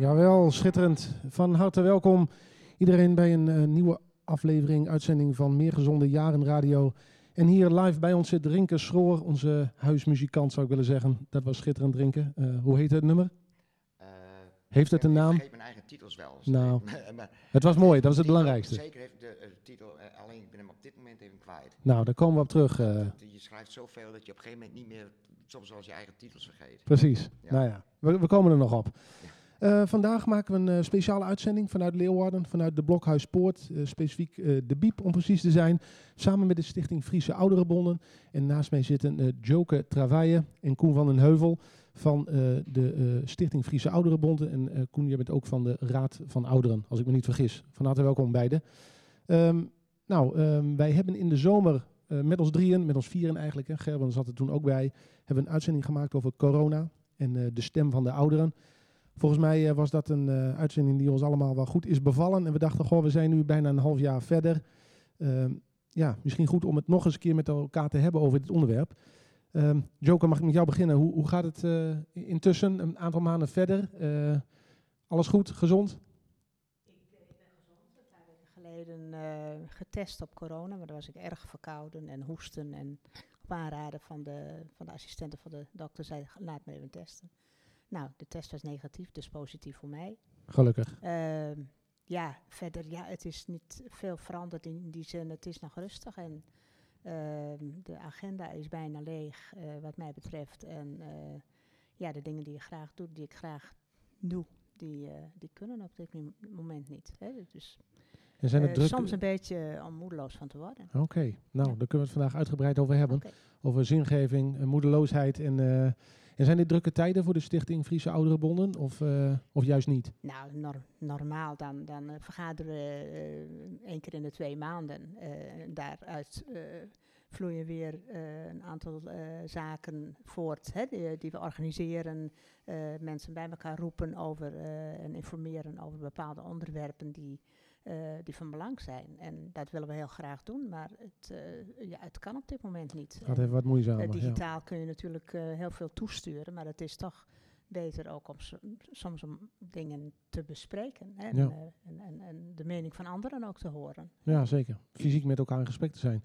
Jawel, schitterend. Van harte welkom iedereen bij een eh, nieuwe aflevering, uitzending van Meer Gezonde Jaren Radio. En hier live bij ons zit Rinke Schroor, onze huismuzikant zou ik willen zeggen. Dat was schitterend drinken. Eh, hoe heet het nummer? Eh, Heeft het ik een naam? vergeet mijn eigen titels wel. Nou, maar Het was mooi, dat was het titel- belangrijkste. Zeker heeft de titel, alleen ik ben hem op dit moment even kwijt. Nou, daar komen we op terug. je schrijft zoveel dat je op een gegeven moment niet meer soms eens je eigen titels vergeet. precies. Ja. Nou ja, we, we komen er nog op. Eh, vandaag maken we een eh, speciale uitzending vanuit Leeuwarden, vanuit de Blokhuispoort, eh, specifiek de Biep om precies te zijn, samen met de Stichting Friese Ouderenbonden. En naast mij zitten Joke Travaille en Koen van den Heuvel van de Stichting Friese Ouderenbonden. En Koen, jij bent ook van de Raad van Ouderen, als ik me niet vergis. Van harte welkom beiden. Ehm, nou, ehm, wij hebben in de zomer met ons drieën, met ons vieren eigenlijk, hè, Gerben zat er toen ook bij, hebben een uitzending gemaakt over corona en de stem van de ouderen. Volgens mij eh, was dat een eh, uitzending die ons allemaal wel goed is bevallen. En we dachten, goh, we zijn nu bijna een half jaar verder. Ehm, ja, misschien goed om het nog eens een keer met elkaar te hebben over dit onderwerp. Ehm, Joker, mag ik met jou beginnen? Hoe, hoe gaat het eh, intussen, een aantal maanden verder? Alles goed, gezond? geleden eh, getest op corona, maar dan was ik erg verkouden en hoesten. En op aanraden van de, van de assistenten van de dokter zei, laat me even testen. Nou, de test was negatief, dus positief voor mij. Gelukkig. Ehm, ja, verder, ja, het is niet veel veranderd in die zin. Het is nog rustig en ehm, de agenda is bijna leeg, eh, wat mij betreft. En eh, ja, de dingen die je graag doet, die ik graag doe, die, eh, die kunnen op dit mom- moment niet. Hè. Dus En zijn het soms een beetje om moedeloos van te worden. Oké, nou, Ja. daar kunnen we het vandaag uitgebreid over hebben. Over zingeving, moedeloosheid. En, en zijn dit drukke tijden voor de Stichting Friese Ouderenbonden? Of, eh, of juist niet? Nou, nor- normaal dan, dan eh, vergaderen we eh, één keer in de twee maanden. en daaruit vloeien weer een aantal zaken voort hè, die, we organiseren. mensen bij elkaar roepen over en informeren over bepaalde onderwerpen die, eh, die van belang zijn. En dat willen we heel graag doen, maar het, eh, ja, het kan op dit moment niet. Gaat En, even wat moeizamer. eh, ja. digitaal kun je natuurlijk heel veel toesturen, maar het is toch beter ook om so- soms om dingen te bespreken hè, en, Ja. en, en, en de mening van anderen ook te horen. Ja, zeker. Fysiek met elkaar in gesprek te zijn.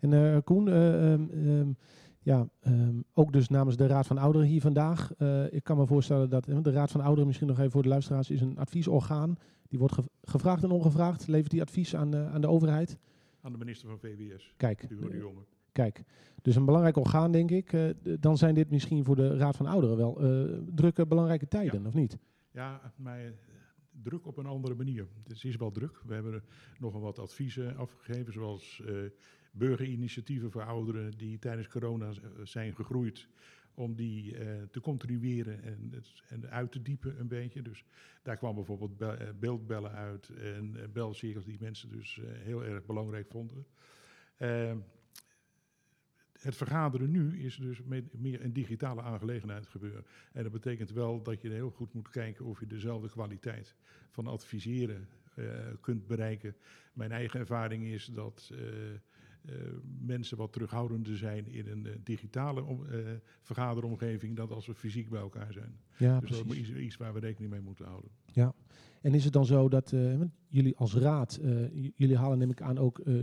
En Koen, eh, ehm, ehm, ja, ehm, ook dus namens de Raad van Ouderen hier vandaag. Ik kan me voorstellen dat de Raad van Ouderen, misschien nog even voor de luisteraars, is een adviesorgaan. Die wordt gev- gevraagd en ongevraagd. Levert die advies aan de, aan de overheid? Aan de minister van VWS, Kijk, Hugo de eh, Jonge. kijk. Dus een belangrijk orgaan, denk ik. Eh, dan zijn dit misschien voor de Raad van Ouderen wel eh, drukke, belangrijke tijden, of niet? Ja, maar eh, druk op een andere manier. Het is wel druk. We hebben nogal wat adviezen afgegeven, zoals burgerinitiatieven voor ouderen die tijdens corona zijn gegroeid. Om die eh, te continueren en, en uit te diepen een beetje. Dus daar kwam bijvoorbeeld be- eh, beeldbellen uit en eh, belcirkels die mensen dus heel erg belangrijk vonden. Ehm, het vergaderen nu is dus meer een digitale aangelegenheid gebeuren. En dat betekent wel dat je heel goed moet kijken of je dezelfde kwaliteit van adviseren kunt bereiken. Mijn eigen ervaring is dat mensen wat terughoudender zijn in een eh, digitale om- eh, vergaderomgeving dan als we fysiek bij elkaar zijn. Ja, dus dat is iets, waar we rekening mee moeten houden. En is het dan zo dat eh, jullie als raad, eh, jullie halen neem ik aan ook eh,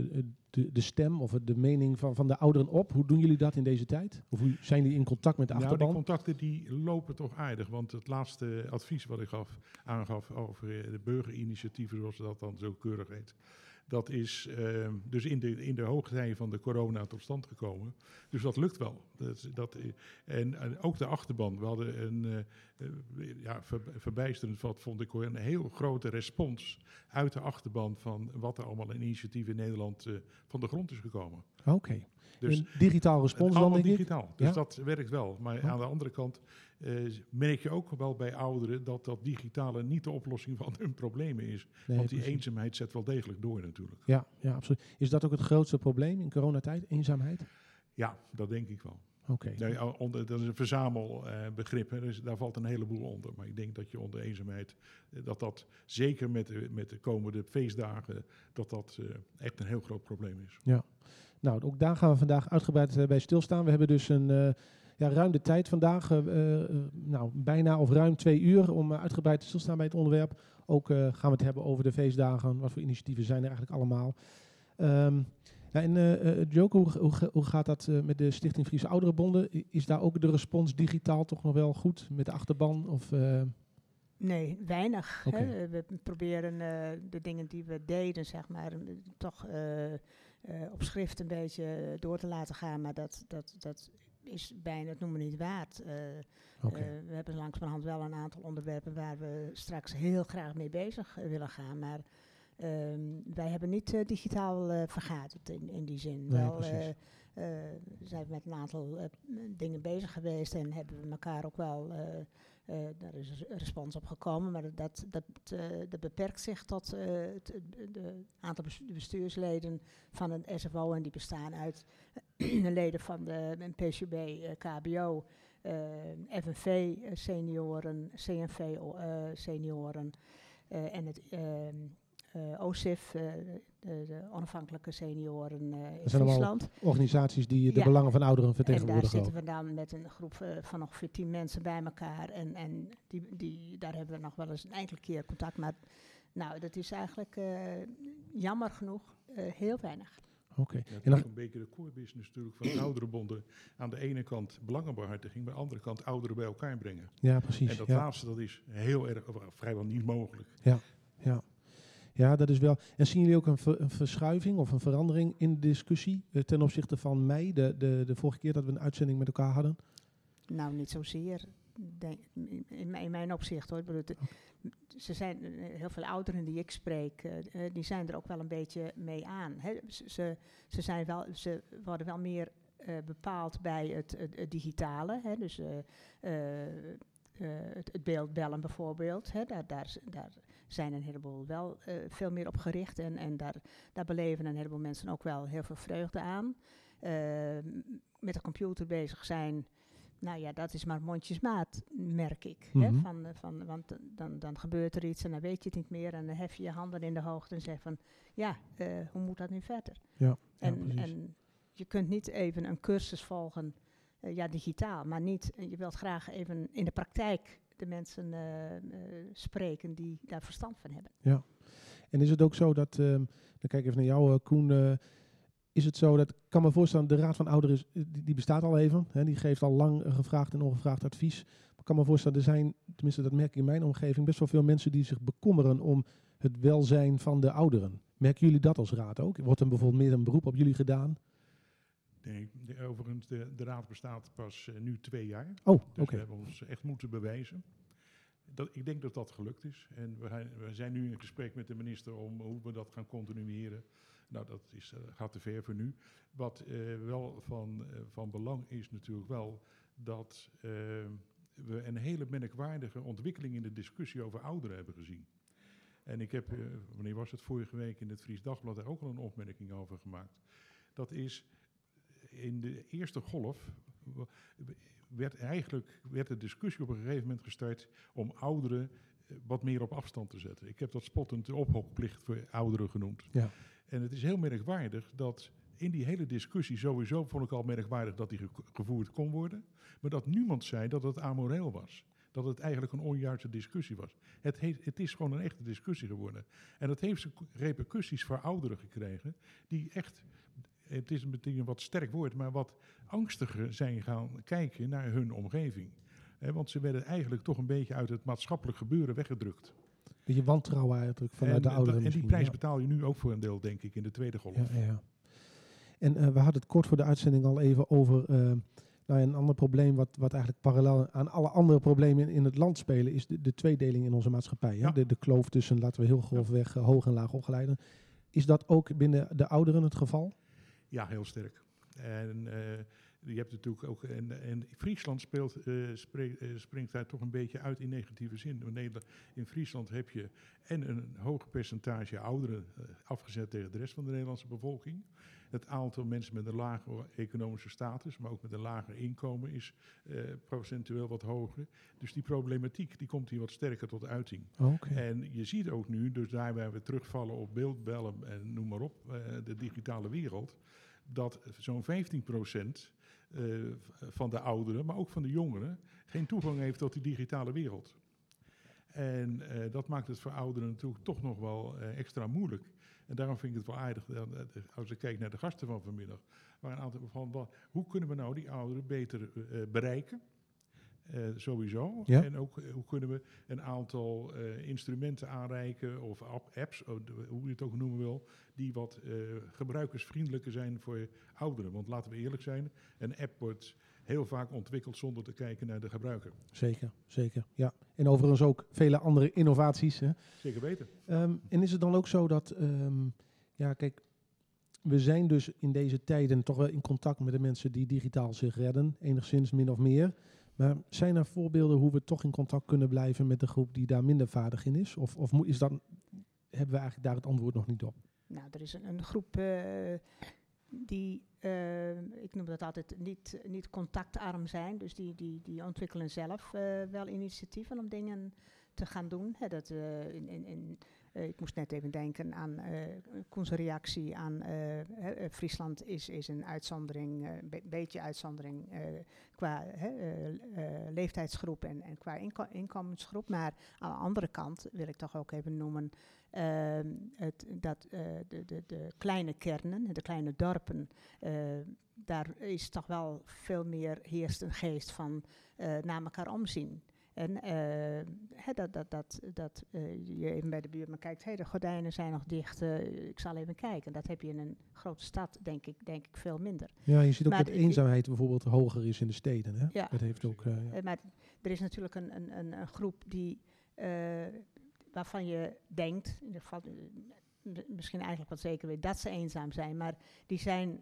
de, de stem of de mening van, van de ouderen op. Hoe doen jullie dat in deze tijd? Of hoe zijn jullie in contact met de Nou, die achterban? contacten die lopen toch aardig. Want het laatste advies wat ik gaf, aangaf over eh, de burgerinitiatieven, zoals dat dan zo keurig heet. Dat is eh, dus in de, in de hoogtij van de corona tot stand gekomen. Dus dat lukt wel. Dat, dat, eh, en, en ook de achterban. We hadden een, eh, eh, ja, ver- verbijsterend wat vond ik hoor, een heel grote respons uit de achterban van wat er allemaal in initiatief in Nederland van de grond is gekomen. Oké. Dus Een digitaal respons dan, denk ik? digitaal. Dus Ja. dat werkt wel. Maar aan de andere kant eh, merk je ook wel bij ouderen dat dat digitale niet de oplossing van hun problemen is. Nee, Want die precies. eenzaamheid zet wel degelijk door natuurlijk. Ja, ja, absoluut. Is dat ook het grootste probleem in coronatijd? Eenzaamheid? Ja, dat denk ik wel. Oké. Nee, al- onder, dat is een verzamelbegrip. hè, dus daar valt een heleboel onder. Maar ik denk dat je onder eenzaamheid, eh, dat dat zeker met de, met de komende feestdagen, dat dat eh, echt een heel groot probleem is. Nou, ook daar gaan we vandaag uitgebreid bij stilstaan. We hebben dus een, ja, ruim de tijd vandaag. eh, eh, nou, bijna of ruim twee uur om eh, uitgebreid te staan bij het onderwerp. Ook eh, gaan we het hebben over de feestdagen. Wat voor initiatieven zijn er eigenlijk allemaal. Ehm, ja, en eh, eh, Joke, hoe, hoe, hoe gaat dat eh, met de Stichting Friese Ouderenbonden? Is daar ook de respons digitaal toch nog wel goed met de achterban? Of, eh, Nee, weinig. Hè. We proberen eh, de dingen die we deden, zeg maar, eh, toch eh, eh, op schrift een beetje door te laten gaan. Maar dat, dat, dat is bijna het noemen niet waard. Eh, eh, we hebben langzamerhand wel een aantal onderwerpen waar we straks heel graag mee bezig eh, willen gaan. Maar ehm, wij hebben niet digitaal vergaderd in, in die zin. Nee, wel precies. zijn we met een aantal dingen bezig geweest en hebben we elkaar ook wel. Eh, daar is respons op gekomen, maar dat, dat, eh, beperkt zich tot eh, het, de aantal bes- de bestuursleden van een SFO. En die bestaan uit de leden van de PCB, KBO, FNV senioren, CNV senioren en het ehm, eh, OSIF, de, de onafhankelijke senioren eh in zijn allemaal Friesland. organisaties die de Ja. belangen van ouderen En daar vertegenwoordigen. zitten we dan met een groep eh, van ongeveer tien mensen bij elkaar. En, en die, die, daar hebben we nog wel eens een enkele keer contact. Maar nou, dat is eigenlijk eh, jammer genoeg eh, heel weinig. Oké. Ja, het En dan- is een beetje de core business natuurlijk van de ouderenbonden. Aan de ene kant belangenbehartiging, maar aan de andere kant ouderen bij elkaar brengen. Ja, precies. En dat ja. laatste dat is heel erg, of vrijwel niet mogelijk. Ja, dat is wel. En zien jullie ook een, ver- een verschuiving of een verandering in de discussie eh, ten opzichte van mei, de, de, de vorige keer dat we een uitzending met elkaar hadden? Nou, niet zozeer. In, mijn- opzicht hoor. Ze zijn eh, heel veel ouderen die ik spreek, eh, die zijn er ook wel een beetje mee aan. Ze, ze, zijn wel, ze worden wel meer bepaald bij het, digitale. Dus het, het beeldbellen bijvoorbeeld. Daar, daar, daar zijn een heleboel wel eh, veel meer op gericht. En, en daar, daar beleven een heleboel mensen ook wel heel veel vreugde aan. Eh, m- met de computer bezig zijn. Nou ja, dat is maar mondjesmaat, merk ik. hè, Mhm. van, eh, van, want dan, dan gebeurt er iets en dan weet je het niet meer. En dan hef je je handen in de hoogte en zeg van... Ja, eh, hoe moet dat nu verder? Ja, En, en je kunt niet even een cursus volgen, ja, digitaal. Maar niet, je wilt graag even in de praktijk de mensen eh, eh, spreken die daar verstand van hebben. En is het ook zo dat, ehm, dan kijk ik even naar jou, eh, Koen. is het zo dat, ik kan me voorstellen, de Raad van Ouderen, die, bestaat al even. Hè, die geeft al lang gevraagd en ongevraagd advies. Ik kan me voorstellen, er zijn, tenminste dat merk ik in mijn omgeving, best wel veel mensen die zich bekommeren om het welzijn van de ouderen. Merken jullie dat als raad ook? Wordt er bijvoorbeeld meer een beroep op jullie gedaan? Nee, de, overigens, de, de raad bestaat pas eh, nu twee jaar. Oh, oké. Dus we hebben ons echt moeten bewijzen. Dat, ik denk dat dat gelukt is. En we, we zijn nu in gesprek met de minister om hoe we dat gaan continueren. Nou, dat is, eh, gaat te ver voor nu. Wat eh, wel van, van belang is natuurlijk wel dat we een hele merkwaardige ontwikkeling in de discussie over ouderen hebben gezien. En ik heb, wanneer was het, vorige week in het Fries Dagblad daar ook al een opmerking over gemaakt. Dat is in de eerste golf werd eigenlijk werd de discussie op een gegeven moment gestart om ouderen eh, wat meer op afstand te zetten. Ik heb dat spottend de ophokplicht voor ouderen genoemd. Ja. En het is heel merkwaardig dat in die hele discussie sowieso vond ik al merkwaardig dat die ge- gevoerd kon worden, maar dat niemand zei dat het amoreel was. Dat het eigenlijk een onjuiste discussie was. Het, heeft, het is gewoon een echte discussie geworden. En dat heeft repercussies voor ouderen gekregen, die echt, het is meteen een wat sterk woord, maar wat angstiger zijn gaan kijken naar hun omgeving. Want ze werden eigenlijk toch een beetje uit het maatschappelijk gebeuren weggedrukt. Beetje wantrouwen eigenlijk vanuit en, de ouderen en die prijs ja. betaal je nu ook voor een deel, denk ik, in de tweede golf. Ja. En eh, we hadden het kort voor de uitzending al even over eh, nou, een ander probleem, wat, wat eigenlijk parallel aan alle andere problemen in, in het land spelen, is de, de tweedeling in onze maatschappij. Hè? De, de kloof tussen, laten we heel grofweg, eh, hoog en laag opgeleiden. Is dat ook binnen de ouderen het geval? Ja, heel sterk. En eh, je hebt natuurlijk ook. En, en Friesland speelt, eh, eh, springt daar toch een beetje uit in negatieve zin. In Friesland heb je en een hoog percentage ouderen eh, afgezet tegen de rest van de Nederlandse bevolking. Het aantal mensen met een lagere economische status, maar ook met een lager inkomen, is procentueel wat hoger. Dus die problematiek die komt hier wat sterker tot uiting. Oké. En je ziet ook nu, dus daar waar we terugvallen op beeldbellen en noem maar op, de digitale wereld, dat zo'n 15% eh, v- van de ouderen, maar ook van de jongeren, geen toegang heeft tot die digitale wereld. En eh, dat maakt het voor ouderen natuurlijk toch nog wel eh, extra moeilijk. En daarom vind ik het wel aardig, eh, als ik kijk naar de gasten van vanmiddag, waar een aantal van, hoe kunnen we nou die ouderen beter eh, bereiken? Eh, sowieso. Ja. En ook eh, hoe kunnen we een aantal eh, instrumenten aanreiken of app- apps, hoe je het ook noemen wil, die wat gebruikersvriendelijker zijn voor ouderen. Want laten we eerlijk zijn, een app wordt heel vaak ontwikkeld zonder te kijken naar de gebruiker. Zeker, zeker. Ja. En overigens ook vele andere innovaties. Hè. Zeker weten. Ehm, en is het dan ook zo dat, ehm, ja, kijk, we zijn dus in deze tijden toch wel in contact met de mensen die digitaal zich redden, enigszins min of meer. Maar zijn er voorbeelden hoe we toch in contact kunnen blijven met de groep die daar minder vaardig in is? Of, of is dat, hebben we eigenlijk daar het antwoord nog niet op? Nou, er is een, een groep eh, die, eh, ik noem dat altijd, niet, niet contactarm zijn. Dus die, die, die ontwikkelen zelf eh, wel initiatieven om dingen te gaan doen. Dat, in, in, moest net even denken aan eh Koens reactie aan eh, eh, Friesland is, is een uitzondering, een be- beetje uitzondering qua leeftijdsgroep en, en qua inko- inkomensgroep. Maar aan de andere kant wil ik toch ook even noemen ehm, het, dat de, de, de kleine kernen, de kleine dorpen, daar is toch wel veel meer heerst een geest van naar elkaar omzien. En eh, dat, dat, dat, dat eh, je even bij de buurman kijkt, hey, de gordijnen zijn nog dicht, eh, ik zal even kijken. Dat heb je in een grote stad, denk ik, denk ik veel minder. Ja, je ziet ook Maar dat eenzaamheid bijvoorbeeld hoger is in de steden. Hè? Ja. Dat heeft ook, ja. Maar er is natuurlijk een, een, een, een groep die, waarvan je denkt, in ieder geval, misschien eigenlijk wel zeker weet dat ze eenzaam zijn, maar die, zijn,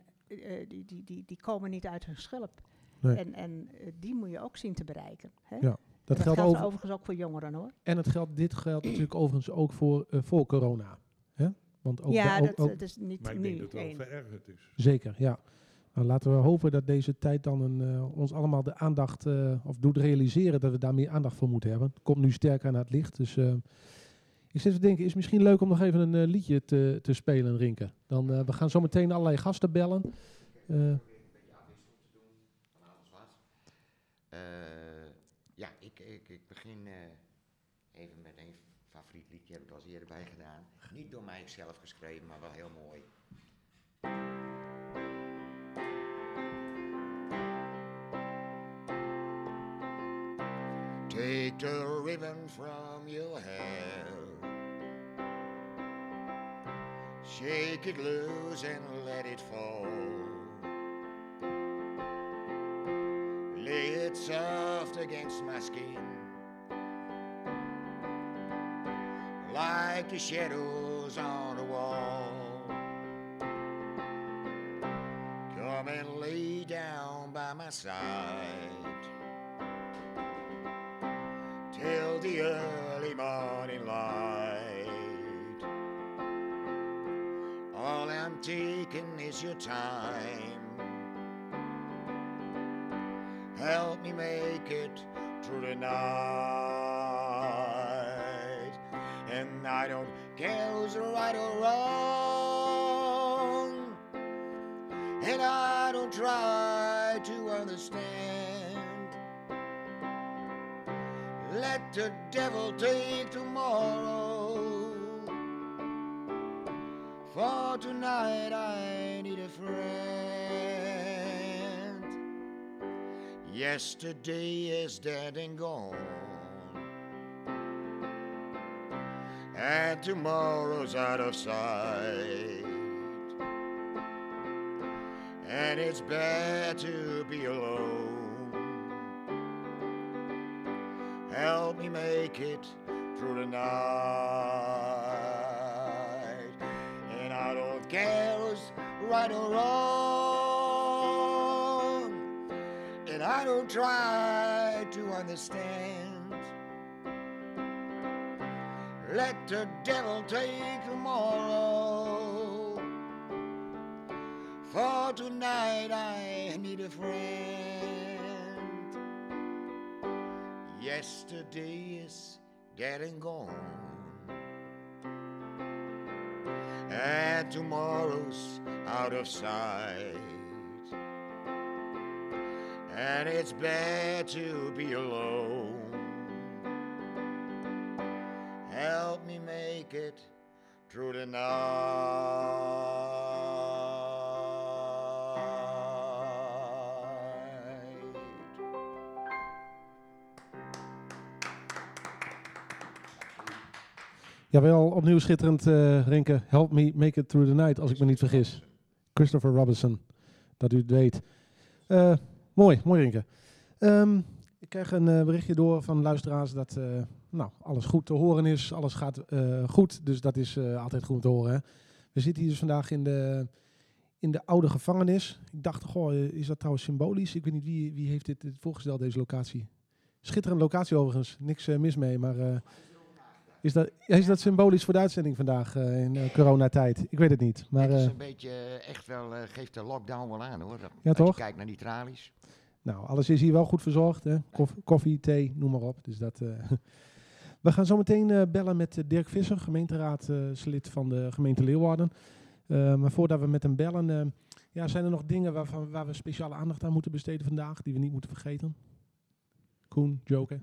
die, die, die, die komen niet uit hun schulp. Nee. En, en die moet je ook zien te bereiken. Hè? Ja, dat dat geldt geldt over, overigens ook voor jongeren hoor. en het geldt, dit geldt natuurlijk overigens ook voor, eh, voor corona. Hè? Want ook, ja, ook, dat, ook- is niet Maar ik nu denk dat het wel verergerd is. Zeker, ja. Nou, laten we hopen dat deze tijd dan een, eh, ons allemaal de aandacht, eh, of doet realiseren dat we daar meer aandacht voor moeten hebben. Het komt nu sterker naar het licht. Dus eh, ik zit te denken, is het misschien leuk om nog even een eh, liedje te, te spelen, Rinke. Dan, eh, we gaan zo meteen allerlei gasten bellen. Eh, een beetje afwisselend te doen, van alles wat. Eh, ja, ik, ik, ik begin eh, even met een favoriet liedje, heb ik al eerder bij gedaan. Niet door mij zelf geschreven, maar wel heel mooi. Take the ribbon from your hair. Shake it loose and let it fall. Lay it soft against my skin. Like the shadows on the wall. Come and lay down by my side. Till the early morning light. All I'm taking is your time. Help me make it through the night. And I don't care who's right or wrong. And I don't try to understand. Let the devil take tomorrow. For tonight I need a friend. Yesterday is dead and gone. And tomorrow's out of sight. And it's bad to be alone. Help me make it through the night. And I don't care who's right or wrong. And I don't try to understand. Let the devil take tomorrow. For tonight I need a friend. Yesterday is dead and gone. And tomorrow's out of sight. and it's bad to be alone. Help me make it through the night. Jawel, opnieuw schitterend, eh Renke. Help me make it through the night, als ik me niet vergis. Christopher Robinson, dat u het weet. Eh, mooi, mooi Renke. Ehm, ik krijg een eh, berichtje door van luisteraars dat nou, alles goed te horen is. Alles gaat eh, goed, dus dat is eh, altijd goed om te horen. Hè? We zitten hier dus vandaag in de, in de oude gevangenis. Ik dacht, goh, eh, is dat trouwens symbolisch? Ik weet niet wie, wie heeft dit, dit voorgesteld, deze locatie. Schitterende locatie overigens, niks mis mee, maar... is dat, is dat symbolisch voor de uitzending vandaag in coronatijd? Ik weet het niet. Maar het is een beetje echt wel, geeft de lockdown wel aan hoor. Dat- Ja, als toch? je kijkt naar die tralies. nou, alles is hier wel goed verzorgd. Hè? Koff- koffie, thee, noem maar op. Dus dat. We gaan zo meteen eh, bellen met eh, Dirk Visser, gemeenteraadslid van de gemeente Leeuwarden. Eh, maar voordat we met hem bellen, ja, zijn er nog dingen waarvan, waar we speciale aandacht aan moeten besteden vandaag, die we niet moeten vergeten? Koen, Joker.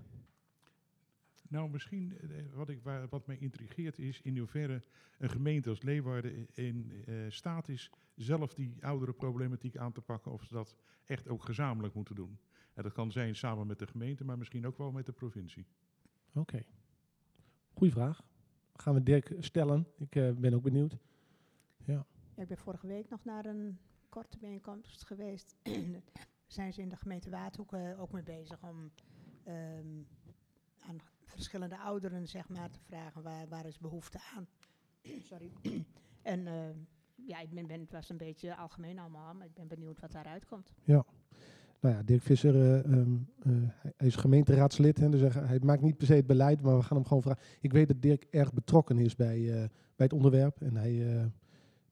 Nou, misschien wat, ik, wat mij intrigeert is in hoeverre een gemeente als Leeuwarden in staat is zelf die oudere problematiek aan te pakken of ze dat echt ook gezamenlijk moeten doen. En dat kan zijn samen met de gemeente, maar misschien ook wel met de provincie. Oké. Goeie vraag. Gaan we Dirk stellen. Ik eh, ben ook benieuwd. Ja, ik ben vorige week nog naar een korte bijeenkomst geweest. Zijn ze in de gemeente Waardhoek eh, ook mee bezig om ehm, aan verschillende ouderen zeg maar, te vragen waar, waar is behoefte aan. Sorry. en eh, ja, ik ben, ben, het was een beetje algemeen allemaal, maar ik ben benieuwd wat daaruit komt. Nou ja, Dirk Visser, eh, ehm, eh, hij- is gemeenteraadslid. Hè, dus hij, maakt niet per se het beleid, maar we gaan hem gewoon vragen. Ik weet dat Dirk erg betrokken is bij, eh, bij het onderwerp. En hij,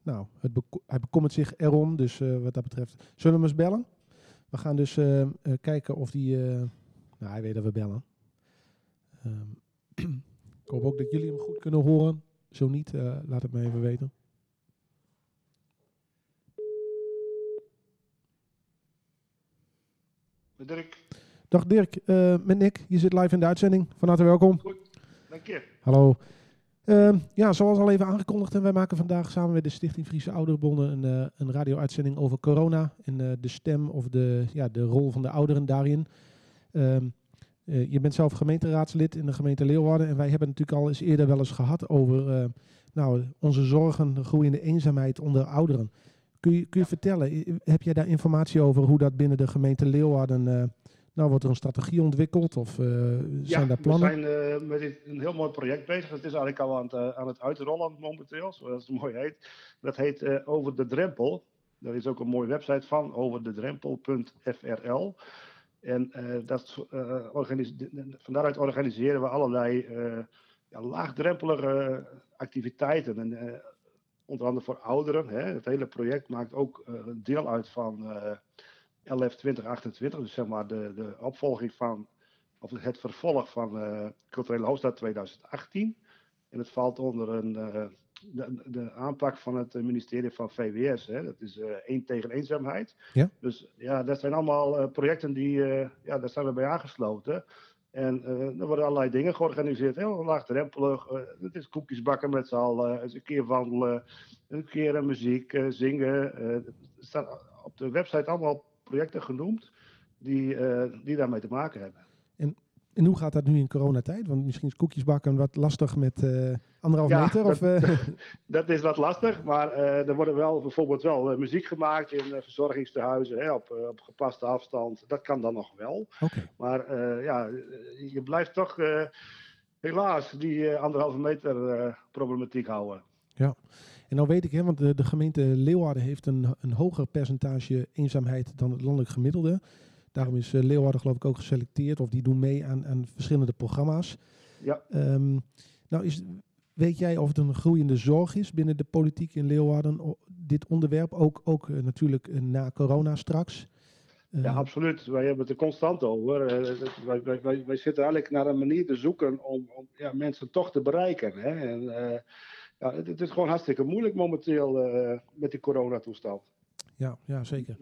nou, het hij bekommert zich erom. Dus wat dat betreft, zullen we hem eens bellen? We gaan dus kijken of die... nou, hij weet dat we bellen. Ehm, ik hoop ook dat jullie hem goed kunnen horen. Zo niet, laat het me even weten. Dirk, Dag Dirk, eh, met Nick. Je zit live in de uitzending. Van harte welkom. dank je. Hallo. Ehm, ja, zoals al even aangekondigd, en wij maken vandaag samen met de Stichting Friese Ouderenbonden een, eh, een radio-uitzending over corona en eh, de stem of de, ja, de rol van de ouderen daarin. Ehm, eh, je bent zelf gemeenteraadslid in de gemeente Leeuwarden en wij hebben natuurlijk al eens eerder wel eens gehad over nou, onze zorgen, de groeiende eenzaamheid onder ouderen. Kun je, kun je vertellen, heb jij daar informatie over hoe dat binnen de gemeente Leeuwarden, eh, nou wordt er een strategie ontwikkeld of eh, zijn daar plannen? we zijn eh, met dit- een heel mooi project bezig. Het is eigenlijk al aan het, eh, aan het uitrollen momenteel, zoals het mooi heet. Dat heet eh, Over de Drempel. Daar is ook een mooie website van, overdedrempel.frl. En eh, dat, eh, van daaruit organiseren we allerlei eh, ja, laagdrempelige activiteiten. En, eh, onder andere voor ouderen. Hè. Het hele project maakt ook eh, een deel uit van eh, LF 2028, dus zeg maar de, de opvolging van, of het vervolg van eh Culturele Hoofdstad 2018. En het valt onder een, de, de aanpak van het ministerie van VWS. Hè. Dat is eh één tegen eenzaamheid. Ja. Dus ja, dat zijn allemaal projecten die, ja, daar zijn we bij aangesloten. En eh, er worden allerlei dingen georganiseerd, heel laagdrempelig. eh het is koekjes bakken met z'n allen, eens een keer wandelen, een keer muziek, eh, zingen. er staan op de website allemaal projecten genoemd die, die daarmee te maken hebben. En hoe gaat dat nu in coronatijd? Want misschien is koekjes bakken wat lastig met anderhalf Ja, meter. Of, dat- eh, Dat is wat lastig, maar eh, er worden wel bijvoorbeeld wel eh, muziek gemaakt in eh, verzorgingstehuizen hè, op, op gepaste afstand. Dat kan dan nog wel. Maar ja, je blijft toch helaas die anderhalve meter problematiek houden. en nou weet ik, hè, want de, de gemeente Leeuwarden heeft een, een hoger percentage eenzaamheid dan het landelijk gemiddelde. Daarom is Leeuwarden geloof ik ook geselecteerd of die doen mee aan, aan verschillende programma's. Ja. Ehm, nou is, weet jij of het een groeiende zorg is binnen de politiek in Leeuwarden, dit onderwerp, ook, ook eh, natuurlijk eh, na corona straks? Ja, Eh, absoluut. Wij hebben het er constant over. Wij, wij, wij, wij zitten eigenlijk naar een manier te zoeken om, om ja, mensen toch te bereiken. Hè? En, ja, het, het is gewoon hartstikke moeilijk momenteel met die coronatoestand. Ja, ja zeker.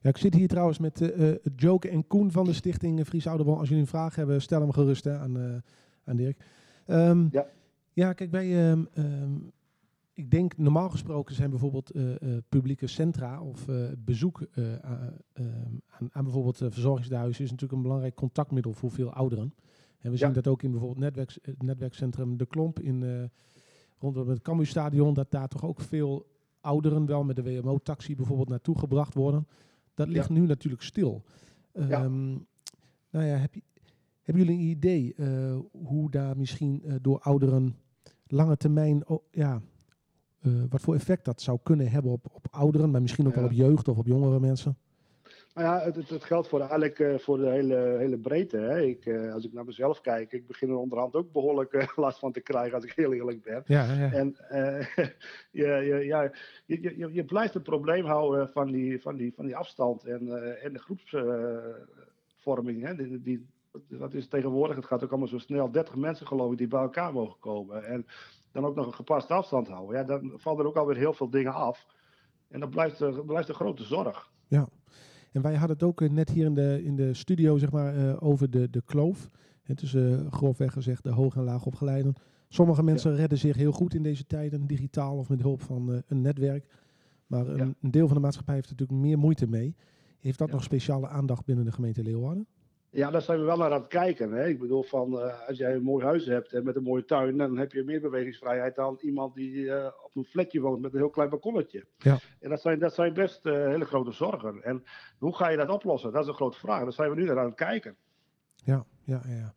Ja, ik zit hier trouwens met eh, Joke en Koen van de stichting Fries Ouderbon. Als jullie een vraag hebben, stel hem gerust hè, aan, aan Dirk. Ehm, Ja. Ja, kijk, ehm, ehm, ik denk normaal gesproken zijn bijvoorbeeld eh, eh, publieke centra of eh, bezoek eh, aan, ehm, aan, aan bijvoorbeeld verzorgingshuizen is natuurlijk een belangrijk contactmiddel voor veel ouderen. En we zien dat ook in bijvoorbeeld netwerks, het netwerkcentrum De Klomp in, rondom het Cambuurstadion, dat daar toch ook veel ouderen wel met de WMO-taxi bijvoorbeeld naartoe gebracht worden. Dat ligt nu natuurlijk stil. Ja. Nou ja, heb je, hebben jullie een idee hoe daar misschien door ouderen lange termijn, oh, ja, eh, wat voor effect dat zou kunnen hebben op, op ouderen, maar misschien ook wel op jeugd of op jongere mensen? Nou ja, het, het, geldt voor eigenlijk eh, voor de hele, hele breedte. Hè. Ik, eh, als ik naar mezelf kijk, ik begin er onderhand ook behoorlijk eh, last van te krijgen als ik heel eerlijk ben. Ja, ja. En je, je, ja, je, je, je- blijft het probleem houden van die, van die, van die afstand en, en de groepsvorming. hè. Die, die, dat is tegenwoordig, het gaat ook allemaal zo snel. 30 mensen geloof ik die bij elkaar mogen komen. En dan ook nog een gepaste afstand houden. Ja, dan vallen er ook alweer heel veel dingen af. En dat blijft, blijft een grote zorg. En wij hadden het ook eh, net hier in de, in de studio zeg maar, eh, over de, de kloof. Het is eh, grofweg gezegd de hoog en laag opgeleiden. Sommige mensen redden zich heel goed in deze tijden, digitaal of met hulp van een netwerk. Maar een, Ja. een deel van de maatschappij heeft er natuurlijk meer moeite mee. Heeft dat Ja. nog speciale aandacht binnen de gemeente Leeuwarden? Ja, daar zijn we wel naar aan het kijken. Hè. Ik bedoel, van, eh, als jij een mooi huis hebt en met een mooie tuin, dan heb je meer bewegingsvrijheid dan iemand die eh, op een flatje woont met een heel klein balkonnetje. Ja. En dat zijn, dat zijn best eh, hele grote zorgen. En hoe ga je dat oplossen? Dat is een grote vraag. Daar zijn we nu naar aan het kijken. Ja, ja, ja.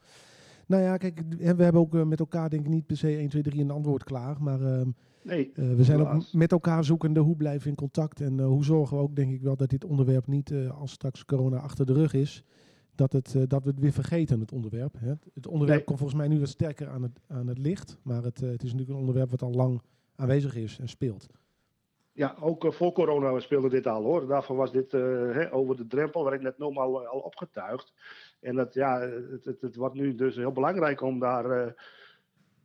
Nou ja, kijk, we hebben ook met elkaar denk ik niet per se 1, 2, 3 een antwoord klaar. Maar ehm, Nee, we zijn ook met elkaar zoekende hoe blijven we in contact. En hoe zorgen we ook denk ik wel dat dit onderwerp niet, als straks corona achter de rug is, dat, het, eh, dat we het weer vergeten, het onderwerp. Hè. Het onderwerp Nee. komt volgens mij nu wat sterker aan het, aan het licht. Maar het, eh, het is natuurlijk een onderwerp wat al lang aanwezig is en speelt. Ja, ook eh, voor corona speelde dit al hoor. Daarvoor was dit hè, over de drempel, waar ik net noem, al, al opgetuigd. En dat, ja, het, het, het wordt nu dus heel belangrijk om daar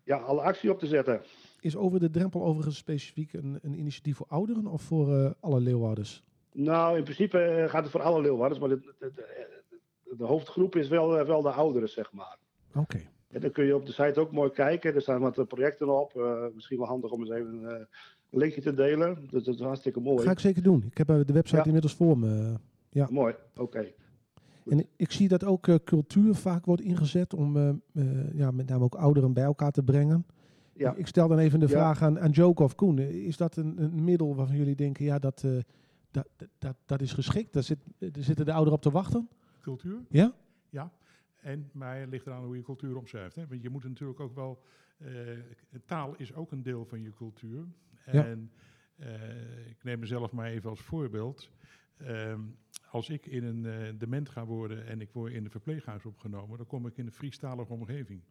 ja, alle actie op te zetten. Is over de drempel overigens specifiek een, een initiatief voor ouderen of voor alle Leeuwarders? Nou, in principe gaat het voor alle Leeuwarders, maar de, hoofdgroep is wel, eh, wel de ouderen, zeg maar. Oké. En dan kun je op de site ook mooi kijken. Er staan wat eh, projecten op. Eh, misschien wel handig om eens even een linkje te delen. Dat, dat is hartstikke mooi. Ga ik zeker doen. Ik heb de website Ja. inmiddels voor me. Mooi, oké. En ik zie dat ook cultuur vaak wordt ingezet om ja, met name ook ouderen bij elkaar te brengen. Ja. Ik, stel dan even de Ja. vraag aan, aan Joke of Koen. Is dat een, een middel waarvan jullie denken, ja, dat, dat, dat, dat is geschikt? Daar, zit, daar zitten de ouderen op te wachten? Cultuur? Ja? Ja. En, maar het ligt eraan hoe je cultuur omschrijft. Hè? Want je moet natuurlijk ook wel... eh, taal is ook een deel van je cultuur. Ja. En eh, ik neem mezelf maar even als voorbeeld. Ehm, als ik in een eh, dement ga worden en ik word in een verpleeghuis opgenomen, dan kom ik in een Friestalige omgeving.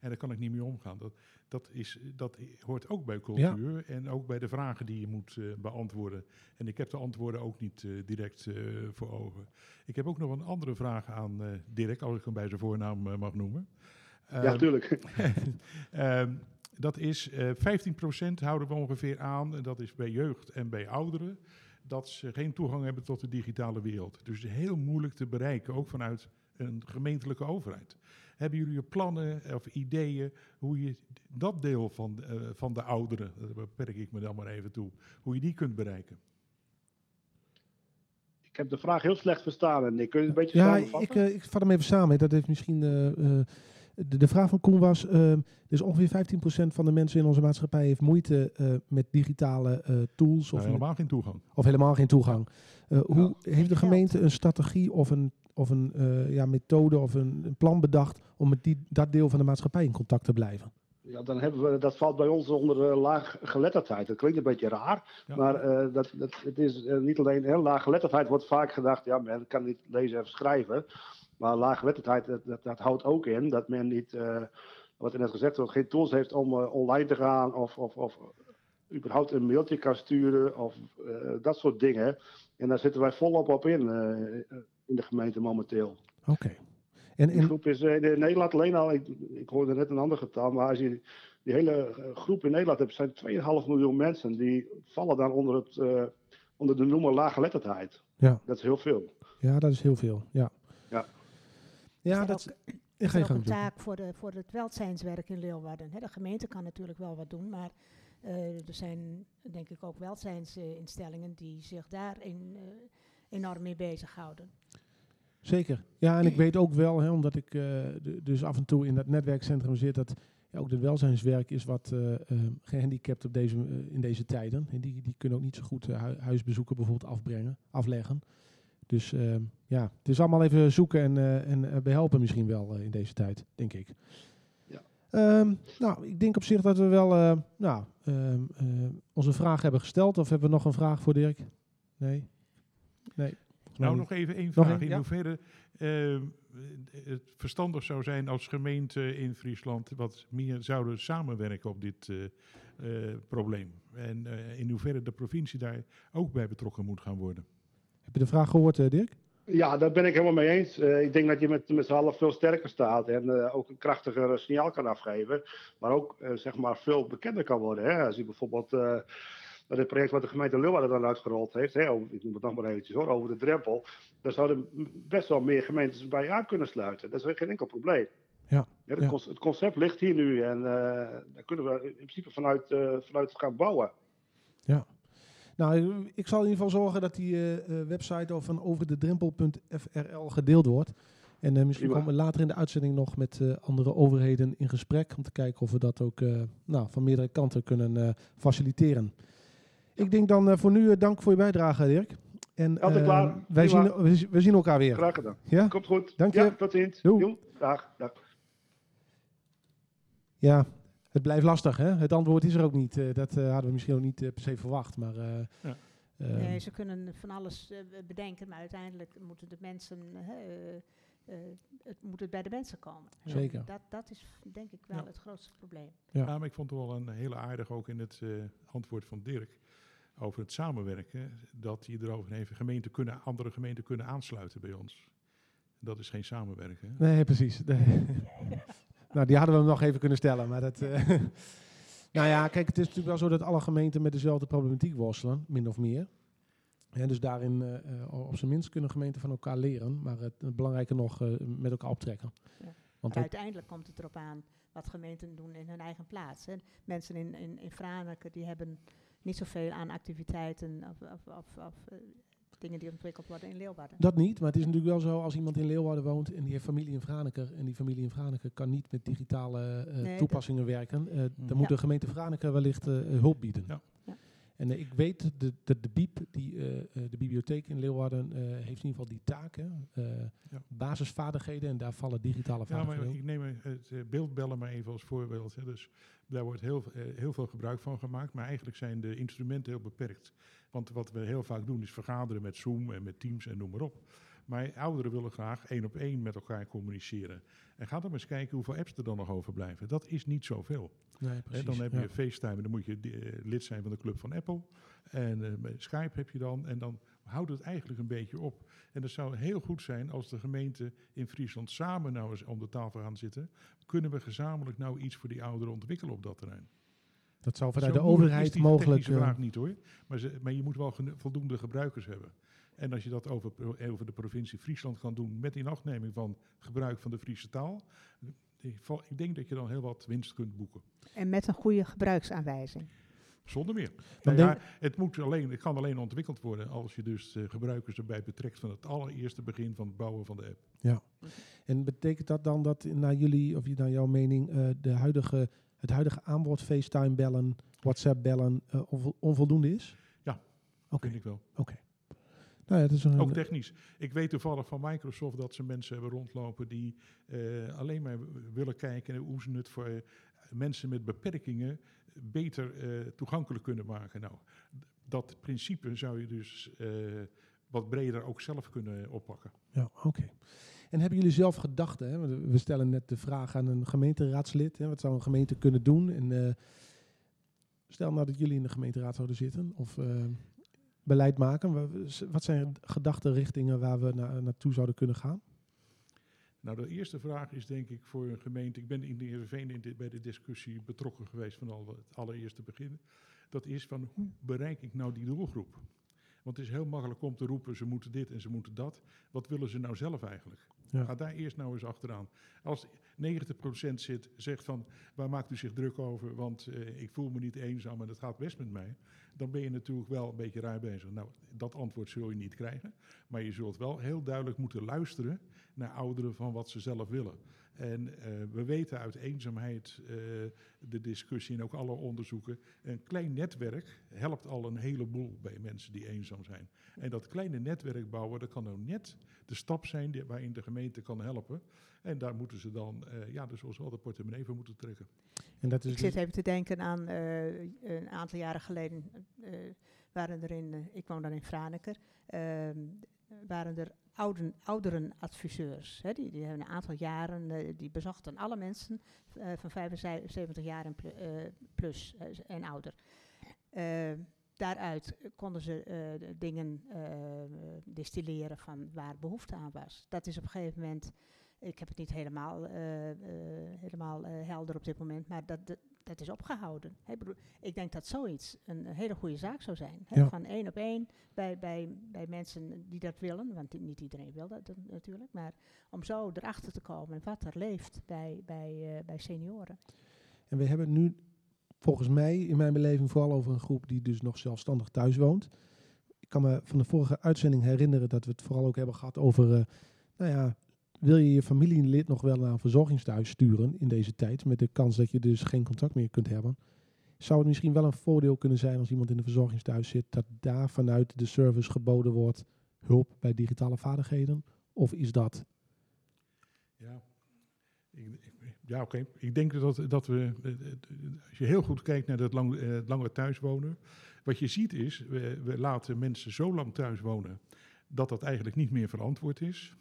En daar kan ik niet meer omgaan. Dat, dat, is, dat hoort ook bij cultuur en ook bij de vragen die je moet eh, beantwoorden. En ik heb de antwoorden ook niet eh, direct eh, voor ogen. Ik heb ook nog een andere vraag aan eh, Dirk, als ik hem bij zijn voornaam mag noemen. Ja, Ehm, tuurlijk. Ehm, dat is eh 15% houden we ongeveer aan, en dat is bij jeugd en bij ouderen, dat ze geen toegang hebben tot de digitale wereld. Dus heel moeilijk te bereiken, ook vanuit een gemeentelijke overheid. Hebben jullie plannen of ideeën hoe je dat deel van, eh, van de ouderen, daar beperk ik me dan maar even toe, hoe je die kunt bereiken? Ik heb de vraag heel slecht verstaan. En ik kun je het een beetje Ja, samenvatten? ik, eh, ik vat hem even samen. Dat heeft misschien... eh, eh, de, de vraag van Koen was, eh, dus ongeveer 15% van de mensen in onze maatschappij heeft moeite eh, met digitale eh, tools Nou, of, helemaal geen toegang. of helemaal geen toegang. Eh, hoe heeft de gemeente een strategie of een, of een eh, ja, methode of een, een plan bedacht om met die, dat deel van de maatschappij in contact te blijven? Ja, dan hebben we, dat valt bij ons onder uh, laaggeletterdheid. Dat klinkt een beetje raar, Ja. maar uh, dat, dat, het is uh, niet alleen heel laaggeletterdheid wordt vaak gedacht, ja, men kan niet lezen of schrijven. Maar laaggeletterdheid, dat, dat, dat, houdt ook in dat men niet, wat er net gezegd wordt, geen tools heeft om online te gaan of, of, of überhaupt een mailtje kan sturen of dat soort dingen. En daar zitten wij volop op in, in de gemeente momenteel. Oké. Okay. En, Die groep is in Nederland alleen al, ik, ik hoorde net een ander getal, maar als je die hele groep in Nederland hebt, zijn 2,5 miljoen mensen. Die vallen dan onder het uh, onder de noemer laaggeletterdheid. Ja. Dat is heel veel. Ja, dat is heel veel. Ja. Ja. Ja, Is dat is. ook- Ik is ook een doen. taak voor, de, voor het welzijnswerk in Leeuwarden. Hè, de gemeente kan natuurlijk wel wat doen, maar eh, er zijn denk ik ook welzijnsinstellingen die zich daar in, eh, enorm mee bezighouden. Zeker. Ja, en ik weet ook wel, hè, omdat ik eh, de- dus af en toe in dat netwerkcentrum zit, dat ja, ook het welzijnswerk is wat eh, eh, gehandicapt op deze, eh, in deze tijden. En die, die kunnen ook niet zo goed eh, hu- huisbezoeken bijvoorbeeld afbrengen, afleggen. Dus eh, ja, het is allemaal even zoeken en, eh, en eh, behelpen misschien wel eh, in deze tijd, denk ik. Ja. Ehm, nou, ik denk op zich dat we wel eh, nou, ehm, eh, onze vraag hebben gesteld. Of hebben we nog een vraag voor Dirk? Nee? Nee. Nou, nog even één Nog vraag. in hoeverre eh, het verstandig zou zijn als gemeente in Friesland wat meer zouden samenwerken op dit eh, eh, probleem. En eh, in hoeverre de provincie daar ook bij betrokken moet gaan worden. Heb je de vraag gehoord, eh, Dirk? Ja, daar ben ik helemaal mee eens. Eh, ik denk dat je met, met z'n allen veel sterker staat en eh, ook een krachtiger signaal kan afgeven. Maar ook zeg maar veel bekender kan worden. Hè? Als je bijvoorbeeld naar dit project wat de gemeente Leeuwarden dan uitgerold heeft, hè, over, ik noem het nog maar eventjes hoor, over de drempel. Daar zouden best wel meer gemeentes bij aan kunnen sluiten. Dat is geen enkel probleem. Ja, het, ja. het concept ligt hier nu en eh, daar kunnen we in principe vanuit, eh, vanuit gaan bouwen. Nou, ik- zal in ieder geval zorgen dat die eh, website over van overdedrempel.frl gedeeld wordt. En misschien komen we later in de uitzending nog met andere overheden in gesprek om te kijken of we dat ook nou, van meerdere kanten kunnen faciliteren. Ik denk dan eh, voor nu eh, dank voor je bijdrage, Dirk. En Altijd eh, klaar. wij, zien, we, zien- we zien elkaar weer. Graag gedaan. Ja? Komt goed. Dank je. Ja, tot ziens. Doei. Dag. Dag. ja, het blijft lastig. Hè? Het antwoord is er ook niet. Eh, dat eh, hadden we misschien ook niet eh, per se verwacht. Maar, eh, Ja. eh, Nee, ze kunnen van alles bedenken, maar uiteindelijk moeten de mensen, hè, het moet het bij de mensen komen. En Zeker. Dat, dat is denk ik wel Ja. het grootste probleem. Ja. Ja, maar ik vond het wel een hele aardig ook in het eh, antwoord van Dirk over het samenwerken. Dat die erover even gemeenten kunnen, andere gemeenten kunnen aansluiten bij ons. Dat is geen samenwerken. hè? Nee, precies. Nee. nou, die hadden we nog even kunnen stellen. Maar dat, eh, nou ja, kijk, het is natuurlijk wel zo dat alle gemeenten met dezelfde problematiek worstelen, min of meer. En dus daarin, eh, eh, op zijn minst, kunnen gemeenten van elkaar leren. Maar het, het belangrijke nog, eh, met elkaar optrekken. Ja. Want uiteindelijk komt het erop aan wat gemeenten doen in hun eigen plaats. Hè. Mensen in, in, in Franeker die hebben niet zoveel aan activiteiten of, of, of, of eh, dingen die ontwikkeld worden in Leeuwarden. dat niet, maar het is natuurlijk wel zo als iemand in Leeuwarden woont en die heeft familie in Franeker. En die familie in Franeker kan niet met digitale eh, Nee, toepassingen werken. eh, Hmm. dan moet Ja. de gemeente Franeker wellicht eh, hulp bieden. Ja. En eh, ik weet dat de, de, de BIEB, die, eh, eh, de bibliotheek in Leeuwarden, heeft in ieder geval die taken. Ja. Basisvaardigheden en daar vallen digitale Ja, maar vaardigheden ik neem het beeldbellen maar even als voorbeeld. Hè. Dus daar wordt heel, heel veel gebruik van gemaakt, maar eigenlijk zijn de instrumenten heel beperkt. Want wat we heel vaak doen is vergaderen met Zoom en met Teams en noem maar op. Maar ouderen willen graag één op één met elkaar communiceren. En ga dan eens kijken hoeveel apps er dan nog overblijven. Dat is niet zoveel. Nee, precies. dan heb ja. je FaceTime, dan moet je eh, lid zijn van de club van Apple. En eh, Skype heb je dan. En dan houdt het eigenlijk een beetje op. En het zou heel goed zijn als de gemeente in Friesland samen nou eens om de tafel gaan zitten. Kunnen we gezamenlijk nou iets voor die ouderen ontwikkelen op dat terrein? Dat zou vanuit Zo de overheid is mogelijk... technische eh, vraag niet hoor. Maar, ze, maar je moet wel voldoende gebruikers hebben. En als je dat over, over de provincie Friesland kan doen met inachtneming van gebruik van de Friese taal. Ik, denk dat je dan heel wat winst kunt boeken. En met een goede gebruiksaanwijzing. Zonder meer. Nou ja, het, moet alleen, het kan alleen ontwikkeld worden als je dus eh, gebruikers erbij betrekt van het allereerste begin van het bouwen van de app. En betekent dat dan dat naar jullie, of naar jouw mening, eh, de huidige, het huidige aanbod FaceTime bellen, WhatsApp bellen eh, onvo- onvoldoende is? Ja, Oké, Vind ik wel. Nou ja, dat is een... Ook technisch. Ik weet toevallig van Microsoft dat ze mensen hebben rondlopen die eh, alleen maar willen kijken hoe ze het voor eh, mensen met beperkingen beter eh, toegankelijk kunnen maken. Nou, dat principe zou je dus wat breder ook zelf kunnen oppakken. Ja, oké. En hebben jullie zelf gedachten? Hè? We stellen net de vraag aan een gemeenteraadslid. Hè? Wat zou een gemeente kunnen doen? En, stel nou dat jullie in de gemeenteraad zouden zitten of beleid maken. Wa- Wat zijn gedachtenrichtingen waar we na- naartoe zouden kunnen gaan? Nou, de eerste vraag is denk ik voor een gemeente. Ik ben in de Heerenveen in bij de discussie betrokken geweest van al het allereerste begin. Dat is van hoe bereik ik nou die doelgroep? Want het is heel makkelijk om te roepen, ze moeten dit en ze moeten dat. Wat willen ze nou zelf eigenlijk? Ga daar eerst nou eens achteraan. Als 90% zit, zegt van, waar maakt u zich druk over? Want eh, ik voel me niet eenzaam en het gaat best met mij. Dan ben je natuurlijk wel een beetje raar bezig. Nou, dat antwoord zul je niet krijgen. Maar je zult wel heel duidelijk moeten luisteren naar ouderen van wat ze zelf willen. En eh, we weten uit eenzaamheid, eh, de discussie en ook alle onderzoeken, een klein netwerk helpt al een heleboel bij mensen die eenzaam zijn. En dat kleine netwerk bouwen, dat kan nou net de stap zijn die, waarin de gemeente kan helpen. En daar moeten ze dan, eh, ja, dus zoals wel de portemonnee voor moeten trekken. En dat is Ik dus- zit even te denken aan eh, een aantal jaren geleden eh, waren er in, ik woon dan in Franeker, ehm, waren er ouden, ouderenadviseurs. Hè, die, die hebben een aantal jaren, die bezochten alle mensen eh, van 75 jaar en plu- eh, plus en ouder. Daaruit konden ze eh, dingen eh, distilleren van waar behoefte aan was. Dat is op een gegeven moment, ik heb het niet helemaal, eh, helemaal helder op dit moment, maar dat, dat, dat is opgehouden. Ik bedoel, ik denk dat zoiets een hele goede zaak zou zijn. Ja. Van één op één bij, bij, bij mensen die dat willen, want niet iedereen wil dat, natuurlijk, maar om zo erachter te komen wat er leeft bij, bij, bij senioren. En we hebben nu volgens mij in mijn beleving vooral over een groep die dus nog zelfstandig thuis woont. Ik kan me van de vorige uitzending herinneren dat we het vooral ook hebben gehad over, eh, nou ja, wil je je familielid nog wel naar een verzorgingstehuis sturen in deze tijd, met de kans dat je dus geen contact meer kunt hebben? Zou het misschien wel een voordeel kunnen zijn als iemand in een verzorgingstehuis zit, dat daar vanuit de service geboden wordt hulp bij digitale vaardigheden? Of is dat Ja, ik, ik- ja oké. Ik denk dat, dat we, eh, eh, als je heel goed kijkt naar dat lang, eh, het lange thuiswonen, wat je ziet is, we, we laten mensen zo lang thuis wonen dat dat eigenlijk niet meer verantwoord is.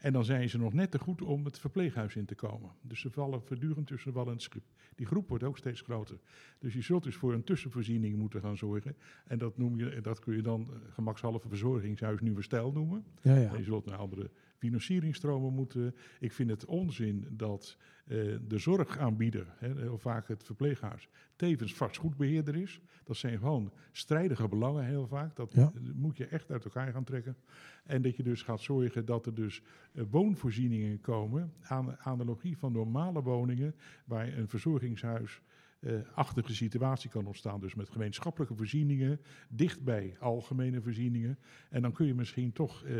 En dan zijn ze nog net te goed om het verpleeghuis in te komen. Dus ze vallen voortdurend tussen wal en schip. Die groep wordt ook steeds groter. Dus je zult dus voor een tussenvoorziening moeten gaan zorgen. En dat, noem je, dat kun je dan eh, gemakshalve verzorgingshuis nieuwe stijl noemen. ja, ja. En je zult naar andere financieringstromen moeten. Ik vind het onzin dat eh, de zorgaanbieder, hè, heel vaak het verpleeghuis, tevens vastgoedbeheerder is. Dat zijn gewoon strijdige belangen heel vaak. Dat Ja. moet je echt uit elkaar gaan trekken. En dat je dus gaat zorgen dat er dus eh, woonvoorzieningen komen, aan analogie van normale woningen, waar een verzorgingshuis achtige situatie kan ontstaan. Dus met gemeenschappelijke voorzieningen, dicht bij algemene voorzieningen. En dan kun je misschien toch eh,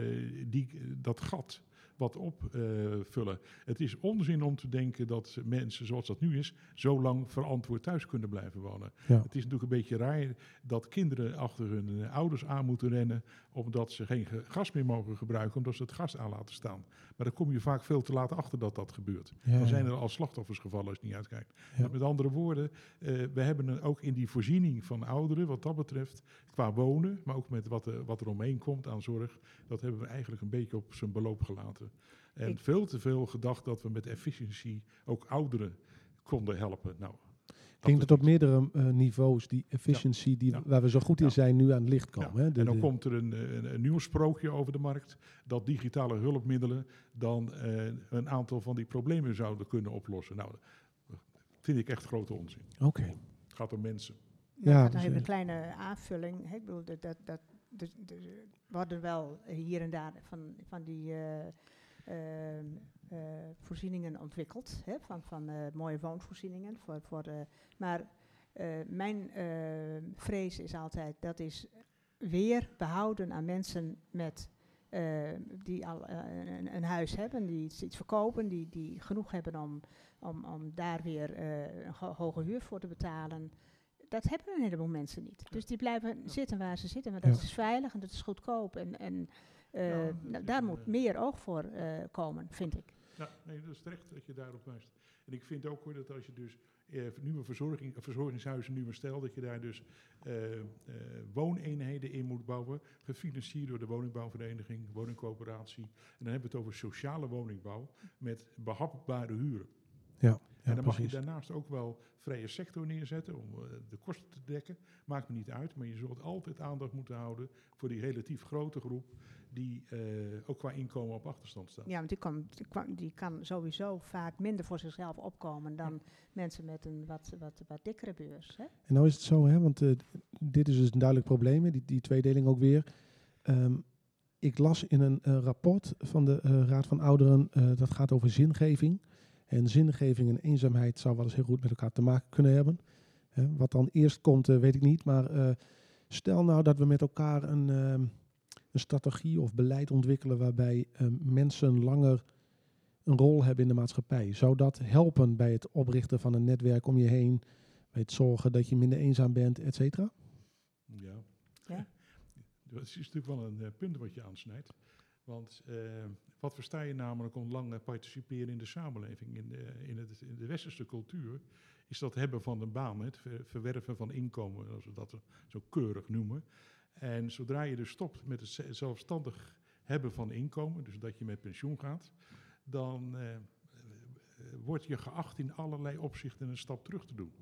die, dat gat wat opvullen. het is onzin om te denken dat mensen, zoals dat nu is, zo lang verantwoord thuis kunnen blijven wonen. Ja. Het is natuurlijk een beetje raar dat kinderen achter hun eh, ouders aan moeten rennen, omdat ze geen ge- gas meer mogen gebruiken, omdat ze het gas aan laten staan. Maar dan kom je vaak veel te laat achter dat dat gebeurt. Ja, Dan zijn er al slachtoffers gevallen als je niet uitkijkt. Ja. Met andere woorden, eh, we hebben ook in die voorziening van ouderen, wat dat betreft, qua wonen, maar ook met wat, er- wat er omheen komt aan zorg, dat hebben we eigenlijk een beetje op zijn beloop gelaten. En Ik- veel te veel gedacht dat we met efficiëntie ook ouderen konden helpen. Nou, Ik denk dat op meerdere eh, niveaus die efficiency die, Ja. waar we zo goed in Ja. zijn nu aan het licht Ja, komen. Hè? De- en dan de- komt er een, een, een nieuw sprookje over de markt, dat digitale hulpmiddelen dan eh, een aantal van die problemen zouden kunnen oplossen. Nou, dat vind ik echt grote onzin. Oké. Het gaat om mensen. Ja, had dus, even eh, een kleine aanvulling. hè. Ik bedoel, dat, dat, dat, er worden wel hier en daar van, van die eh, eh, voorzieningen ontwikkeld. Hè, van van eh, mooie woonvoorzieningen. Voor, voor, eh, maar eh, mijn eh, vrees is altijd, dat is weer behouden aan mensen met... eh, die al eh, een, een huis hebben, die iets, iets verkopen, die, die genoeg hebben om, om, om daar weer eh, een ho- hoge huur voor te betalen dat hebben een heleboel mensen niet. Dus die blijven zitten waar ze zitten. Maar dat Ja. is veilig en dat is goedkoop. En, en eh, Ja, nou, is daar moet eh, meer oog voor eh, komen, vind ik. Ja, nee, dat is terecht dat je daarop wijst. En ik vind ook hoor dat als je dus eh, nieuwe verzorging, verzorgingshuizen, nieuwe stijl, dat je daar dus eh, eh, wooneenheden in moet bouwen, gefinancierd door de woningbouwvereniging, woningcoöperatie. En dan hebben we het over sociale woningbouw met behapbare huren. Ja, en dan mag je precies. daarnaast ook wel vrije sector neerzetten om de kosten te dekken. Maakt me niet uit, maar je zult altijd aandacht moeten houden voor die relatief grote groep die eh, ook qua inkomen op achterstand staan. Ja, want die kan, die, kan, die kan sowieso vaak minder voor zichzelf opkomen dan mensen met een wat, wat, wat dikkere beurs. Hè? En nou is het zo, hè, want eh, dit is dus een duidelijk probleem, hè, die, die tweedeling ook weer. Ehm, ik las in een eh, rapport van de eh, Raad van Ouderen, eh, dat gaat over zingeving. En zingeving en eenzaamheid zou wel eens heel goed met elkaar te maken kunnen hebben. Hè, wat dan eerst komt, weet ik niet. Maar eh, stel nou dat we met elkaar een, ehm, een strategie of beleid ontwikkelen waarbij ehm, mensen langer een rol hebben in de maatschappij. Zou dat helpen bij het oprichten van een netwerk om je heen, bij het zorgen dat je minder eenzaam bent, et cetera? Ja. Ja. Dat is natuurlijk wel een eh, punt wat je aansnijdt. Want eh, wat versta je namelijk om lang eh, participeren in de samenleving? In de, in, het, in de westerse cultuur is dat hebben van een baan, het ver- verwerven van inkomen, als we dat zo keurig noemen. En zodra je dus stopt met het ze- zelfstandig hebben van inkomen, dus dat je met pensioen gaat, dan eh, eh, word je geacht in allerlei opzichten een stap terug te doen.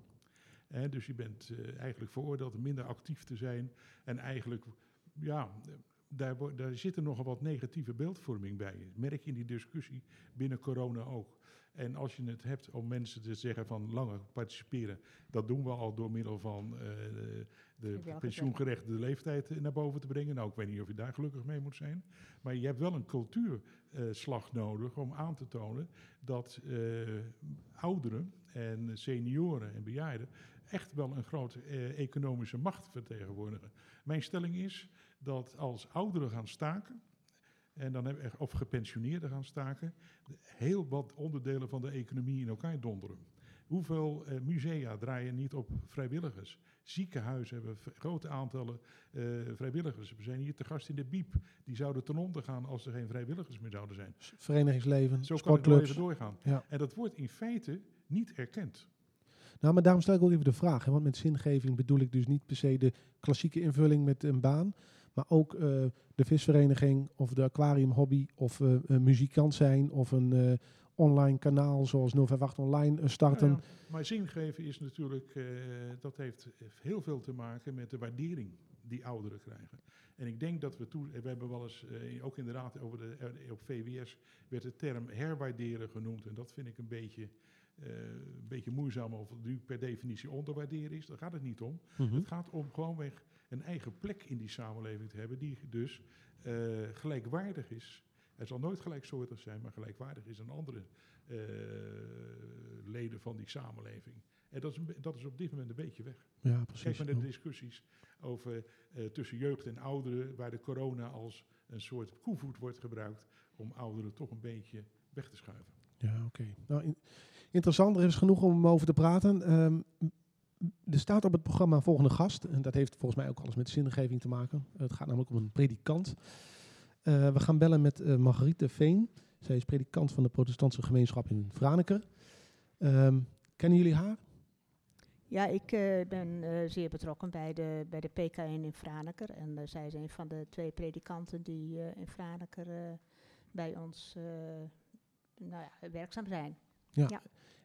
Dus je bent eh, eigenlijk veroordeeld minder actief te zijn en eigenlijk ja, daar, daar zit er nogal wat negatieve beeldvorming bij. Merk je in die discussie binnen corona ook. En als je het hebt om mensen te zeggen van langer participeren, dat doen we al door middel van eh, de, pensioengerechtigde leeftijd eh, naar boven te brengen. Nou, ik weet niet of je daar gelukkig mee moet zijn. Maar je hebt wel een cultuurslag nodig om aan te tonen dat eh, ouderen en senioren en bejaarden echt wel een grote eh, economische macht vertegenwoordigen. Mijn stelling is dat als ouderen gaan staken, en dan hebben of gepensioneerden gaan staken, heel wat onderdelen van de economie in elkaar donderen. Hoeveel eh, musea draaien niet op vrijwilligers? Ziekenhuizen hebben grote aantallen eh, vrijwilligers. We zijn hier te gast in de BIEB. Die zouden ten onder gaan als er geen vrijwilligers meer zouden zijn. Verenigingsleven, Zo kan even doorgaan. Ja. En dat wordt in feite niet erkend. Nou, maar daarom stel ik ook even de vraag. Hè, want met zingeving bedoel ik dus niet per se de klassieke invulling met een baan. Maar ook eh, de visvereniging of de aquariumhobby of eh, een muzikant zijn of een online kanaal zoals 058 Online eh, starten. Ja, maar zingeving is natuurlijk, eh, dat heeft heel veel te maken met de waardering die ouderen krijgen. En ik denk dat we toe, we hebben wel eens, eh, ook inderdaad over de, eh, op VWS werd de term herwaarderen genoemd. En dat vind ik een beetje, eh, een beetje moeizaam of het nu per definitie onderwaarderen is. Daar gaat het niet om. Mhm. Het gaat om gewoonweg een eigen plek in die samenleving te hebben, die dus eh, gelijkwaardig is. Het zal nooit gelijksoortig zijn, maar gelijkwaardig is aan andere eh, leden van die samenleving. En dat is, dat is op dit moment een beetje weg. Ja, Kijk precies. maar naar de discussies over eh, tussen jeugd en ouderen, waar de corona als een soort koevoet wordt gebruikt om ouderen toch een beetje weg te schuiven. Ja, oké. Nou, in- interessant. Er is genoeg om over te praten. Ehm, er staat op het programma volgende gast. En dat heeft volgens mij ook alles met zingeving te maken. Het gaat namelijk om een predikant. Eh, we gaan bellen met Margriete Veen. Zij is predikant van de protestantse gemeenschap in Franeker. Ehm, kennen jullie haar? Ja, ik eh, ben zeer betrokken bij de, bij de PKN in Franeker. En zij is een van de twee predikanten die in Franeker eh, bij ons nou ja, werkzaam zijn.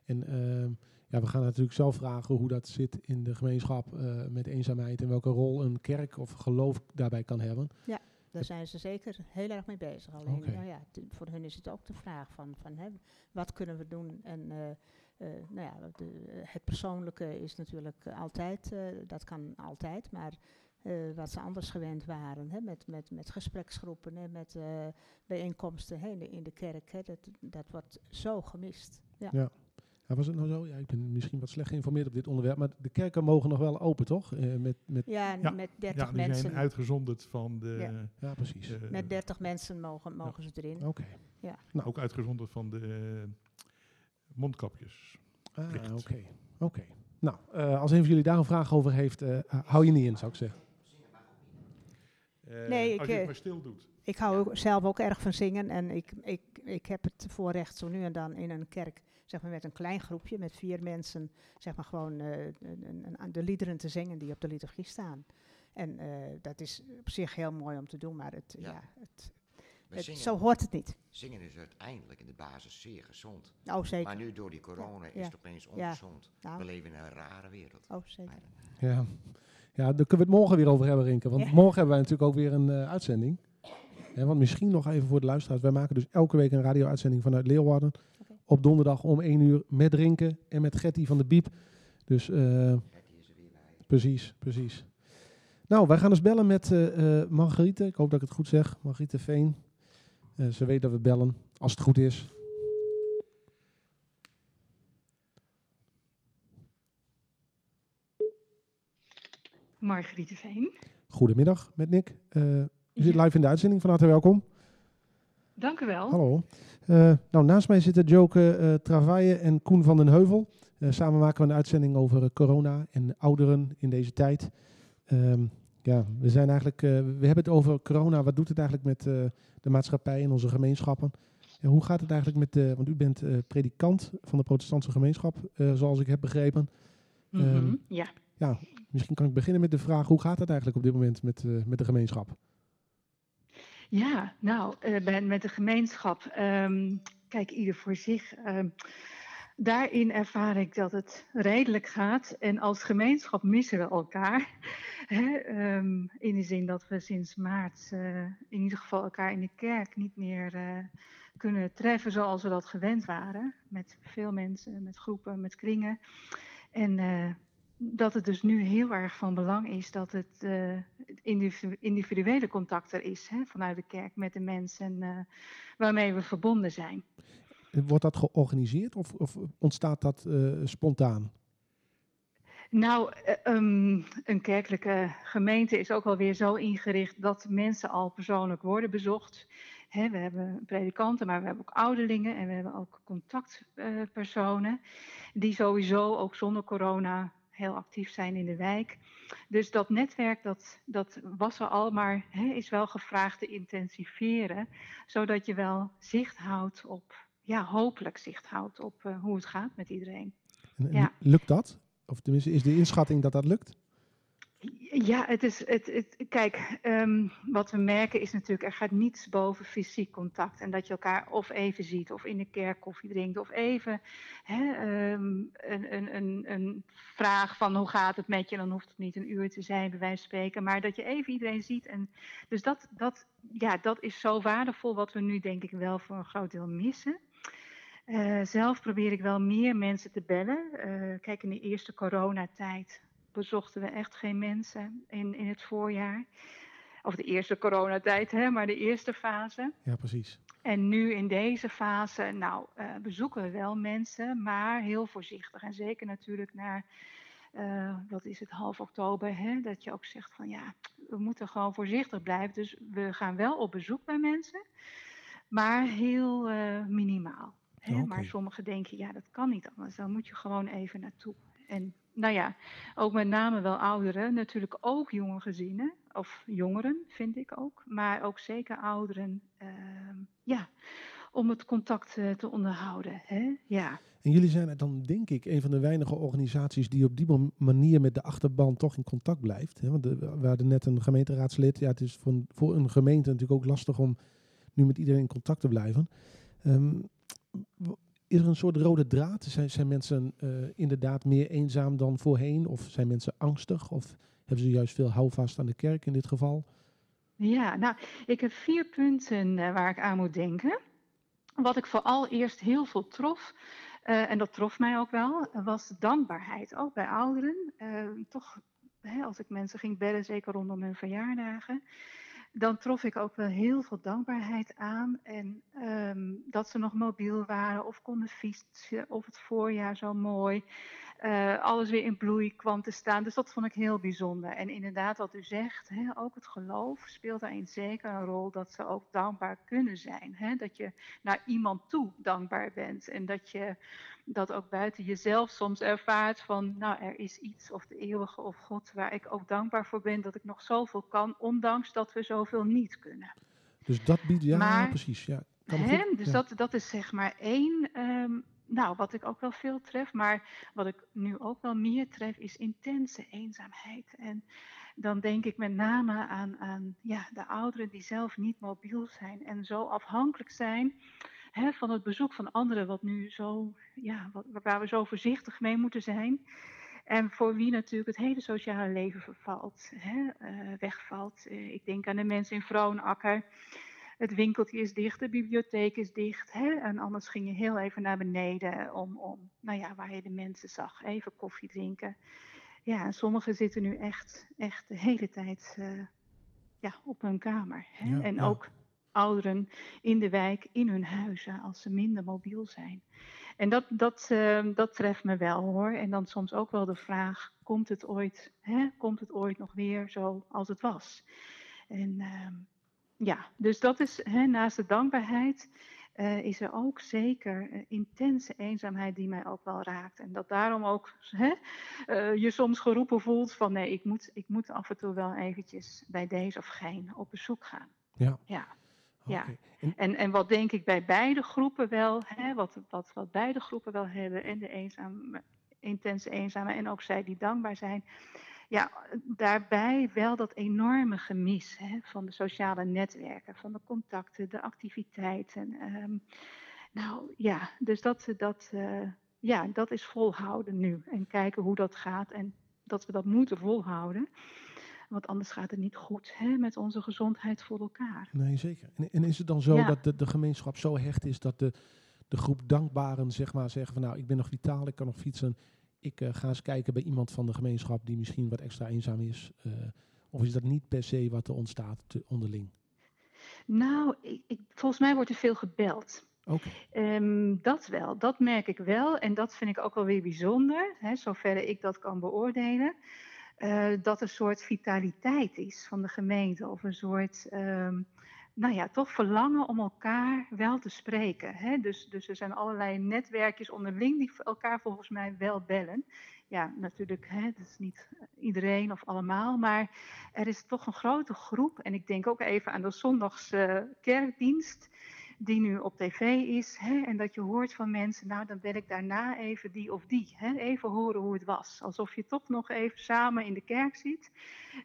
En ehm, ja, we gaan natuurlijk zelf vragen hoe dat zit in de gemeenschap met eenzaamheid. En welke rol een kerk of geloof daarbij kan hebben. Daar zijn ze zeker heel erg mee bezig. Alleen, nou ja, voor hun is het ook de vraag van, van hè, wat kunnen we doen? En eh, eh, nou ja, de, het persoonlijke is natuurlijk altijd, eh, dat kan altijd, maar wat ze anders gewend waren, hè, met, met, met gespreksgroepen, hè, met bijeenkomsten hè, in, de, in de kerk, hè, dat, dat wordt zo gemist. Ja. Ja. Ja, was het nou zo? Ja, ik ben misschien wat slecht geïnformeerd op dit onderwerp. Maar de kerken mogen nog wel open, toch? Eh, met, met, Ja, Ja, met 30 Ja, die mensen. zijn uitgezonderd van de... Ja. ja, precies. eh, Met 30 mensen mogen, mogen ze erin. Oké. ook uitgezonderd van de eh, mondkapjes. Ah, oké. Oké. Nou, eh, als een van jullie daar een vraag over heeft, eh, hou je niet in, zou ik zeggen. Nee, ik, als je het maar stil doet. Ik hou zelf ook erg van zingen en ik, ik, ik heb het voorrecht zo nu en dan in een kerk, zeg maar met een klein groepje, met vier mensen, zeg maar gewoon eh, een- een- een- de liederen te zingen die op de liturgie staan. En eh, dat is op zich heel mooi om te doen, maar het, ja. Ja. het, het- zingen, zo hoort het niet. zingen is uiteindelijk in de basis zeer gezond. Oh, zeker. Maar nu door die corona is ja, het opeens ja. ongezond. Nou. We leven in een rare wereld. Oh, zeker. Maar, Ja. ja, daar kunnen we het morgen weer over hebben, Rinke. Want Ja. morgen hebben wij natuurlijk ook weer een eh, uitzending. Hè, want misschien nog even voor de luisteraars. Wij maken dus elke week een radio-uitzending vanuit Leeuwarden. Op donderdag om 1 uur met drinken en met Getty van de Biep. Dus eh, precies, precies. Nou, wij gaan dus bellen met eh eh, Margriete. Ik hoop dat ik het goed zeg. Margriete Veen. Ze weet dat we bellen, als het goed is. Margriete Veen. Goedemiddag met Nick. U zit live in de uitzending. Van harte welkom. Dank u wel. Hallo. Eh, nou, naast mij zitten Joke eh Travaille en Koen van den Heuvel. Eh, samen maken we een uitzending over corona en ouderen in deze tijd. Ehm, ja, we zijn eigenlijk, we hebben het over corona. Wat doet het eigenlijk met de maatschappij en onze gemeenschappen? En hoe gaat het eigenlijk met de, want u bent predikant van de protestantse gemeenschap, zoals ik heb begrepen. Mhm, ehm, ja. Ja, misschien kan ik beginnen met de vraag, hoe gaat het eigenlijk op dit moment met, met de gemeenschap? Ja, nou, eh, met de gemeenschap. ehm, kijk, ieder voor zich. ehm, daarin ervaar ik dat het redelijk gaat. En als gemeenschap missen we elkaar. Ehm, in de zin dat we sinds maart eh, in ieder geval elkaar in de kerk niet meer eh, kunnen treffen zoals we dat gewend waren. Met veel mensen, met groepen, met kringen. En dat het dus nu heel erg van belang is dat het eh, het individuele contact er is hè, vanuit de kerk met de mensen eh, waarmee we verbonden zijn. Wordt dat georganiseerd of, of ontstaat dat eh, spontaan? Nou, eh, ehm, een kerkelijke gemeente is ook alweer zo ingericht dat mensen al persoonlijk worden bezocht. We hebben predikanten, maar we hebben ook ouderlingen en we hebben ook contactpersonen die sowieso ook zonder corona heel actief zijn in de wijk. Dus dat netwerk dat, dat was er al, maar hè, is wel gevraagd te intensiveren, zodat je wel zicht houdt op, ja, hopelijk zicht houdt op eh, hoe het gaat met iedereen. En, en Ja. Lukt dat? Of tenminste, is de inschatting dat dat lukt? Ja, het is, het, het, kijk, ehm, wat we merken is natuurlijk, er gaat niets boven fysiek contact. En dat je elkaar of even ziet, of in de kerk koffie drinkt, of even hè, ehm, een, een, een, een vraag van hoe gaat het met je. Dan hoeft het niet een uur te zijn, bij wijze van spreken. Maar dat je even iedereen ziet. En dus dat, dat, ja, dat is zo waardevol, wat we nu denk ik wel voor een groot deel missen. Eh, zelf probeer ik wel meer mensen te bellen. Eh, kijk, in de eerste coronatijd bezochten we echt geen mensen in, in het voorjaar. Of de eerste coronatijd, hè, maar de eerste fase. Ja, precies. En nu in deze fase, nou, eh, bezoeken we wel mensen, maar heel voorzichtig. En zeker natuurlijk naar, eh, wat is het, half oktober, hè, dat je ook zegt van ja, we moeten gewoon voorzichtig blijven. Dus we gaan wel op bezoek bij mensen, maar heel eh, minimaal. Hè? Maar sommigen denken, ja, dat kan niet anders. Dan moet je gewoon even naartoe. En nou ja, ook met name wel ouderen, natuurlijk ook jonge gezinnen, of jongeren vind ik ook, maar ook zeker ouderen, ehm, ja, om het contact eh, te onderhouden. Hè? Ja. En jullie zijn dan denk ik een van de weinige organisaties die op die manier met de achterban toch in contact blijft. Hè? Want de- we hadden net een gemeenteraadslid. Ja, het is voor een, gemeente natuurlijk ook lastig om nu met iedereen in contact te blijven. Ehm, is er een soort rode draad? Zijn, zijn mensen eh, inderdaad meer eenzaam dan voorheen? Of zijn mensen angstig? Of hebben ze juist veel houvast aan de kerk in dit geval? Ja, nou, ik heb vier punten eh, waar ik aan moet denken. Wat ik vooral eerst heel veel trof, eh, en dat trof mij ook wel, was dankbaarheid. Ook bij ouderen. Toch, hè, als ik mensen ging bellen, zeker rondom hun verjaardagen, dan trof ik ook wel heel veel dankbaarheid aan. En ehm, dat ze nog mobiel waren of konden fietsen, of het voorjaar zo mooi. eh, alles weer in bloei kwam te staan. Dus dat vond ik heel bijzonder. En inderdaad, wat u zegt, hè, ook het geloof speelt daarin zeker een rol dat ze ook dankbaar kunnen zijn. Hè? Dat je naar iemand toe dankbaar bent. En dat je dat ook buiten jezelf soms ervaart van, nou, er is iets of de eeuwige of God waar ik ook dankbaar voor ben dat ik nog zoveel kan, ondanks dat we zoveel niet kunnen. Dus dat biedt, ja, Maar- precies. Ja, kan goed- Dus ja. dat, dat is zeg maar één. ehm, nou, wat ik ook wel veel tref, maar wat ik nu ook wel meer tref, is intense eenzaamheid. En dan denk ik met name aan, aan ja, de ouderen die zelf niet mobiel zijn en zo afhankelijk zijn hè, van het bezoek van anderen, wat nu zo, ja, wat, waar we zo voorzichtig mee moeten zijn. En voor wie natuurlijk het hele sociale leven vervalt, hè, eh, wegvalt. Eh, ik denk aan de mensen in Vrouwenakker. het winkeltje is dicht, de bibliotheek is dicht. Hè? En anders ging je heel even naar beneden om, om, nou ja, waar je de mensen zag, even koffie drinken. Ja, en sommigen zitten nu echt, echt de hele tijd uh, ja, op hun kamer. Hè? Ja, en ja. ook ouderen in de wijk, in hun huizen, als ze minder mobiel zijn. En dat, dat, uh, dat treft me wel hoor. En dan soms ook wel de vraag: komt het ooit, hè? Komt het ooit nog weer zo als het was? En uh, ja, dus dat is hè, naast de dankbaarheid. Uh, is er ook zeker uh, intense eenzaamheid die mij ook wel raakt. En dat daarom ook hè, uh, je soms geroepen voelt van nee, ik moet, ik moet af en toe wel eventjes bij deze of geen op bezoek gaan. Ja. ja. Okay. Ja, en, en wat denk ik bij beide groepen wel, hè, wat, wat, wat beide groepen wel hebben, en de eenzame, intense eenzame en ook zij die dankbaar zijn, ja, daarbij wel dat enorme gemis hè, van de sociale netwerken, van de contacten, de activiteiten. Um, nou ja, dus dat, dat, uh, ja, dat is volhouden nu en kijken hoe dat gaat en dat we dat moeten volhouden. Want anders gaat het niet goed hè, met onze gezondheid voor elkaar. Nee, zeker. En, en is het dan zo Ja. dat de, de gemeenschap zo hecht is dat de, de groep dankbaren zeg maar, zeggen van nou, ik ben nog vitaal, ik kan nog fietsen. Ik eh, ga eens kijken bij iemand van de gemeenschap die misschien wat extra eenzaam is. eh, of is dat niet per se wat er ontstaat te, onderling? Nou, ik, ik, volgens mij wordt er veel gebeld. Oké, Ehm, dat wel, dat merk ik wel. En dat vind ik ook wel weer bijzonder, hè, zover ik dat kan beoordelen. Eh, dat een soort vitaliteit is van de gemeente. Of een soort, ehm, nou ja, toch verlangen om elkaar wel te spreken. Hè? Dus, dus er zijn allerlei netwerkjes onderling die elkaar volgens mij wel bellen. Ja, natuurlijk, hè, is niet iedereen of allemaal. Maar er is toch een grote groep. En ik denk ook even aan de zondagse kerkdienst die nu op tv is. Hè, en dat je hoort van mensen, nou dan bel ik daarna even die of die. Hè, even horen hoe het was. Alsof je toch nog even samen in de kerk zit.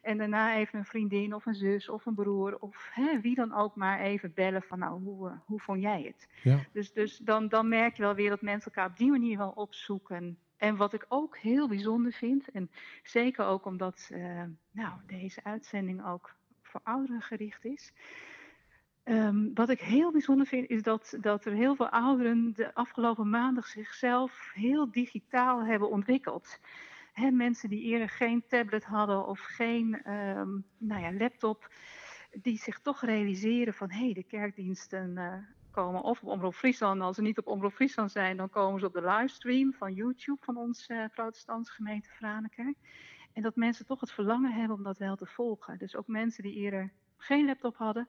En daarna even een vriendin of een zus of een broer of hè, wie dan ook maar even bellen van nou, hoe, uh, hoe vond jij het? ja. Dus, dus dan, dan merk je wel weer dat mensen elkaar op die manier wel opzoeken. En wat ik ook heel bijzonder vind, en zeker ook omdat uh, nou, deze uitzending ook voor ouderen gericht is. Um, wat ik heel bijzonder vind, is dat, dat er heel veel ouderen de afgelopen maandag zichzelf heel digitaal hebben ontwikkeld. Mensen die eerder geen tablet hadden of geen um, nou ja, laptop, die zich toch realiseren van hé, hey, de kerkdiensten uh, komen of op Omroep Friesland. Als ze niet op Omroep Friesland zijn, dan komen ze op de livestream van YouTube van onze uh, protestantse gemeente Franeker. En dat mensen toch het verlangen hebben om dat wel te volgen. Dus ook mensen die eerder geen laptop hadden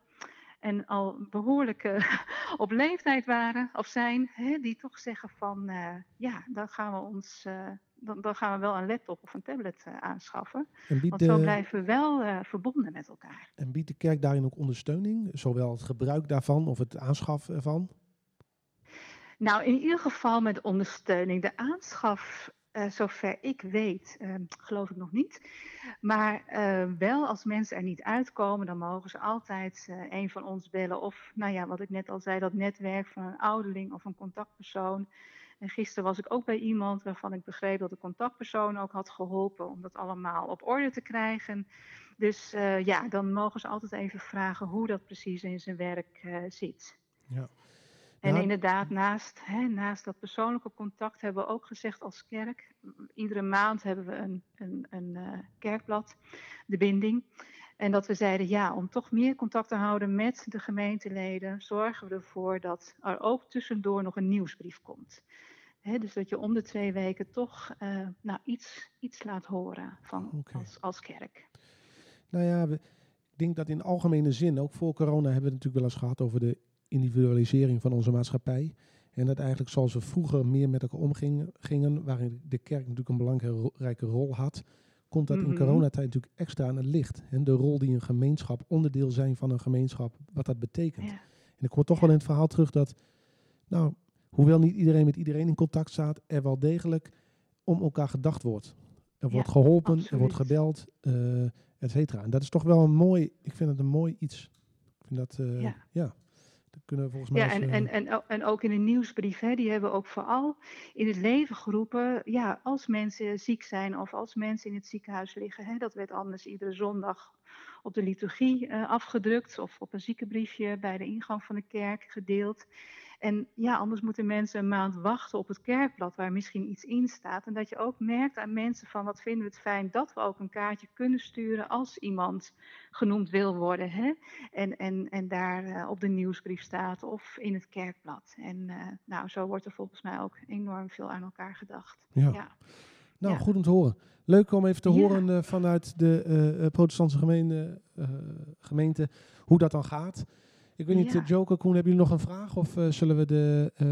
en al behoorlijk uh, op leeftijd waren of zijn, hè, die toch zeggen van uh, ja, dan gaan we ons, uh, dan, dan, gaan we wel een laptop of een tablet aanschaffen. En Want zo blijven we wel verbonden met elkaar. En biedt de kerk daarin ook ondersteuning, zowel het gebruik daarvan of het aanschaf ervan? Nou, in ieder geval met ondersteuning. De aanschaf uh, zover ik weet, uh, geloof ik nog niet. Maar uh, wel als mensen er niet uitkomen, dan mogen ze altijd een van ons bellen. Of, nou ja, wat ik net al zei, dat netwerk van een ouderling of een contactpersoon. En gisteren was ik ook bij iemand waarvan ik begreep dat de contactpersoon ook had geholpen om dat allemaal op orde te krijgen. Dus ja, dan mogen ze altijd even vragen hoe dat precies in zijn werk zit. Ja. En Ja. inderdaad, naast, hè, naast dat persoonlijke contact hebben we ook gezegd als kerk. Iedere maand hebben we een, een, een uh, kerkblad, de binding. En dat we zeiden, ja, om toch meer contact te houden met de gemeenteleden, zorgen we ervoor dat er ook tussendoor nog een nieuwsbrief komt. Dus dat je om de twee weken toch uh, nou, iets, iets laat horen van, als, als kerk. Nou ja, we, ik denk dat in algemene zin, ook voor corona hebben we het natuurlijk wel eens gehad over de individualisering van onze maatschappij. En dat eigenlijk zoals we vroeger meer met elkaar omgingen, gingen, waarin de kerk natuurlijk een belangrijke rol had, komt dat in Mhm. coronatijd natuurlijk extra aan het licht. En de rol die een gemeenschap, onderdeel zijn van een gemeenschap, wat dat betekent. Ja. En ik hoor toch wel in het verhaal terug dat, nou, hoewel niet iedereen met iedereen in contact staat, er wel degelijk om elkaar gedacht wordt. Er Ja, wordt geholpen, er wordt gebeld, eh et cetera. En dat is toch wel een mooi, ik vind het een mooi iets. Ik vind dat, eh, Ja. ja. Dat kunnen we volgens mij. Ja, als, en, eh, en, en, en ook in een nieuwsbrief, hè, die hebben ook vooral in het leven geroepen, ja, als mensen ziek zijn of als mensen in het ziekenhuis liggen, hè, dat werd anders iedere zondag op de liturgie eh, afgedrukt of op een ziekenbriefje bij de ingang van de kerk gedeeld. En ja, anders moeten mensen een maand wachten op het kerkblad waar misschien iets in staat. En dat je ook merkt aan mensen van wat vinden we het fijn dat we ook een kaartje kunnen sturen als iemand genoemd wil worden. Hè? En, en, en daar eh, op de nieuwsbrief staat of in het kerkblad. En eh, nou, zo wordt er volgens mij ook enorm veel aan elkaar gedacht. ja. Ja, Nou, ja. goed om te horen. Leuk om even te Ja. horen eh, vanuit de protestantse gemeente, gemeente hoe dat dan gaat. Ik weet niet, Ja. eh, Joker, Koen, hebben jullie nog een vraag? Of eh, zullen, we de, eh,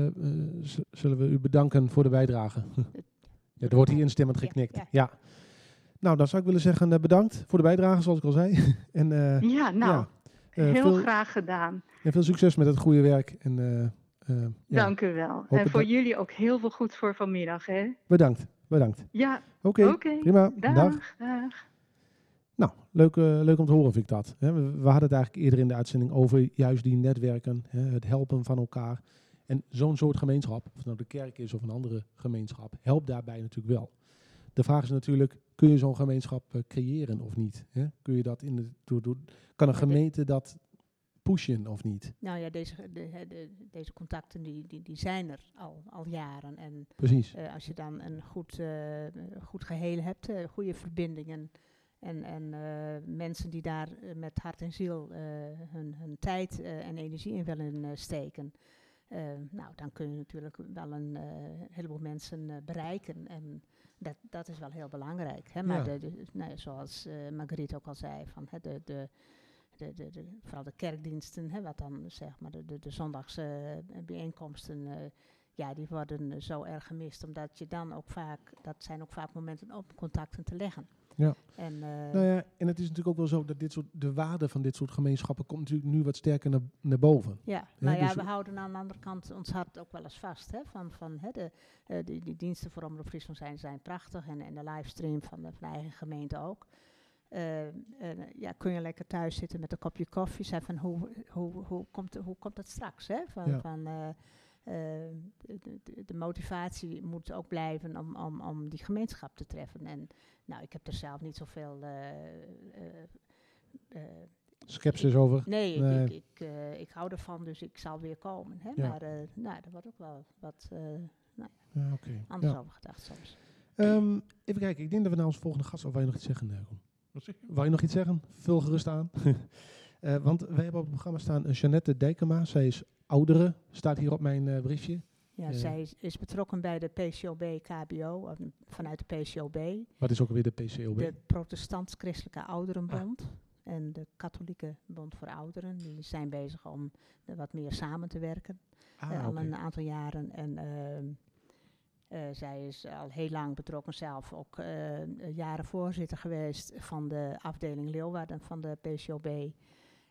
zullen we u bedanken voor de bijdrage? ja, er wordt hier instemmend geknikt. Ja, ja. Nou, dan zou ik willen zeggen bedankt voor de bijdrage, zoals ik al zei. en ja nou, heel veel, graag gedaan. en veel succes met het goede werk. En, ja, Dank u wel. En voor jullie ook heel veel goed voor vanmiddag. Hè? Bedankt, bedankt. Ja, Oké, prima. Dag. Dag. dag. Nou, leuk, eh, leuk om te horen vind ik dat. We, we hadden het eigenlijk eerder in de uitzending over juist die netwerken, het helpen van elkaar. En zo'n soort gemeenschap, of het nou de kerk is of een andere gemeenschap, helpt daarbij natuurlijk wel. De vraag is natuurlijk, kun je zo'n gemeenschap eh, creëren of niet? Kun je dat in de, door, door- kan een gemeente dat pushen of niet? Nou ja, deze, de, hè, de- deze contacten die, die, die zijn er al, al jaren. En Precies. eh, als je dan een goed, goed geheel hebt, goede verbindingen en, en eh, mensen die daar eh, met hart en ziel eh, hun, hun tijd en energie in willen steken, nou, dan kun je natuurlijk wel een heleboel mensen bereiken. En dat, dat is wel heel belangrijk. Hè? Maar Ja. de, de- nou zoals Marguerite ook al zei, van, hè, de, de, de, de, de, vooral de kerkdiensten, hè, wat dan zeg maar de, de, de zondagse bijeenkomsten, ja, die worden zo erg gemist, omdat je dan ook vaak, dat zijn ook vaak momenten om contacten te leggen. Ja. En, eh, Nou ja, en het is natuurlijk ook wel zo dat dit soort, de waarde van dit soort gemeenschappen komt natuurlijk nu wat sterker naar, naar boven. Ja, nou ja, dus- we houden aan de andere kant ons hart ook wel eens vast. Hè, van, van, hè, de, eh, die, die diensten voor Omroep Friesland zijn, zijn prachtig en, en de livestream van de, van de eigen gemeente ook. Eh, ja, kun je lekker thuis zitten met een kopje koffie. Zeg van hoe, hoe, hoe, komt, hoe komt dat straks? Hè? Van, Ja. van, de, de, de motivatie moet ook blijven om, om, om die gemeenschap te treffen. En nou, ik heb er zelf niet zoveel. eh, eh, eh, Skepsis over. Nee, ik, Nee. ik, ik, eh, ik hou ervan, dus ik zal weer komen. Hè? Ja. Maar eh, nou, er wordt ook wel wat eh, Ja, oké. anders Ja. over gedacht soms. Ehm, even kijken, ik denk dat we naar onze volgende gast, of wil je nog iets zeggen, eh? Wat zeg je? Wou je nog iets zeggen? Vul gerust aan. Eh, want wij hebben op het programma staan Jeannette Dijkema. Zij is oudere, staat hier op mijn eh, briefje. Ja, Eh. zij is, is betrokken bij de PCOB KBO, of vanuit de PCOB, Wat is ook alweer de PCOB? de Protestants-Christelijke Ouderenbond en de Katholieke Bond voor Ouderen. Die zijn bezig om wat meer samen te werken. ah, eh, al een aantal jaren. En ehm, eh, zij is al heel lang betrokken zelf, ook jaren voorzitter geweest van de afdeling Leeuwarden van de PCOB.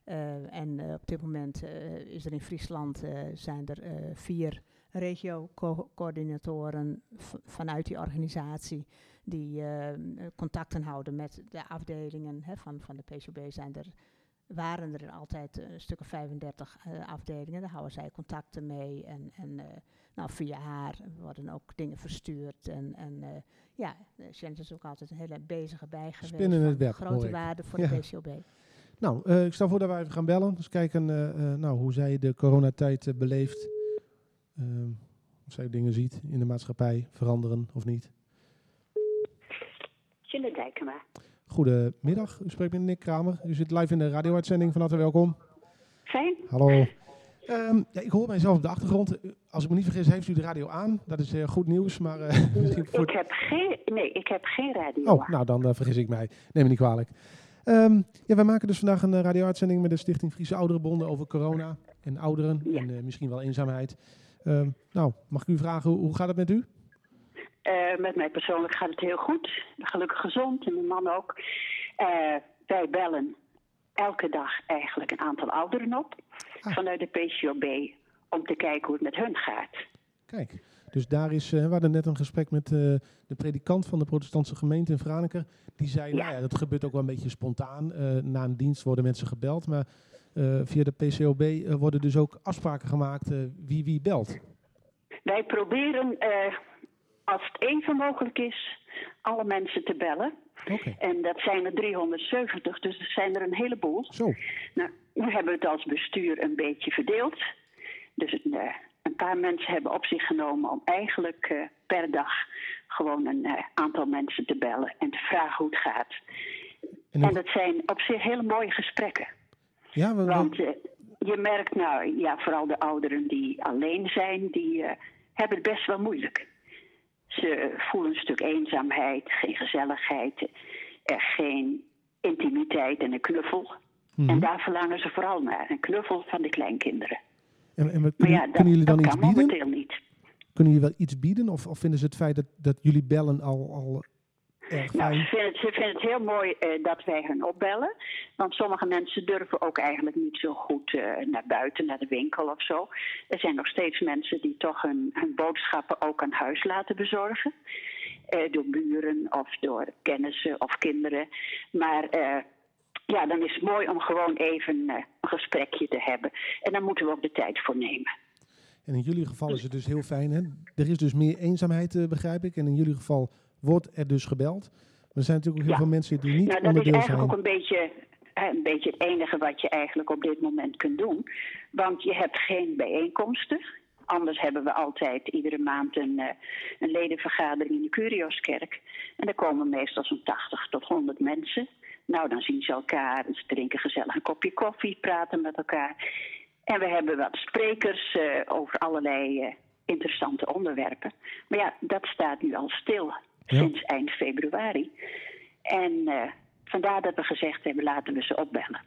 Eh, en eh, op dit moment eh, is er in Friesland zijn er vier regio-coördinatoren vanuit die organisatie die contacten houden met de afdelingen hè, van, van de PCOB. Zijn er, waren er altijd een stuk of 35 eh, afdelingen, daar houden zij contacten mee. En, en nou, via haar worden ook dingen verstuurd. En, en ja, Janet is ook altijd een hele bezige bij geweest. Spinnen in het web, Grote waarde voor Ja. de PCOB. Nou, eh, ik stel voor dat wij even gaan bellen. Dus kijken eh, eh, nou, hoe zij de coronatijd beleeft. Ehm, of zij dingen ziet in de maatschappij, veranderen of niet. Jeanette Dijkema. Goedemiddag, u spreekt met Nick Kramer. U zit live in de radio-uitzending. Van harte welkom. Fijn. Hallo. Ehm, ja, ik hoor mijzelf op de achtergrond. Als ik me niet vergis, heeft u de radio aan. Dat is goed nieuws, maar misschien voor... Ik heb geen, nee, ik heb geen radio. Oh, nou dan vergis ik mij. Neem me niet kwalijk. Ehm, ja, wij maken dus vandaag een uh, radio-uitzending met de Stichting Friese Ouderenbonden over corona en ouderen Ja. en eh, misschien wel eenzaamheid. Ehm, nou, mag ik u vragen, hoe, gaat het met u? Eh, met mij persoonlijk gaat het heel goed. Gelukkig gezond en mijn man ook. Eh, wij bellen elke dag eigenlijk een aantal ouderen op Ah. vanuit de PCOB om te kijken hoe het met hun gaat. Kijk, dus daar is, eh, we hadden net een gesprek met eh, de predikant van de protestantse gemeente in Franeker. Die zei, Ja. nou ja, dat gebeurt ook wel een beetje spontaan. Eh, na een dienst worden mensen gebeld, maar via de PCOB worden dus ook afspraken gemaakt wie wie belt. Wij proberen, als het even mogelijk is, alle mensen te bellen. En dat zijn er 370, dus er zijn er een heleboel. zo. Nou, nu hebben we het als bestuur een beetje verdeeld. Dus eh, een paar mensen hebben op zich genomen om eigenlijk eh, per dag gewoon een eh, aantal mensen te bellen en te vragen hoe het gaat. En dat zijn op zich hele mooie gesprekken. ja, we, we- Want eh, je merkt nou, ja, vooral de ouderen die alleen zijn, die hebben het best wel moeilijk. Ze voelen een stuk eenzaamheid, geen gezelligheid, er geen intimiteit en een knuffel. Mhm. En daar verlangen ze vooral naar, een knuffel van de kleinkinderen. En, en we- kunnen, ja, dat, kunnen jullie dan iets bieden? momenteel niet. Kunnen jullie wel iets bieden? Of, of vinden ze het feit dat, dat jullie bellen al, al erg Nou, ze, vinden het, ze vinden het heel mooi eh, dat wij hun opbellen. Want sommige mensen durven ook eigenlijk niet zo goed eh, naar buiten, naar de winkel of zo. Er zijn nog steeds mensen die toch hun, hun boodschappen ook aan huis laten bezorgen. Eh, door buren of door kennissen of kinderen. Maar ja, dan is het mooi om gewoon even eh, een gesprekje te hebben. En daar moeten we ook de tijd voor nemen. En in jullie geval is het dus heel fijn. Hè? Er is dus meer eenzaamheid, eh, begrijp ik. En in jullie geval wordt er dus gebeld. Maar er zijn natuurlijk ook heel Ja. veel mensen die niet Nou, dat is onderdeel eigenlijk zijn. ook een beetje, een beetje het enige wat je eigenlijk op dit moment kunt doen. Want je hebt geen bijeenkomsten. Anders hebben we altijd iedere maand een, eh, een ledenvergadering in de Curioskerk. En daar komen meestal zo'n 80 tot 100 mensen. Nou, dan zien ze elkaar, ze drinken gezellig een kopje koffie, praten met elkaar. En we hebben wat sprekers eh, over allerlei eh, interessante onderwerpen. Maar ja, dat staat nu al stil Ja. sinds eind februari. En eh, vandaar dat we gezegd hebben, laten we ze opbellen.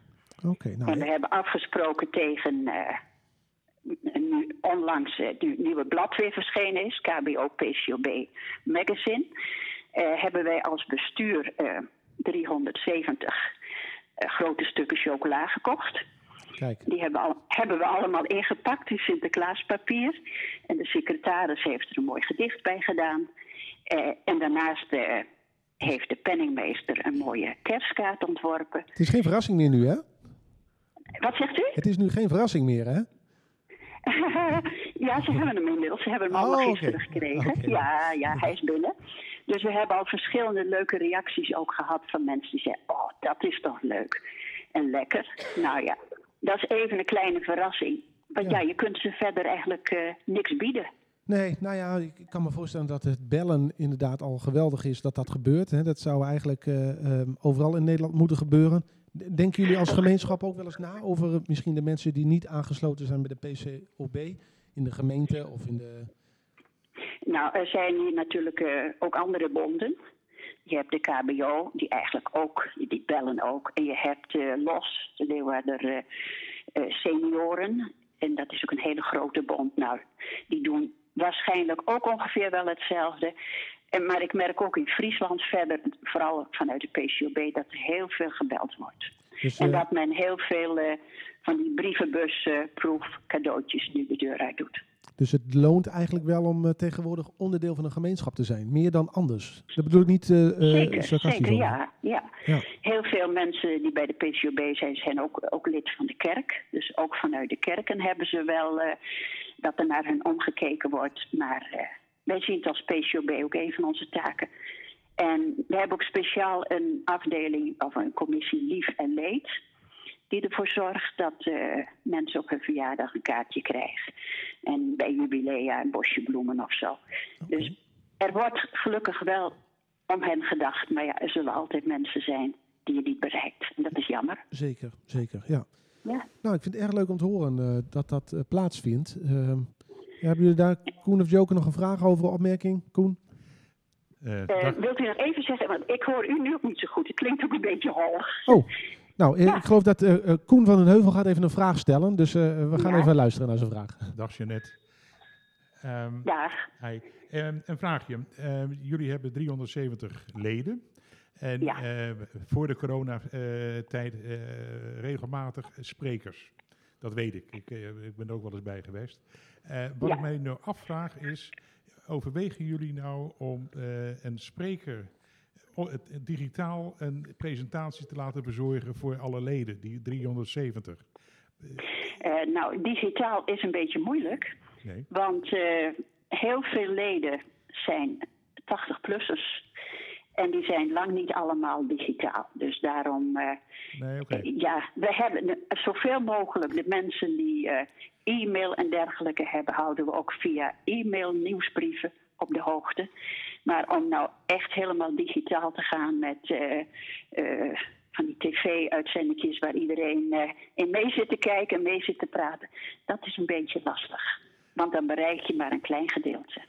Oké, nou, En we hebben afgesproken tegen, nu onlangs het nieuwe blad weer verschenen is, KBO PCOB Magazine, hebben wij als bestuur 370 eh, grote stukken chocola gekocht. kijk. Die hebben, al, hebben we allemaal ingepakt in Sinterklaaspapier. En de secretaris heeft er een mooi gedicht bij gedaan. Eh, en daarnaast eh, heeft de penningmeester een mooie kerstkaart ontworpen. Het is geen verrassing meer nu, hè? Wat zegt u? Het is nu geen verrassing meer, hè? ja, ze hebben hem inmiddels. Ze hebben hem allemaal Oh, gisteren gekregen. Ja, ja, hij is binnen. Dus we hebben al verschillende leuke reacties ook gehad van mensen die zeggen... oh, dat is toch leuk en lekker. Nou ja, dat is even een kleine verrassing. Want Ja. ja, je kunt ze verder eigenlijk eh, niks bieden. Nee, nou ja, ik kan me voorstellen dat het bellen inderdaad al geweldig is dat dat gebeurt. Hè. Dat zou eigenlijk eh, ehm, overal in Nederland moeten gebeuren. Denken jullie als gemeenschap ook wel eens na over eh, misschien de mensen die niet aangesloten zijn bij de PCOB in de gemeente of in de... Nou, er zijn hier natuurlijk eh, ook andere bonden. Je hebt de KBO, die eigenlijk ook, die bellen ook. En je hebt eh, LOS, de Leeuwarder eh, Senioren. En dat is ook een hele grote bond. Nou, die doen waarschijnlijk ook ongeveer wel hetzelfde. En, maar ik merk ook in Friesland verder, vooral vanuit de PCOB, dat er heel veel gebeld wordt. Dus, En dat men heel veel van die brievenbusproef cadeautjes nu de deur uit doet. Dus het loont eigenlijk wel om eh, tegenwoordig onderdeel van een gemeenschap te zijn. Meer dan anders. Dat bedoel ik niet eh, Zeker, sarcastisch. zeker, ja, ja. Ja. Heel veel mensen die bij de PCOB zijn, zijn ook, ook lid van de kerk. Dus ook vanuit de kerken hebben ze wel dat er naar hen omgekeken wordt. Maar wij zien het als PCOB ook een van onze taken. En we hebben ook speciaal een afdeling of een commissie lief en leed. Die ervoor zorgt dat eh, mensen op hun verjaardag een kaartje krijgen. En bij jubilea een bosje bloemen of zo. Dus er wordt gelukkig wel om hen gedacht. Maar ja, er zullen altijd mensen zijn die je niet bereikt. En dat is jammer. Zeker, zeker, ja. Ja. Nou, ik vind het erg leuk om te horen eh, dat dat eh, plaatsvindt. Ehm, hebben jullie daar, Koen of Joker, nog een vraag over, een opmerking? Koen? Wilt u nog even zeggen, want ik hoor u nu ook niet zo goed. Het klinkt ook een beetje hoog. Oh, nou, eh, Ja. ik geloof dat eh, eh, Koen van den Heuvel gaat even een vraag stellen. Dus eh, we gaan Ja. even luisteren naar zijn vraag. dag Jeannette. Ehm, Ja, Hi. Ehm, een vraagje. Ehm, jullie hebben 370 leden. En Ja. eh, voor de coronatijd eh regelmatig sprekers. Dat weet ik. Ik, ik ben er ook wel eens bij geweest. Eh, wat Ja. ik mij nu afvraag is, overwegen jullie nou om eh, een spreker digitaal een presentatie te laten bezorgen voor alle leden, die 370? Eh, nou, digitaal is een beetje moeilijk, Nee. want eh, heel veel leden zijn 80-plussers. En die zijn lang niet allemaal digitaal. Dus daarom, eh, Nee, ja, we hebben zoveel mogelijk de mensen die e-mail en dergelijke hebben, houden we ook via e-mail nieuwsbrieven op de hoogte. Maar om nou echt helemaal digitaal te gaan met eh, eh, van die tv-uitzendingjes waar iedereen eh, in mee zit te kijken en mee zit te praten, dat is een beetje lastig. Want dan bereik je maar een klein gedeelte.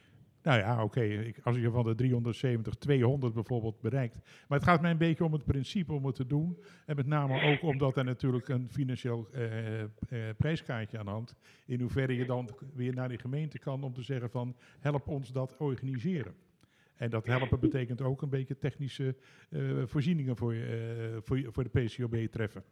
Nou ja, oké. Als je van de 370 200 bijvoorbeeld bereikt. Maar het gaat mij een beetje om het principe om het te doen. En met name ook omdat er natuurlijk een financieel eh, eh, prijskaartje aan hand. In hoeverre je dan weer naar die gemeente kan om te zeggen van help ons dat organiseren. En dat helpen betekent ook een beetje technische eh, voorzieningen voor, eh, voor, voor de PCOB treffen.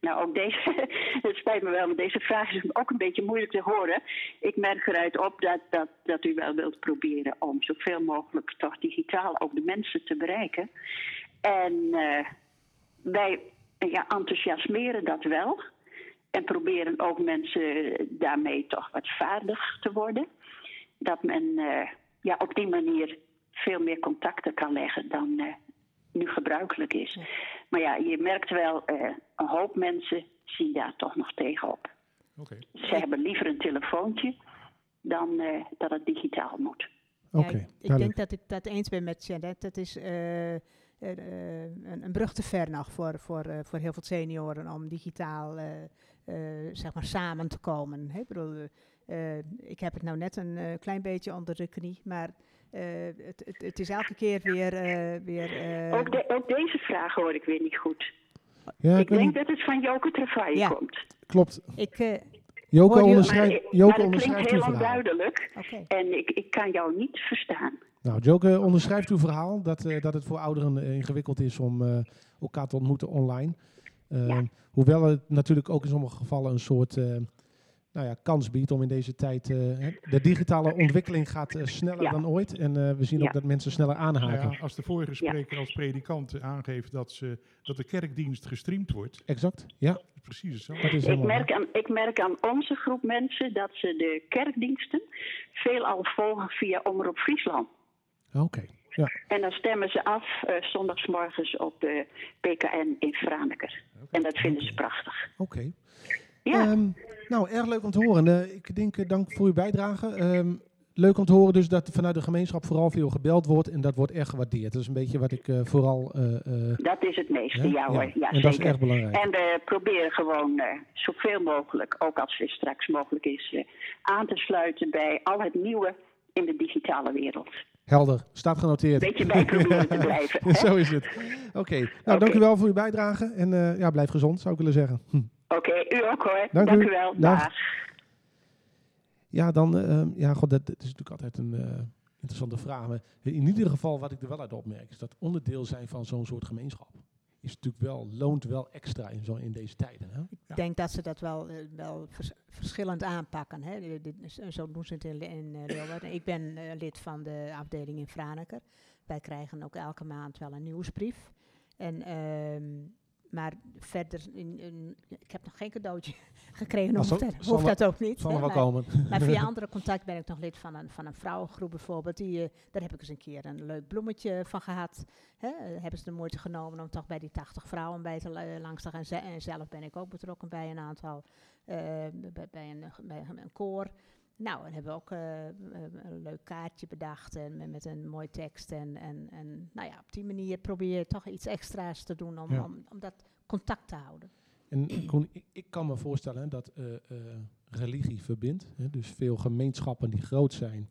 Nou, ook deze, het spijt me wel, maar deze vraag is ook een beetje moeilijk te horen. Ik merk eruit op dat, dat, dat u wel wilt proberen om zoveel mogelijk toch digitaal ook de mensen te bereiken. En eh, wij ja, enthousiasmeren dat wel. En proberen ook mensen daarmee toch wat vaardig te worden. Dat men ja, op die manier veel meer contacten kan leggen dan eh, nu gebruikelijk is. Maar ja, je merkt wel, eh, een hoop mensen zien daar toch nog tegenop. Oké. Ze hebben liever een telefoontje dan eh, dat het digitaal moet. Oké, Ja, ik, denk dat ik dat eens ben met Jeannette. Het is eh, eh, eh, een, een brug te ver nog voor, voor, eh, voor heel veel senioren om digitaal zeg maar samen te komen. Hè? Ik, bedoel, ik heb het nou net een eh, klein beetje onder de knie, maar het, het, het is elke keer weer... eh, weer eh, Ook, de- ook deze vraag hoor ik weer niet goed. Ja, ik denk niet. dat het van Joke Travaille Ja. komt. Klopt. ik, eh, je- onderschrijft, maar, Joke maar het onderschrijft heel onduidelijk Oké. en ik, ik kan jou niet verstaan. Nou, Joke onderschrijft uw verhaal dat, eh, dat het voor ouderen eh, ingewikkeld is om eh, elkaar te ontmoeten online. Eh, Ja. Hoewel het natuurlijk ook in sommige gevallen een soort eh, nou ja, kans biedt om in deze tijd. eh, hè, de digitale ontwikkeling gaat eh, sneller Ja. dan ooit. En eh, we zien Ja. ook dat mensen sneller Nou aanhaken. ja, als de vorige spreker als predikant aangeeft dat, ze, dat de kerkdienst gestreamd wordt, Exact. Ja, precies hetzelfde. dat is Ik merk, aan, ik merk aan onze groep mensen dat ze de kerkdiensten veelal volgen via Omroep Friesland. Oké. Ja. En dan stemmen ze af eh zondagsmorgens op de PKN in Franeker. En dat vinden ze prachtig. Oké. Ja, Ehm, nou, erg leuk om te horen. Eh, ik denk, eh, dank voor uw bijdrage. Ehm, leuk om te horen dus dat vanuit de gemeenschap vooral veel gebeld wordt. En dat wordt erg gewaardeerd. Dat is een beetje wat ik eh, vooral... dat is het meeste, ja, hoor. Ja, en dat is erg belangrijk. En we proberen gewoon eh, zoveel mogelijk, ook als het straks mogelijk is, aan te sluiten bij al het nieuwe in de digitale wereld. Helder, staat genoteerd. Een beetje bij proberen te blijven. Zo is het. Oké, nou dank u wel voor uw bijdrage. En ja, blijf gezond, zou ik willen zeggen. Hm. Oké, u ook hoor. Dank Dank, u. u wel. Dag. Dag. Ja, dan, eh, ja, god, dat, dat is natuurlijk altijd een eh, interessante vraag. Maar in ieder geval, wat ik er wel uit opmerk, is dat onderdeel zijn van zo'n soort gemeenschap. Is natuurlijk wel, loont wel extra in, zo, in deze tijden. Hè? Ik denk dat ze dat wel, eh, wel vers- verschillend aanpakken. Hè. Zo doen ze het in, in Leeuwarden. Ik ben lid van de afdeling in Franeker. Wij krijgen ook elke maand wel een nieuwsbrief. En, ehm, maar verder, in, in- ik heb nog geen cadeautje gekregen. Zal- dat, hoeft dat ook niet. Zal hè, wel maar- komen. maar via andere contact ben ik nog lid van een, van een vrouwengroep bijvoorbeeld. Die, eh, daar heb ik eens een keer een leuk bloemetje van gehad. Hè, eh, hebben ze de moeite genomen om toch bij die 80 vrouwen bij te la- langs te gaan. En ze- En zelf ben ik ook betrokken bij een aantal, eh, bij, bij, een, bij een koor. Nou, en hebben we ook eh, een leuk kaartje bedacht en met, met een mooie tekst. En, en, en nou ja, op die manier probeer je toch iets extra's te doen om, Ja. om, om dat contact te houden. En Koen, ik, ik kan me voorstellen hè, dat eh, eh, religie verbindt. Hè, dus veel gemeenschappen die groot zijn,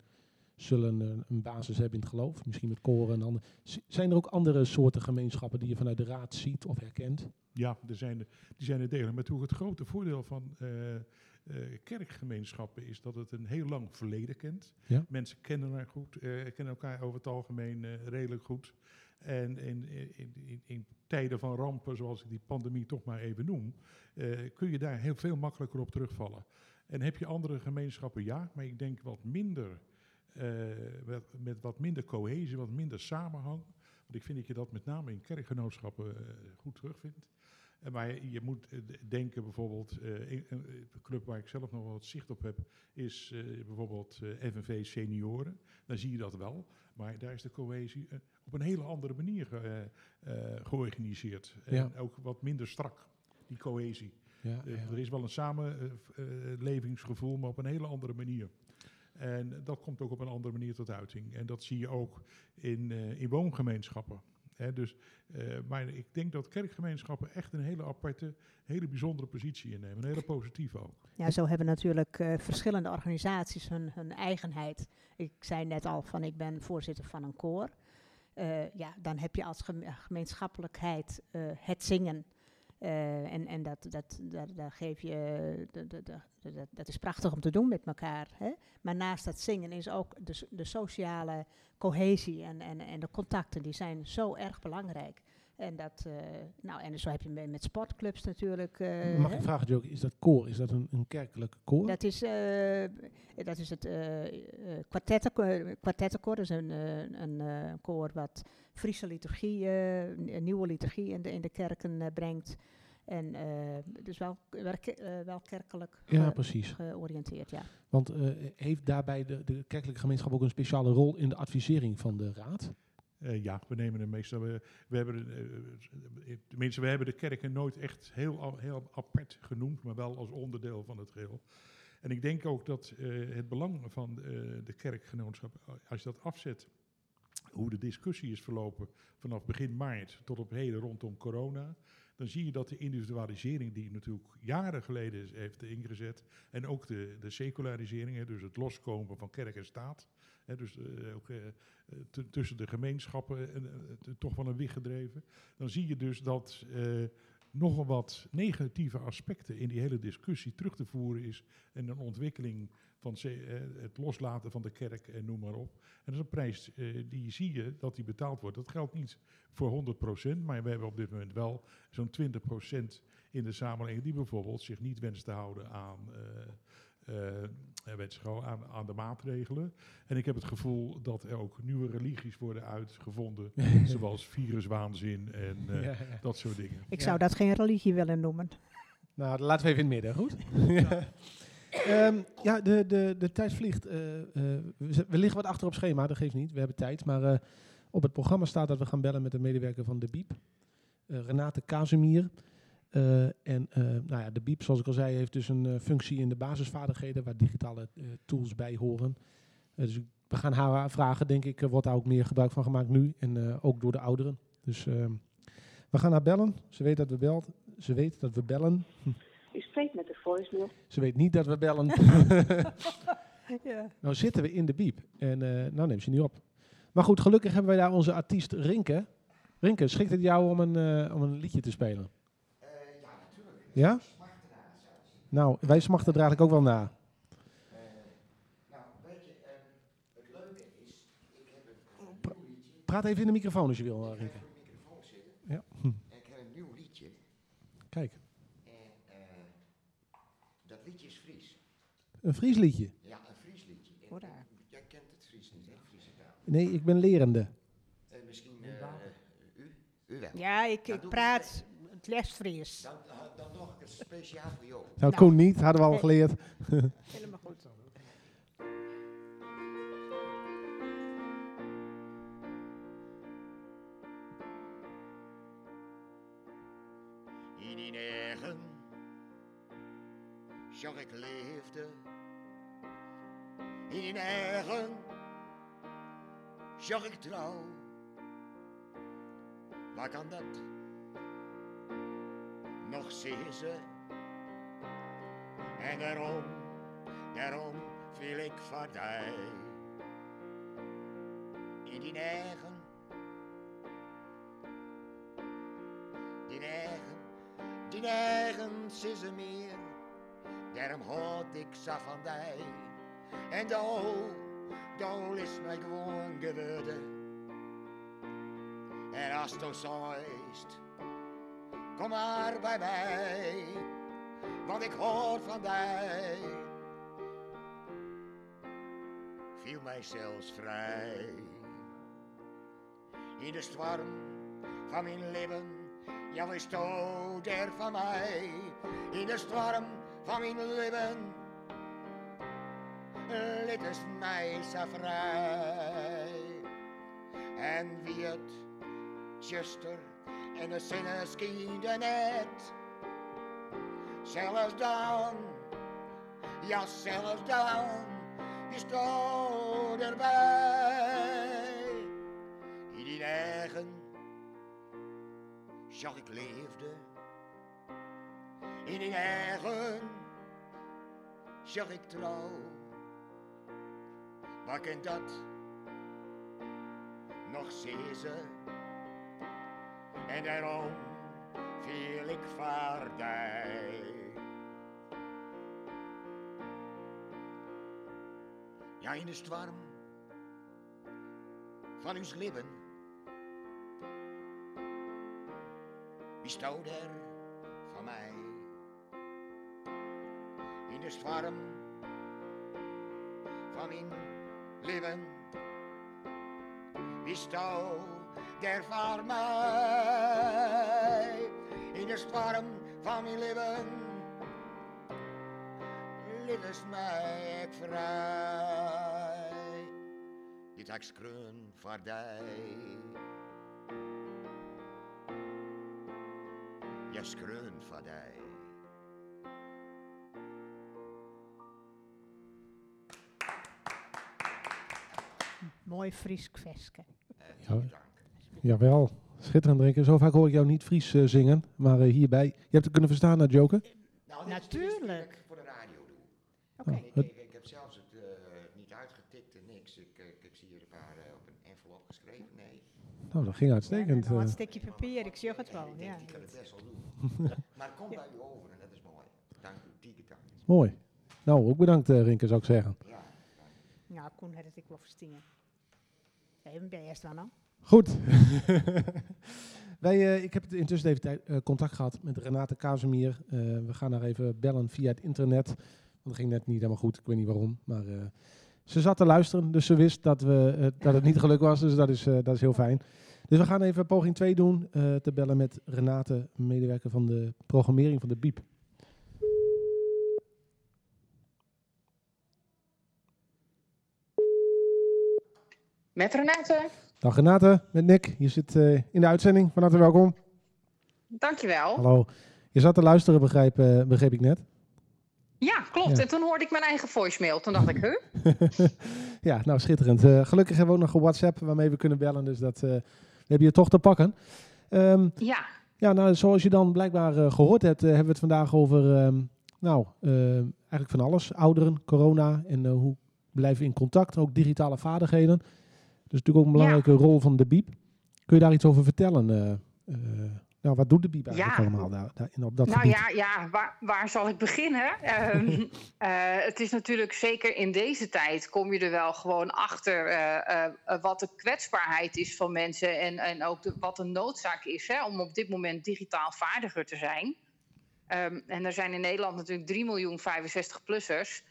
zullen een, een basis hebben in het geloof. Misschien met koren en andere. Z- Zijn er ook andere soorten gemeenschappen die je vanuit de raad ziet of herkent? Ja, er zijn er, die zijn er degelijk. Maar toch het grote voordeel van eh, kerkgemeenschappen is dat het een heel lang verleden kent. Ja. Mensen kennen elkaar goed, eh, kennen elkaar over het algemeen eh, redelijk goed. En in, in, in, in tijden van rampen, zoals ik die pandemie toch maar even noem, kun je daar heel veel makkelijker op terugvallen. En heb je andere gemeenschappen, ja, maar ik denk wat minder, met, met wat minder cohesie, wat minder samenhang. Want ik vind dat je dat met name in kerkgenootschappen goed terugvindt. Eh, maar je moet eh, denken bijvoorbeeld, eh, een een club waar ik zelf nog wel wat zicht op heb, is eh, bijvoorbeeld eh, FNV Senioren. Dan zie je dat wel, maar daar is de cohesie eh, op een hele andere manier ge- eh, eh, georganiseerd. Ja. En ook wat minder strak, die cohesie. Ja, Eh, ja. Er is wel een samenlevingsgevoel, maar op een hele andere manier. En dat komt ook op een andere manier tot uiting. En dat zie je ook in, eh, in woongemeenschappen. Dus, eh, maar ik denk dat kerkgemeenschappen echt een hele aparte, hele bijzondere positie innemen. Een hele positieve ook. Ja, zo hebben natuurlijk eh, verschillende organisaties hun, hun eigenheid. Ik zei net al van ik ben voorzitter van een koor. Eh, ja, dan heb je als geme- gemeenschappelijkheid het zingen. Eh, en en dat, dat, dat, daar geef je, dat, dat, dat, is prachtig om te doen met elkaar. Hè? Maar naast dat zingen is ook de, de sociale cohesie en, en, en de contacten, die zijn zo erg belangrijk. En, dat, eh, nou, en zo heb je met, met sportclubs natuurlijk. eh, Mag ik vragen, Joke, is dat koor, is dat een, een kerkelijk koor? Dat is, dat is het kwartettenkoor, kwartettenkoor. Dat is een, een koor wat Friese liturgie, nieuwe liturgie in de, in de kerken brengt. En eh, dus wel, wel, eh, wel kerkelijk ja, precies. georiënteerd, ja. Want eh, heeft daarbij de, de kerkelijke gemeenschap ook een speciale rol in de advisering van de raad? Eh, ja, we nemen hem meestal. We, we hebben, eh, tenminste, we hebben de kerken nooit echt heel, heel apart genoemd, maar wel als onderdeel van het geheel. En ik denk ook dat eh, het belang van eh, de kerkgenootschap, als je dat afzet, hoe de discussie is verlopen vanaf begin maart tot op heden rondom corona, dan zie je dat de individualisering die natuurlijk jaren geleden heeft ingezet, en ook de, de secularisering, dus het loskomen van kerk en staat, dus eh, ook eh, tussen de gemeenschappen en, eh, toch wel een wicht gedreven, dan zie je dus dat nogal wat negatieve aspecten in die hele discussie terug te voeren is. En een ontwikkeling van eh, het loslaten van de kerk en noem maar op. En dat is een prijs eh, die zie je dat die betaald wordt. Dat geldt niet voor 100%, maar we hebben op dit moment wel zo'n 20% in de samenleving die bijvoorbeeld zich niet wenst te houden aan, eh, eh, eh, gewoon aan, aan de maatregelen. En ik heb het gevoel dat er ook nieuwe religies worden uitgevonden, zoals viruswaanzin en eh, Ja, ja. dat soort dingen. Ik Ja. zou dat geen religie willen noemen. Nou, laten we even in het midden, goed? Ehm, ja, de, de, de tijd vliegt. Eh, eh, we, liggen wat achter op schema, dat geeft niet. We hebben tijd. Maar eh, op het programma staat dat we gaan bellen met de medewerker van de BIEB. eh, Renate Kazemier. En nou ja, de BIEB, zoals ik al zei, heeft dus een functie in de basisvaardigheden waar digitale tools bij horen. Dus we gaan haar vragen, denk ik, wordt daar ook meer gebruik van gemaakt nu. En ook door de ouderen. Dus ehm, we gaan haar bellen. Ze weet dat we belt. Ze weet dat we bellen. U spreekt met voicemail. Ze weet niet dat we bellen. ja. nou zitten we in de biep. En eh nou neemt ze niet op. Maar goed, gelukkig hebben wij daar onze artiest Rinke. Rinke, schikt het jou om een, eh, om een liedje te spelen? Eh, ja, natuurlijk. Ja? Nou, wij smachten er eigenlijk ook wel na. Eh, nou, weet je, eh, het leuke is, ik heb een nieuw liedje. Praat even in de microfoon als je wil, Ik Rinke. heb een microfoon zitten. Ja. En ik heb een nieuw liedje. Kijk, En eh, dat liedje is Fries. Een Fries liedje. Ja, een Fries liedje. En- Hoera. en Jij kent het Fries niet, hè? Friese taal. Nee, ik ben lerende. Eh, misschien eh, u? U wel. Ja, ik, Dan ik praat het liefst Fries. Dan, eh, dan nog een speciaal voor jou. Nou, Nou. Koen niet, hadden we al geleerd. Helemaal goed. In die eigen zag ik leefde. In eigen zag ik trouw. Waar kan dat nog zien ze? En daarom, daarom viel ik partij. In die eigen, die eigen die nergens is er meer. Daarom houd ik zo van mij. En dool, dool is mij gewoon geworden. En als het zo is, kom maar bij mij. Want ik hoor van mij. Viel mij zelfs vrij. In de storm van mijn leven Ja, dood er van mij in de storm van mijn leven. Lid is mij vrij. En wie het zuster en de zinnen schieden net. Zelfs dan, ja zelfs dan, is dood erbij. In die eigen zag ik leefde. In die eigen zag ik trouw. Waar kan dat nog ze? En daarom viel ik vaardij. Ja, in de storm van uw leven. Wie stond er van mij? De storm van mijn leven. Wie stond der van mij? In de storm van mijn leven. Liefdes mij ik vrij. Dit ik voor die. Ja, skreun voor die. Mooi Fries veske. Ja, jawel, schitterend drinken. Zo vaak hoor ik jou niet Fries eh, zingen, maar eh, hierbij. Je hebt het kunnen verstaan, naar Joker? Nou, is- is Natuurlijk. voor de radio doe. Oké. Oh. Ik, ik, ik heb zelfs het eh, niet uitgetikt en niks. Ik, ik, ik zie hier een paar op een envelop geschreven. Nee. Nou, dat ging uitstekend. Een eh. stukje papier, ik zie het wel. ik Ja. ik kan het best wel doen. maar het komt bij u over en dat is mooi. Dank u, dikke dank. Mooi. Nou, ook bedankt uh, Rinke, zou ik zeggen. Ja. Nou, Koen had het ik wel verstingen. Even bij eerst. Goed. Wij, eh, ik heb het intussen even eh, contact gehad met Renate Kazemier. Eh, we gaan haar even bellen via het internet. Want dat ging net niet helemaal goed, ik weet niet waarom. Maar ze zat te luisteren, dus ze wist dat, we, dat het niet gelukt was. Dus dat is, dat is heel fijn. Dus we gaan even poging 2 doen. te bellen met Renate, medewerker van de programmering van de BIEB. Met Renate. Dag Renate, met Nick. Je zit eh, in de uitzending. Van harte welkom. Dankjewel. Hallo. Je zat te luisteren, begrijp, eh, begreep ik net. Ja, klopt. Ja. En toen hoorde ik mijn eigen voicemail. Toen dacht ik, huh? ja, nou schitterend. Eh, gelukkig hebben we ook nog een WhatsApp waarmee we kunnen bellen. Dus dat eh heb je toch te pakken. Ehm, Ja. ja, nou, zoals je dan blijkbaar eh, gehoord hebt, hebben we het vandaag over, ehm, nou, eigenlijk van alles. Ouderen, corona en hoe blijven we in contact. Ook digitale vaardigheden. Dus natuurlijk ook een belangrijke rol van de BIEB. Kun je daar iets over vertellen? eh, eh, nou, wat doet de BIEB eigenlijk Ja. allemaal daar, daar, in, op dat Nou gebied? ja, ja waar, waar zal ik beginnen? Ehm, eh, het is natuurlijk zeker in deze tijd kom je er wel gewoon achter eh, wat de kwetsbaarheid is van mensen en, en ook de, wat de noodzaak is hè, om op dit moment digitaal vaardiger te zijn. Ehm, en er zijn in Nederland natuurlijk 3 miljoen 65-plussers.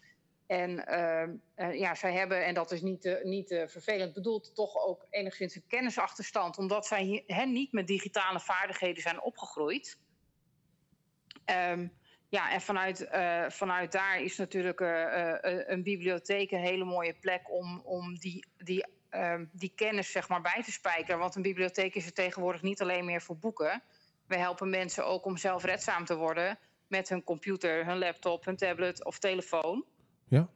En ehm, eh, ja, zij hebben, en dat is niet, eh, niet eh, vervelend bedoeld, toch ook enigszins een kennisachterstand, omdat zij hen niet met digitale vaardigheden zijn opgegroeid. Ehm, ja, en vanuit, vanuit daar is natuurlijk een bibliotheek een hele mooie plek om, om die, die, ehm, die kennis zeg maar, bij te spijkeren. Want een bibliotheek is er tegenwoordig niet alleen meer voor boeken. We helpen mensen ook om zelfredzaam te worden met hun computer, hun laptop, hun tablet of telefoon. Ja.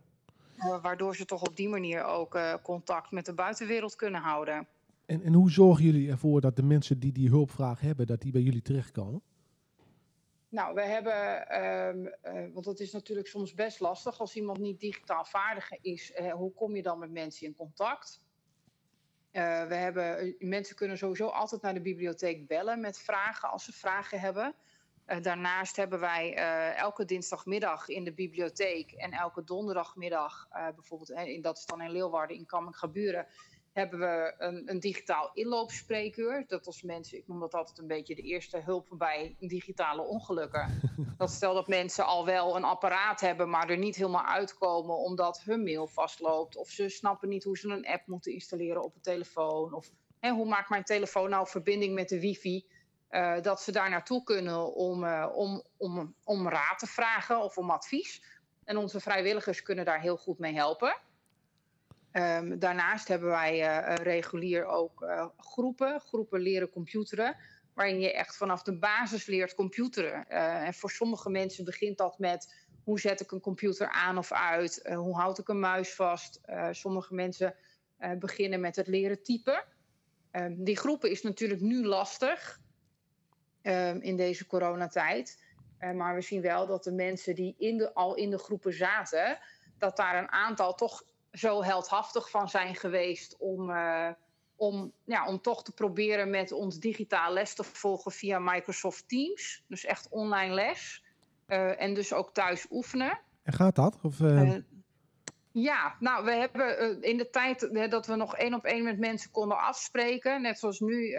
Waardoor ze toch op die manier ook eh, contact met de buitenwereld kunnen houden. En, en hoe zorgen jullie ervoor dat de mensen die die hulpvraag hebben, dat die bij jullie terechtkomen? Nou, we hebben, ehm, eh, want het is natuurlijk soms best lastig als iemand niet digitaal vaardig is. eh, hoe kom je dan met mensen in contact? We hebben, mensen kunnen sowieso altijd naar de bibliotheek bellen met vragen als ze vragen hebben. Eh, daarnaast hebben wij eh, elke dinsdagmiddag in de bibliotheek en elke donderdagmiddag, eh, bijvoorbeeld, in, dat is dan in Leeuwarden, in Kammingaburen, hebben we een, een digitaal inloopspreekuur. Dat als mensen, ik noem dat altijd een beetje de eerste hulp bij digitale ongelukken. dat stel dat mensen al wel een apparaat hebben, maar er niet helemaal uitkomen omdat hun mail vastloopt. Of ze snappen niet hoe ze een app moeten installeren op een telefoon. Of hè, hoe maakt mijn telefoon nou verbinding met de wifi? Uh, dat ze daar naartoe kunnen om, uh, om, om, om raad te vragen of om advies. En onze vrijwilligers kunnen daar heel goed mee helpen. Um, daarnaast hebben wij uh, regulier ook groepen, groepen leren computeren, waarin je echt vanaf de basis leert computeren. en voor sommige mensen begint dat met hoe zet ik een computer aan of uit, hoe houd ik een muis vast. sommige mensen beginnen met het leren typen. Um, die groepen is natuurlijk nu lastig, um, in deze coronatijd. Uh, maar we zien wel dat de mensen die in de, al in de groepen zaten, dat daar een aantal toch zo heldhaftig van zijn geweest om, uh, om, ja, om toch te proberen met ons digitaal les te volgen via Microsoft Teams. Dus echt online les. Uh, en dus ook thuis oefenen. En gaat dat? Of, ja, nou, we hebben uh, in de tijd dat we nog één op één met mensen konden afspreken, net zoals nu, uh,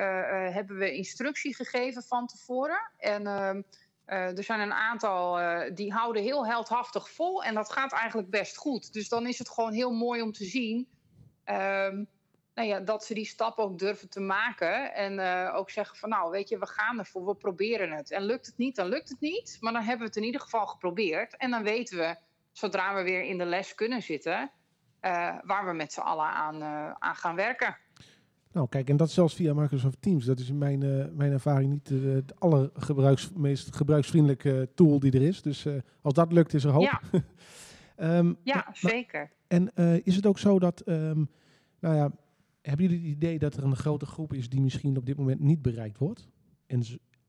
hebben we instructie gegeven van tevoren. En ehm, er zijn een aantal die houden heel heldhaftig vol en dat gaat eigenlijk best goed. Dus dan is het gewoon heel mooi om te zien ehm, nou ja, dat ze die stap ook durven te maken. En ook zeggen van nou, weet je, we gaan ervoor, we proberen het. En lukt het niet, dan lukt het niet. Maar dan hebben we het in ieder geval geprobeerd. En dan weten we zodra we weer in de les kunnen zitten, uh, waar we met z'n allen aan, uh, aan gaan werken. Nou, kijk, en dat zelfs via Microsoft Teams. Dat is in mijn, uh, mijn ervaring niet de, de aller gebruiks, meest gebruiksvriendelijke tool die er is. Dus als dat lukt, is er hoop. Ja, um, ja maar, zeker. En is het ook zo dat, um, nou ja, hebben jullie het idee dat er een grote groep is die misschien op dit moment niet bereikt wordt? En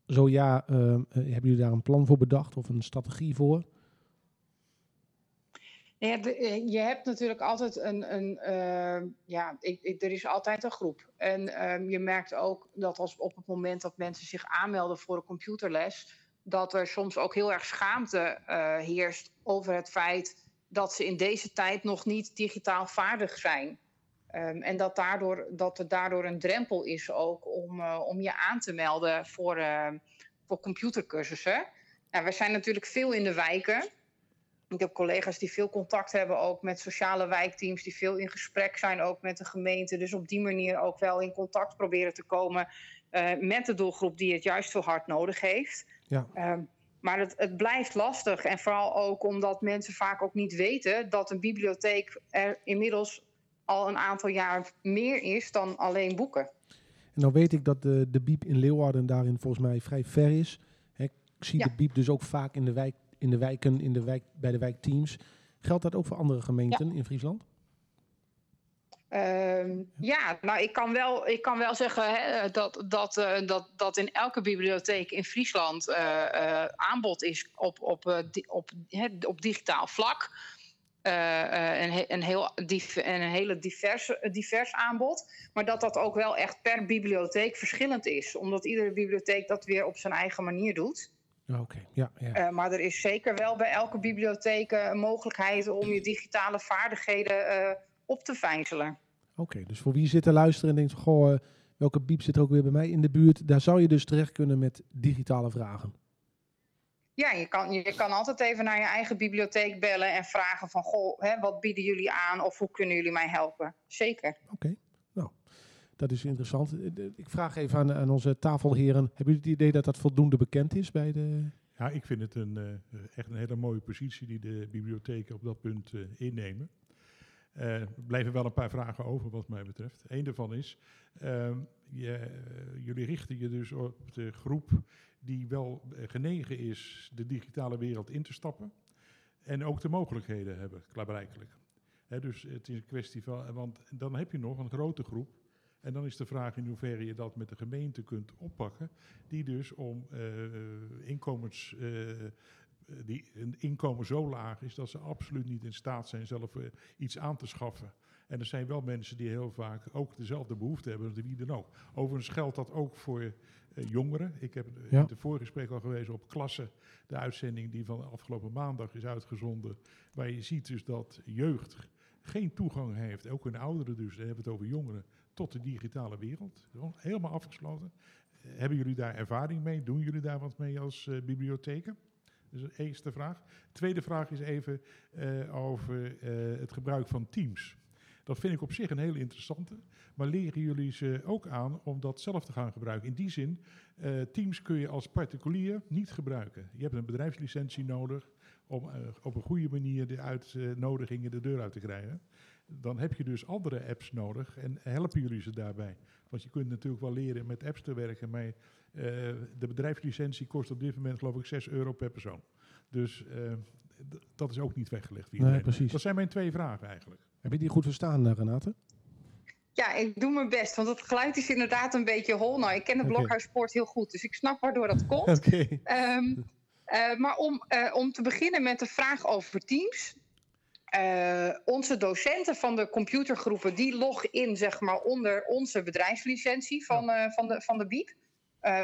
zo ja, hebben jullie daar een plan voor bedacht of een strategie voor? Ja, eh, je hebt natuurlijk altijd een, een uh, ja, ik, er is altijd een groep. En uh, je merkt ook dat als op het moment dat mensen zich aanmelden voor een computerles, dat er soms ook heel erg schaamte uh, heerst over het feit dat ze in deze tijd nog niet digitaal vaardig zijn. Um, en dat, daardoor, dat er daardoor een drempel is ook om, om je aan te melden voor, voor computercursussen. Nou, we zijn natuurlijk veel in de wijken. Ik heb collega's die veel contact hebben ook met sociale wijkteams, die veel in gesprek zijn ook met de gemeente. Dus op die manier ook wel in contact proberen te komen uh, met de doelgroep die het juist zo hard nodig heeft. Ja. Um, maar het, het, blijft lastig. En vooral ook omdat mensen vaak ook niet weten dat een bibliotheek er inmiddels al een aantal jaar meer is dan alleen boeken. En nou weet ik dat de, de Biep in Leeuwarden daarin volgens mij vrij ver is. He, ik zie ja. de Biep dus ook vaak in de wijk in de wijken, in de wijk, bij de wijkteams. Geldt dat ook voor andere gemeenten ja. in Friesland? Uh, ja, nou ik kan wel, ik kan wel zeggen hè, dat, dat, uh, dat, dat in elke bibliotheek in Friesland uh, uh, aanbod is op, op, di op, hè, op digitaal vlak. een, een, heel een hele divers, divers aanbod. Maar dat dat ook wel echt per bibliotheek verschillend is. Omdat iedere bibliotheek dat weer op zijn eigen manier doet. Oké, ja. ja. Uh, maar er is zeker wel bij elke bibliotheek een mogelijkheid om je digitale vaardigheden uh, op te vijzelen. Oké, okay, dus voor wie zit te luisteren en denkt, goh, welke biep zit er ook weer bij mij in de buurt? Daar zou je dus terecht kunnen met digitale vragen. Ja, je kan, je kan altijd even naar je eigen bibliotheek bellen en vragen van, goh, hè, wat bieden jullie aan of hoe kunnen jullie mij helpen? Zeker. Oké, okay. Dat is interessant. Ik vraag even aan, aan onze tafelheren. Hebben jullie het idee dat dat voldoende bekend is bij de... Ja, ik vind het een, uh, echt een hele mooie positie die de bibliotheken op dat punt uh, innemen. Er blijven wel een paar vragen over wat mij betreft. Eén daarvan is, uh, je, jullie richten je dus op de groep die wel genegen is de digitale wereld in te stappen. En ook de mogelijkheden hebben, klaarblijkelijk. Hè, dus het is een kwestie van, want dan heb je nog een grote groep en dan is de vraag in hoeverre je dat met de gemeente kunt oppakken, die dus om uh, inkomens, uh, die een inkomen zo laag is dat ze absoluut niet in staat zijn zelf uh, iets aan te schaffen. En er zijn wel mensen die heel vaak ook dezelfde behoefte hebben, wie dan ook. Overigens geldt dat ook voor jongeren. Ik heb ja. in het voorgesprek al gewezen op klassen, de uitzending die van afgelopen maandag is uitgezonden, waar je ziet dus dat jeugd geen toegang heeft, ook een ouderen dus, dan hebben we het over jongeren, tot de digitale wereld. Helemaal afgesloten. Uh, hebben jullie daar ervaring mee? Doen jullie daar wat mee als uh, bibliotheken? Dus de eerste vraag. Tweede vraag is even uh, over het gebruik van Teams. Dat vind ik op zich een hele interessante. Maar leren jullie ze ook aan om dat zelf te gaan gebruiken? In die zin, Teams kun je als particulier niet gebruiken. Je hebt een bedrijfslicentie nodig om op een goede manier de uitnodigingen de deur uit te krijgen. Dan heb je dus andere apps nodig en helpen jullie ze daarbij? Want je kunt natuurlijk wel leren met apps te werken, maar uh, de bedrijfslicentie kost op dit moment geloof ik 6 euro per persoon. Dus dat is ook niet weggelegd. Nee, precies. Dat zijn mijn twee vragen eigenlijk. Heb je die goed verstaan, Renate? Ja, ik doe mijn best, want het geluid is inderdaad een beetje hol. Nou, ik ken de okay. Blokhuispoort heel goed, dus ik snap waardoor dat komt. Okay. Um, uh, maar om, uh, om te beginnen met de vraag over Teams. Uh, onze docenten van de computergroepen, die loggen in zeg maar, onder onze bedrijfslicentie van, ja. van, de, van de BIEB.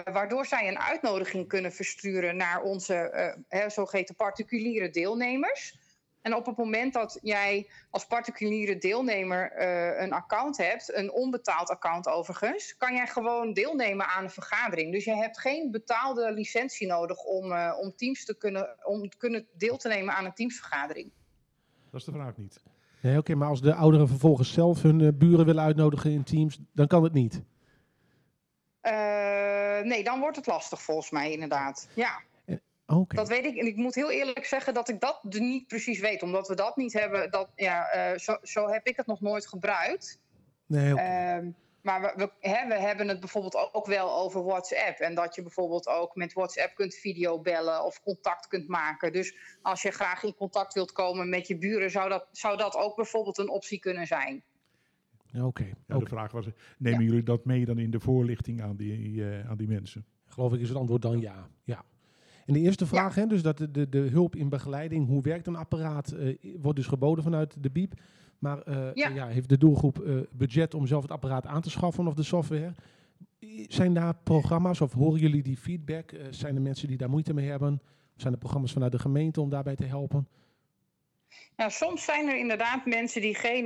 waardoor zij een uitnodiging kunnen versturen naar onze zogeheten particuliere deelnemers. En op het moment dat jij als particuliere deelnemer een account hebt, een onbetaald account overigens, kan jij gewoon deelnemen aan een vergadering. Dus je hebt geen betaalde licentie nodig om, om, teams te kunnen, om kunnen deel te nemen aan een teamsvergadering. Dat is de vraag niet. Nee, oké, okay, maar als de ouderen vervolgens zelf hun uh, buren willen uitnodigen in teams, dan kan het niet. nee, dan wordt het lastig volgens mij inderdaad. Ja. Okay. Dat weet ik. En ik moet heel eerlijk zeggen dat ik dat niet precies weet. Omdat we dat niet hebben. Dat, ja, uh, zo, zo, heb ik het nog nooit gebruikt. Nee, okay. Maar we, we, hè, we, hebben het bijvoorbeeld ook wel over WhatsApp. En dat je bijvoorbeeld ook met WhatsApp kunt videobellen of contact kunt maken. Dus als je graag in contact wilt komen met je buren, zou dat, zou dat ook bijvoorbeeld een optie kunnen zijn. Oké. Okay. Ja, de vraag was: nemen ja. jullie dat mee dan in de voorlichting aan die, uh, aan die mensen? Geloof ik is het antwoord dan ja. Ja. En de eerste vraag, ja. hè, dus dat de, de, de, hulp in begeleiding, hoe werkt een apparaat, uh, wordt dus geboden vanuit de BIEB. Maar uh, ja. ja. heeft de doelgroep uh, budget om zelf het apparaat aan te schaffen of de software? Zijn daar programma's of horen jullie die feedback? zijn er mensen die daar moeite mee hebben? Zijn er programma's vanuit de gemeente om daarbij te helpen? Nou, soms zijn er inderdaad mensen die geen,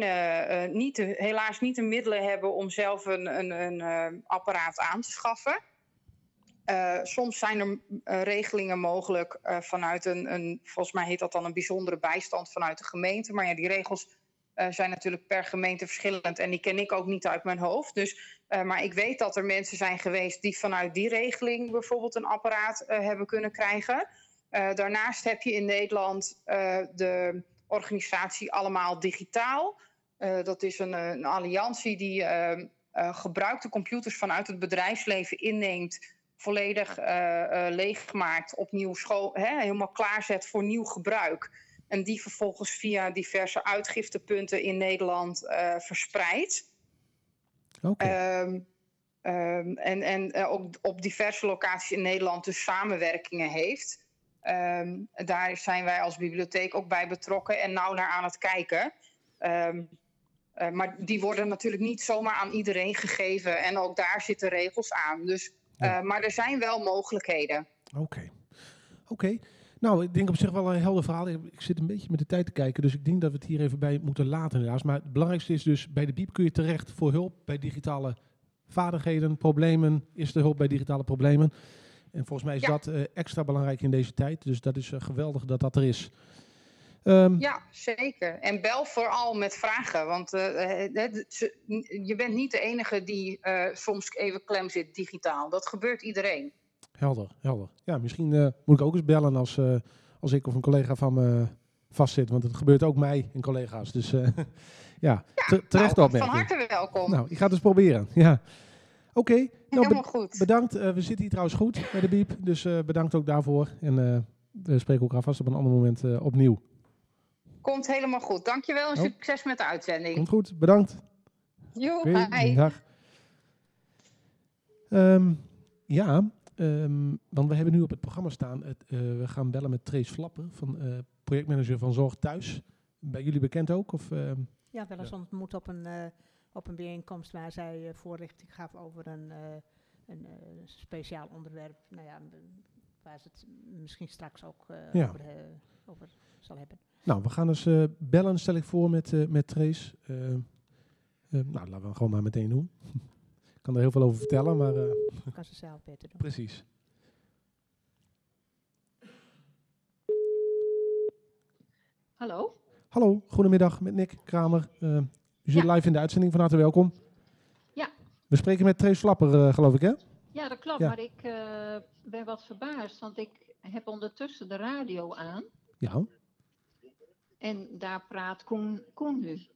niet helaas niet de middelen hebben om zelf een, een, een apparaat aan te schaffen. Uh, soms zijn er uh, regelingen mogelijk uh, vanuit een, een, volgens mij heet dat dan een bijzondere bijstand vanuit de gemeente. Maar ja, die regels zijn natuurlijk per gemeente verschillend en die ken ik ook niet uit mijn hoofd. Dus, maar ik weet dat er mensen zijn geweest die vanuit die regeling bijvoorbeeld een apparaat hebben kunnen krijgen. daarnaast heb je in Nederland de organisatie Allemaal Digitaal. dat is een, een alliantie die gebruikte computers vanuit het bedrijfsleven inneemt volledig leeggemaakt, opnieuw school, helemaal klaarzet voor nieuw gebruik. En die vervolgens via diverse uitgiftepunten in Nederland uh, verspreidt. Okay. Um, um, en en ook op diverse locaties in Nederland dus samenwerkingen heeft. Um, daar zijn wij als bibliotheek ook bij betrokken en nauw naar aan het kijken. maar die worden natuurlijk niet zomaar aan iedereen gegeven. En ook daar zitten regels aan. Dus ja. Maar er zijn wel mogelijkheden. Oké. Okay. Oké. Okay. Nou, ik denk op zich wel een helder verhaal. Ik zit een beetje met de tijd te kijken, dus ik denk dat we het hier even bij moeten laten helaas. Maar het belangrijkste is dus, bij de BIEB kun je terecht voor hulp bij digitale vaardigheden, problemen. Is er hulp bij digitale problemen? En volgens mij is ja. dat uh, extra belangrijk in deze tijd. Dus dat is uh, geweldig dat dat er is. Um, ja, zeker. En bel vooral met vragen. Want uh, je bent niet de enige die soms even klem zit digitaal. Dat gebeurt iedereen. Helder, helder. Ja, misschien uh, moet ik ook eens bellen als, als ik of een collega van me vastzit. Want het gebeurt ook mij en collega's. Dus ja, ja terecht nou, opmerking. Van harte welkom. Nou, ik ga het eens proberen. Ja. Oké. Okay. Nou, Helemaal goed. Bedankt. we zitten hier trouwens goed bij de Biep. Dus bedankt ook daarvoor. En we spreken elkaar vast op een ander moment opnieuw. Komt helemaal goed. Dankjewel en oh. succes met de uitzending. Komt goed, bedankt. Jo, okay. Dag. Um, ja, um, want we hebben nu op het programma staan, het, uh, we gaan bellen met Trace Flapper, van, uh, projectmanager van Zorg Thuis. Bij jullie bekend ook? Of, uh, ja, wel eens ja. ontmoet op een, uh, op een bijeenkomst waar zij uh, voorlichting gaf over een, een speciaal onderwerp. Nou ja, waar ze het misschien straks ook ja. over, over zal hebben. Nou, we gaan eens uh, bellen, stel ik voor, met, uh, met Trace. Uh, nou, laten we gewoon maar meteen doen. ik kan er heel veel over vertellen, maar... kan ze zelf beter doen. Precies. Hallo? Hallo, goedemiddag met Nick Kramer. u U zit live in de uitzending, van harte welkom. Ja. We spreken met Trace Flapper, eh, geloof ik, hè? Ja, dat klopt. Ja. Maar ik eh, ben wat verbaasd, want ik heb ondertussen de radio aan. Ja. En daar praat Koen, Koen nu.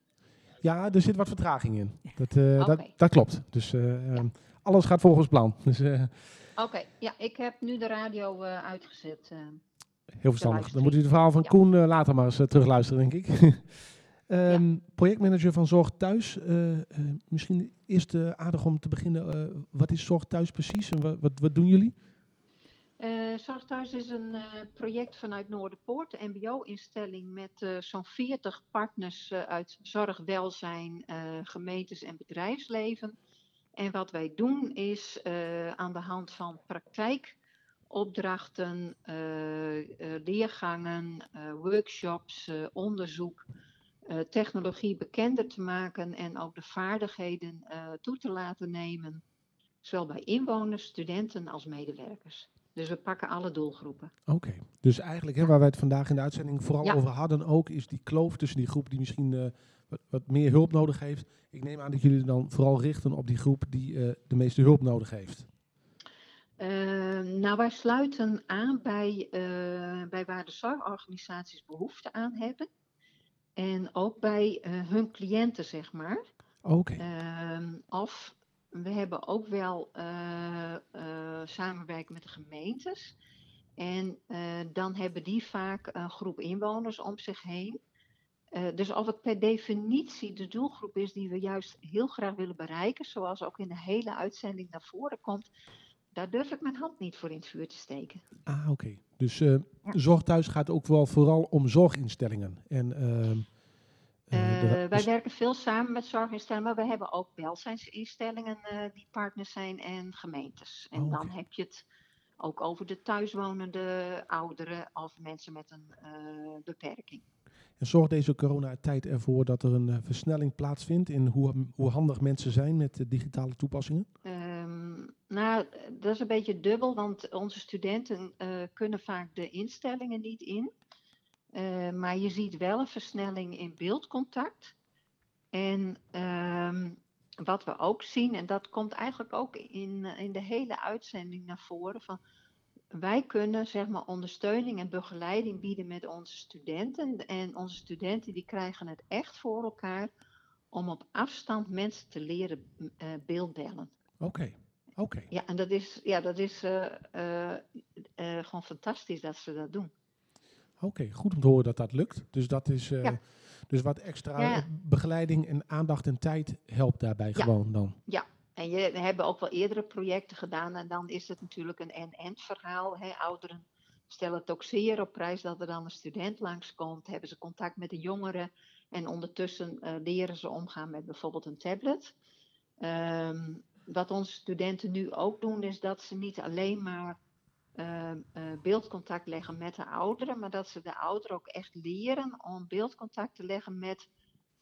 Ja, er zit wat vertraging in. Dat, eh, dat, dat klopt. Dus eh, ehm, alles gaat volgens plan. Dus eh, Oké, ja, ik heb nu de radio uitgezet. heel verstandig. Dan moet u het verhaal van Ja. Koen later maar eens terugluisteren, denk ik. Ehm, Projectmanager van Zorg Thuis. misschien eerst aardig om te beginnen. wat is Zorg Thuis precies en wat, wat, wat doen jullie? Eh, Zorg Thuis is een eh, project vanuit Noorderpoort, de MBO-instelling met eh, zo'n 40 partners eh, uit zorg, welzijn, eh, gemeentes en bedrijfsleven. En wat wij doen is eh, aan de hand van praktijkopdrachten, eh, eh, leergangen, eh, workshops, eh, onderzoek, eh, technologie bekender te maken en ook de vaardigheden eh, toe te laten nemen, zowel bij inwoners, studenten als medewerkers. Dus we pakken alle doelgroepen. Oké, dus eigenlijk hè, waar wij het vandaag in de uitzending vooral Ja. over hadden ook, is die kloof tussen die groep die misschien eh, wat, wat meer hulp nodig heeft. Ik neem aan dat jullie dan vooral richten op die groep die eh, de meeste hulp nodig heeft. Eh, nou, wij sluiten aan bij, eh, bij waar de zorgorganisaties behoefte aan hebben. En ook bij hun cliënten, zeg maar. Oké, Ehm, of we hebben ook wel eh, eh, samenwerken met de gemeentes. En eh, dan hebben die vaak een groep inwoners om zich heen. Dus of het per definitie de doelgroep is die we juist heel graag willen bereiken, zoals ook in de hele uitzending naar voren komt, daar durf ik mijn hand niet voor in het vuur te steken. ah, oké. Dus eh Zorg Thuis gaat ook wel vooral om zorginstellingen. En, eh, wij werken veel samen met zorginstellingen, maar we hebben ook welzijnsinstellingen eh, die partners zijn en gemeentes. En Oh, dan heb je het ook over de thuiswonende ouderen of mensen met een eh, beperking. en zorgt deze coronatijd ervoor dat er een versnelling plaatsvindt in hoe, hoe handig mensen zijn met digitale toepassingen? Ehm, nou, dat is een beetje dubbel, want onze studenten kunnen vaak de instellingen niet in. Eh, maar je ziet wel een versnelling in beeldcontact. En ehm, wat we ook zien, en dat komt eigenlijk ook in, in de hele uitzending naar voren, van wij kunnen zeg maar ondersteuning en begeleiding bieden met onze studenten. En onze studenten die krijgen het echt voor elkaar om op afstand mensen te leren eh, beeldbellen. Oké, oké. Ja, en dat is, ja, dat is eh, gewoon fantastisch dat ze dat doen. Oké, goed om te horen dat dat lukt. Dus dat is eh, Ja. dus wat extra Ja. begeleiding en aandacht en tijd helpt daarbij Ja. gewoon dan. En je, we hebben ook wel eerdere projecten gedaan en dan is het natuurlijk een en-en verhaal. Hè. Ouderen stellen het ook zeer op prijs dat er dan een student langskomt, hebben ze contact met de jongeren en ondertussen eh, leren ze omgaan met bijvoorbeeld een tablet. Ehm, wat onze studenten nu ook doen is dat ze niet alleen maar eh, eh, beeldcontact leggen met de ouderen, maar dat ze de ouderen ook echt leren om beeldcontact te leggen met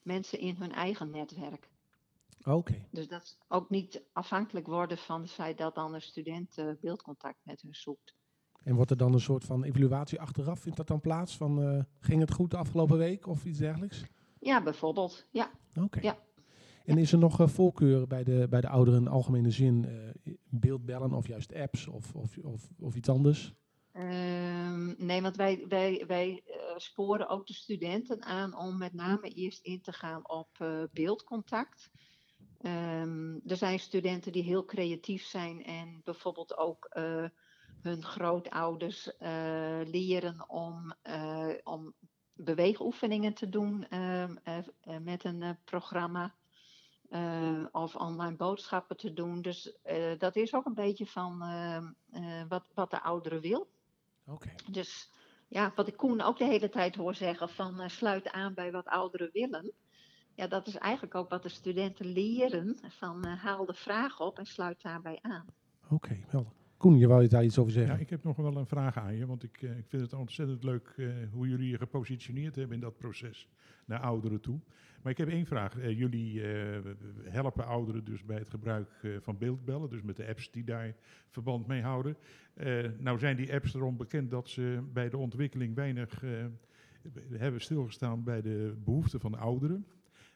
mensen in hun eigen netwerk. Oké, Dus dat ze ook niet afhankelijk worden van het feit dat dan een student eh, beeldcontact met hun zoekt. en wordt er dan een soort van evaluatie achteraf? Vindt dat dan plaats? Van, eh, ging het goed de afgelopen week of iets dergelijks? Ja, bijvoorbeeld. Ja. Oké. Ja. En is er nog eh, voorkeur bij de, bij de ouderen in algemene zin? eh, beeldbellen of juist apps of, of, of, of iets anders? Ehm, nee, want wij, wij, wij eh, sporen ook de studenten aan om met name eerst in te gaan op beeldcontact. Ehm, er zijn studenten die heel creatief zijn en bijvoorbeeld ook hun grootouders leren om, om beweegoefeningen te doen ehm, eh, eh, met een programma. Eh, of online boodschappen te doen. Dus eh, dat is ook een beetje van eh, wat, wat de oudere wil. Oké. Dus ja, wat ik Koen ook de hele tijd hoor zeggen van sluit aan bij wat ouderen willen. Ja, dat is eigenlijk ook wat de studenten leren. Van haal de vraag op en sluit daarbij aan. Oké, helder. Koen, je wou je daar iets over zeggen? Ja, ik heb nog wel een vraag aan je, want ik, eh, ik vind het ontzettend leuk eh, hoe jullie je gepositioneerd hebben in dat proces naar ouderen toe. Maar ik heb één vraag. Eh, jullie helpen ouderen dus bij het gebruik van beeldbellen, dus met de apps die daar verband mee houden. Nou zijn die apps erom bekend dat ze bij de ontwikkeling weinig hebben stilgestaan bij de behoeften van de ouderen.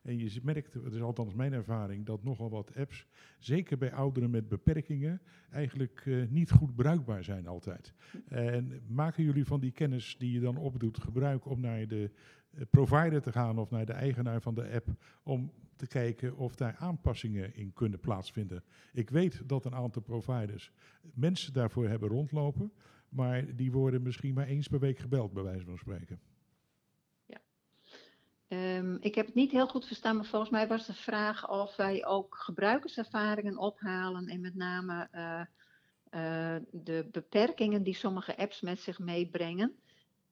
En je merkt, het is althans mijn ervaring, dat nogal wat apps, zeker bij ouderen met beperkingen, eigenlijk eh, niet goed bruikbaar zijn altijd. En maken jullie van die kennis die je dan opdoet gebruik om naar de eh, provider te gaan of naar de eigenaar van de app om te kijken of daar aanpassingen in kunnen plaatsvinden. Ik weet dat een aantal providers mensen daarvoor hebben rondlopen, maar die worden misschien maar eens per week gebeld, bij wijze van spreken. Um, ik heb het niet heel goed verstaan, maar volgens mij was de vraag of wij ook gebruikerservaringen ophalen en met name uh, uh, de beperkingen die sommige apps met zich meebrengen.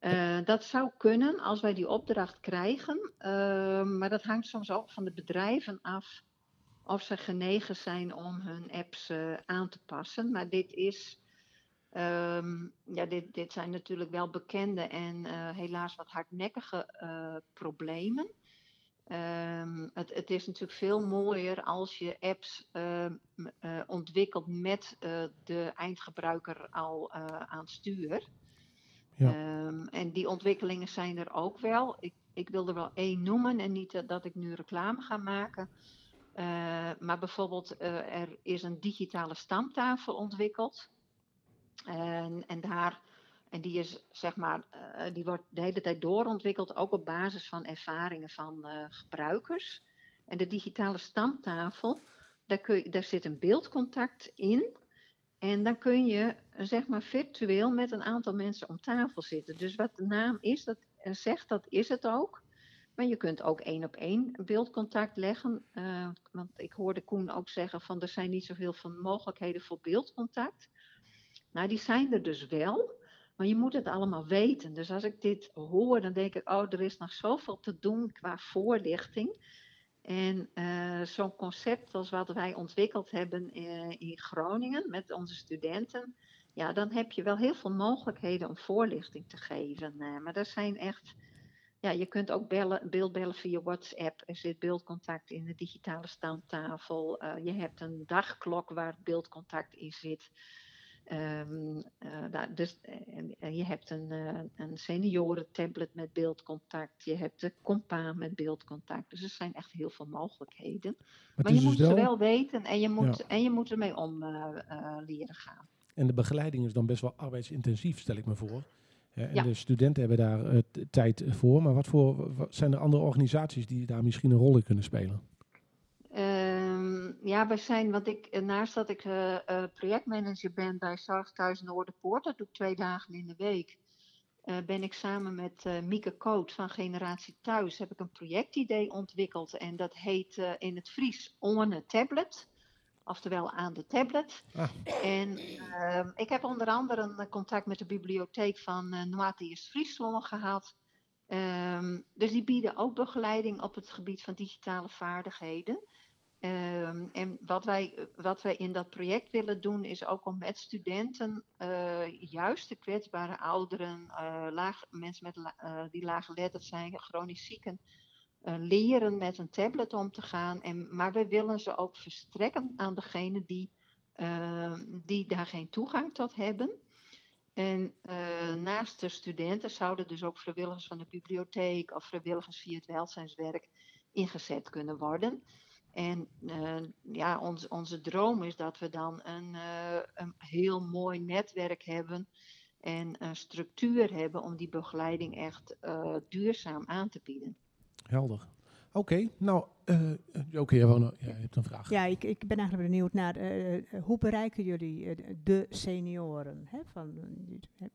Uh, dat zou kunnen als wij die opdracht krijgen, ehm, maar dat hangt soms ook van de bedrijven af of ze genegen zijn om hun apps aan te passen. Maar dit is Um, ja, dit, dit zijn natuurlijk wel bekende en uh, helaas wat hardnekkige uh, problemen. Um, het, het, is natuurlijk veel mooier als je apps uh, ontwikkelt met de eindgebruiker al aan het stuur. Ja. Um, en die ontwikkelingen zijn er ook wel. Ik, ik wil er wel één noemen en niet dat ik nu reclame ga maken. maar bijvoorbeeld, er is een digitale stamtafel ontwikkeld. En, en, daar, en die, is, zeg maar, uh, die wordt de hele tijd doorontwikkeld, ook op basis van ervaringen van uh, gebruikers. En de digitale stamtafel, daar, kun je, daar zit een beeldcontact in. En dan kun je zeg maar virtueel met een aantal mensen om tafel zitten. Dus wat de naam is, dat zegt, dat is het ook. Maar je kunt ook één op één beeldcontact leggen. Want ik hoorde Koen ook zeggen van er zijn niet zoveel van mogelijkheden voor beeldcontact. Nou, die zijn er dus wel, maar je moet het allemaal weten. Dus als ik dit hoor, dan denk ik, oh, er is nog zoveel te doen qua voorlichting. En uh, zo'n concept als wat wij ontwikkeld hebben uh, in Groningen met onze studenten, ja, dan heb je wel heel veel mogelijkheden om voorlichting te geven. Uh, maar er zijn echt, ja, je kunt ook bellen, beeldbellen via WhatsApp. Er zit beeldcontact in de digitale standtafel. je hebt een dagklok waar beeldcontact in zit. Um, uh, dus, en, en, je hebt een, uh, een seniorentablet met beeldcontact. Je hebt de compa met beeldcontact. Dus er zijn echt heel veel mogelijkheden. Maar, maar je dus moet wel... ze wel weten en je moet, ja. en je moet ermee om uh, leren gaan. En de begeleiding is dan best wel arbeidsintensief, stel ik me voor. en ja. de studenten hebben daar tijd voor. Maar wat voor wat zijn er andere organisaties die daar misschien een rol in kunnen spelen? Ja, wij zijn, want ik, eh, naast dat ik uh, uh, projectmanager ben bij Zorg Thuis Noorderpoort, dat doe ik twee dagen in de week, uh, ben ik samen met Mieke Koot van Generatie Thuis, heb ik een projectidee ontwikkeld en dat heet in het Fries On Tablet. Oftewel aan de tablet. Ah. En ehm, ik heb onder andere een contact met de bibliotheek van uh, Noatius Friesland gehad. Um, dus die bieden ook begeleiding op het gebied van digitale vaardigheden. Um, en wat wij, wat wij in dat project willen doen, is ook om met studenten uh, juist de kwetsbare ouderen, uh, laag, mensen met, uh, die laaggeletterd zijn, chronisch zieken, leren met een tablet om te gaan. En, maar we willen ze ook verstrekken aan degenen die, ehm, die daar geen toegang tot hebben. En naast de studenten zouden dus ook vrijwilligers van de bibliotheek of vrijwilligers via het welzijnswerk ingezet kunnen worden. En uh, ja, ons, onze droom is dat we dan een, uh, een heel mooi netwerk hebben en een structuur hebben om die begeleiding echt uh, duurzaam aan te bieden. Helder. Oké, okay, nou, oké, okay, ja, je hebt een vraag. Ja, ik, ik ben eigenlijk benieuwd naar hoe bereiken jullie de senioren? Hè? Van,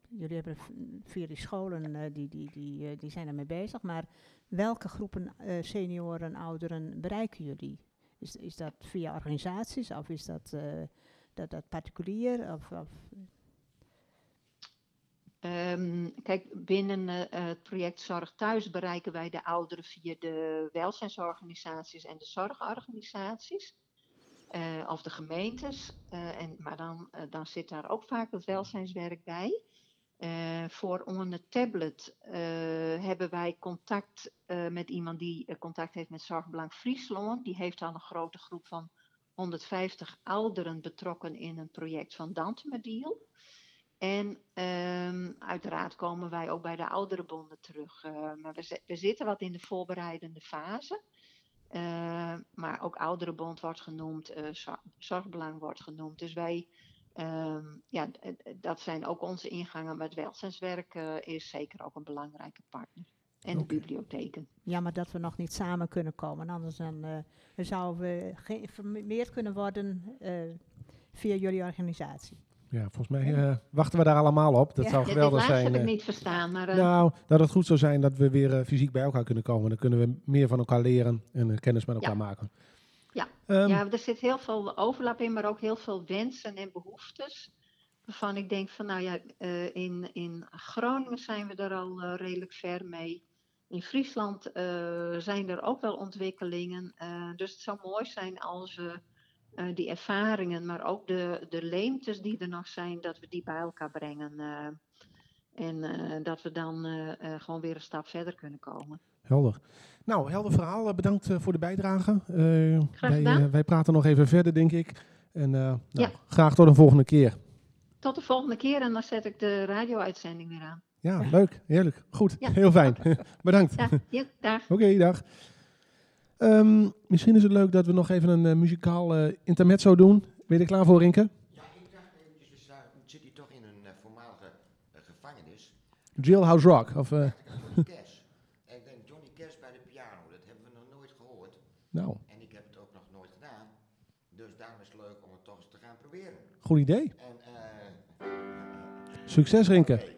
jullie hebben via die scholen, die, die, die, die zijn ermee bezig, maar welke groepen senioren, ouderen bereiken jullie? Is, dat via organisaties of is dat, uh, dat, dat particulier? Of, of? Um, kijk, binnen uh, het project Zorg Thuis bereiken wij de ouderen via de welzijnsorganisaties en de zorgorganisaties. Uh, of de gemeentes. en, maar dan, dan zit daar ook vaak het welzijnswerk bij. Uh, voor onder tablet uh, hebben wij contact uh, met iemand die contact heeft met Zorgbelang Friesland. Die heeft al een grote groep van 150 ouderen betrokken in een project van Dantemediel. En um, uiteraard komen wij ook bij de ouderenbonden terug. maar we, we, zitten wat in de voorbereidende fase. Eh, maar ook Ouderenbond wordt genoemd, Zorgbelang wordt genoemd. Dus wij, ehm, ja, dat zijn ook onze ingangen. Maar het welzijnswerk is zeker ook een belangrijke partner. En de bibliotheken. Jammer dat we nog niet samen kunnen komen. Anders dan, uh, zouden we geïnformeerd kunnen worden via jullie organisatie. Ja, volgens mij uh, wachten we daar allemaal op. Dat zou geweldig zijn. Dat heb ik niet verstaan. Maar, uh, nou, dat het goed zou zijn dat we weer uh, fysiek bij elkaar kunnen komen. Dan kunnen we meer van elkaar leren en kennis met elkaar ja. maken. Ja. Um, ja, er zit heel veel overlap in, maar ook heel veel wensen en behoeftes. Waarvan ik denk van, nou ja, in, in Groningen zijn we er al redelijk ver mee. In Friesland zijn er ook wel ontwikkelingen. dus het zou mooi zijn als we die ervaringen, maar ook de, de leemtes die er nog zijn, dat we die bij elkaar brengen. En dat we dan gewoon weer een stap verder kunnen komen. Helder. Nou, helder verhaal. Bedankt voor de bijdrage. Graag gedaan. Wij, wij, praten nog even verder, denk ik. En nou, ja. graag tot de volgende keer. Tot de volgende keer en dan zet ik de radio-uitzending weer aan. Ja, leuk. Heerlijk. Goed. Ja. Heel fijn. Bedankt. Ja, ja dag. Oké, okay, dag. Um, misschien is het leuk dat we nog even een uh, muzikaal uh, intermezzo doen. Ben je er klaar voor, Rinke? Ja, ik dacht eventjes, dus, uh, zit hij toch in een voormalige gevangenis? Jailhouse Rock? Of, Johnny Cash. En ik denk Johnny Cash bij de piano, dat hebben we nog nooit gehoord. Nou. En ik heb het ook nog nooit gedaan. Dus daarom is het leuk om het toch eens te gaan proberen. Goed idee. En, Succes, Rinke. Okay.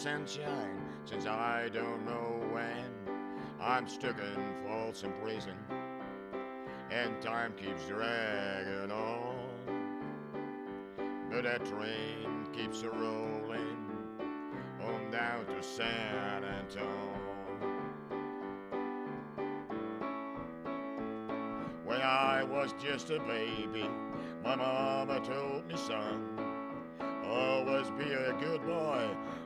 Sunshine since I don't know when. I'm stuck in Folsom Prison, and time keeps dragging on, but that train keeps a rolling on down to San Antonio. When I was just a baby, my mama told me, son, always be a good boy,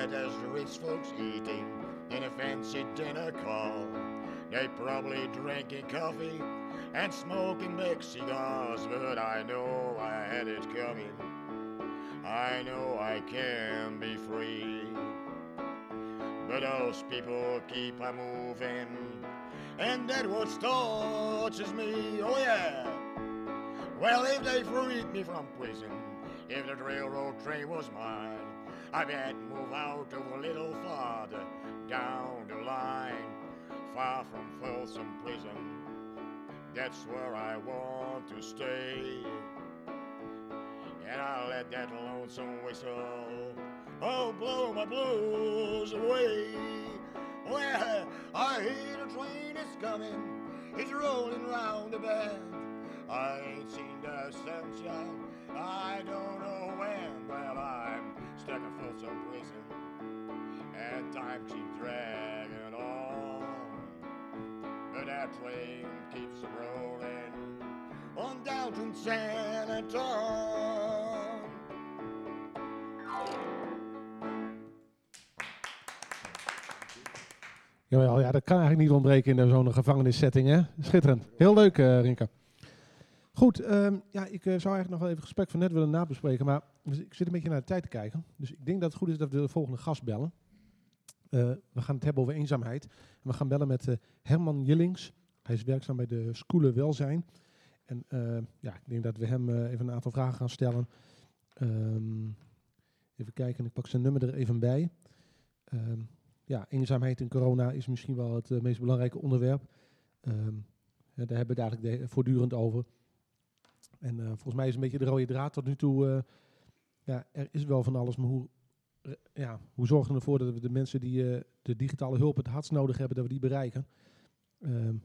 Rich folks eating in a fancy dinner car. They probably drinking coffee and smoking big cigars, but I know I had it coming. I know I can be free. But those people keep on moving, and that what touches me. Oh yeah. Well, if they freed me from prison, if the railroad train was mine. I bet move out of a little farther down the line, far from Folsom Prison. That's where I want to stay. And I'll let that lonesome whistle, oh, blow my blues away. Well, I hear the train is coming, it's rolling round the bend. I ain't seen the sunshine, I don't know when. Well, I'm stuck in Folsom Prison, and time keeps dragging on. But that train keeps rolling on down to San. Jawel, ja, dat kan eigenlijk niet ontbreken in zo'n gevangenissetting, hè? Schitterend. Heel leuk, uh, Rinka. Goed, um, ja, ik uh, zou eigenlijk nog wel even het gesprek van net willen nabespreken, maar ik zit een beetje naar de tijd te kijken. Dus ik denk dat het goed is dat we de volgende gast bellen. Uh, we gaan het hebben over eenzaamheid. En we gaan bellen met uh, Herman Jillings. Hij is werkzaam bij de Schoelen Welzijn. En ja, ik denk dat we hem even een aantal vragen gaan stellen. Um, even kijken, ik pak zijn nummer er even bij. Um, ja, eenzaamheid in corona is misschien wel het meest belangrijke onderwerp. Ja, daar hebben we het eigenlijk voortdurend over. En volgens mij is een beetje de rode draad tot nu toe. Uh, ja, er is wel van alles, maar hoe eh, ja, hoe zorgen we ervoor dat we de mensen die eh, de digitale hulp het hardst nodig hebben, dat we die bereiken? Ehm,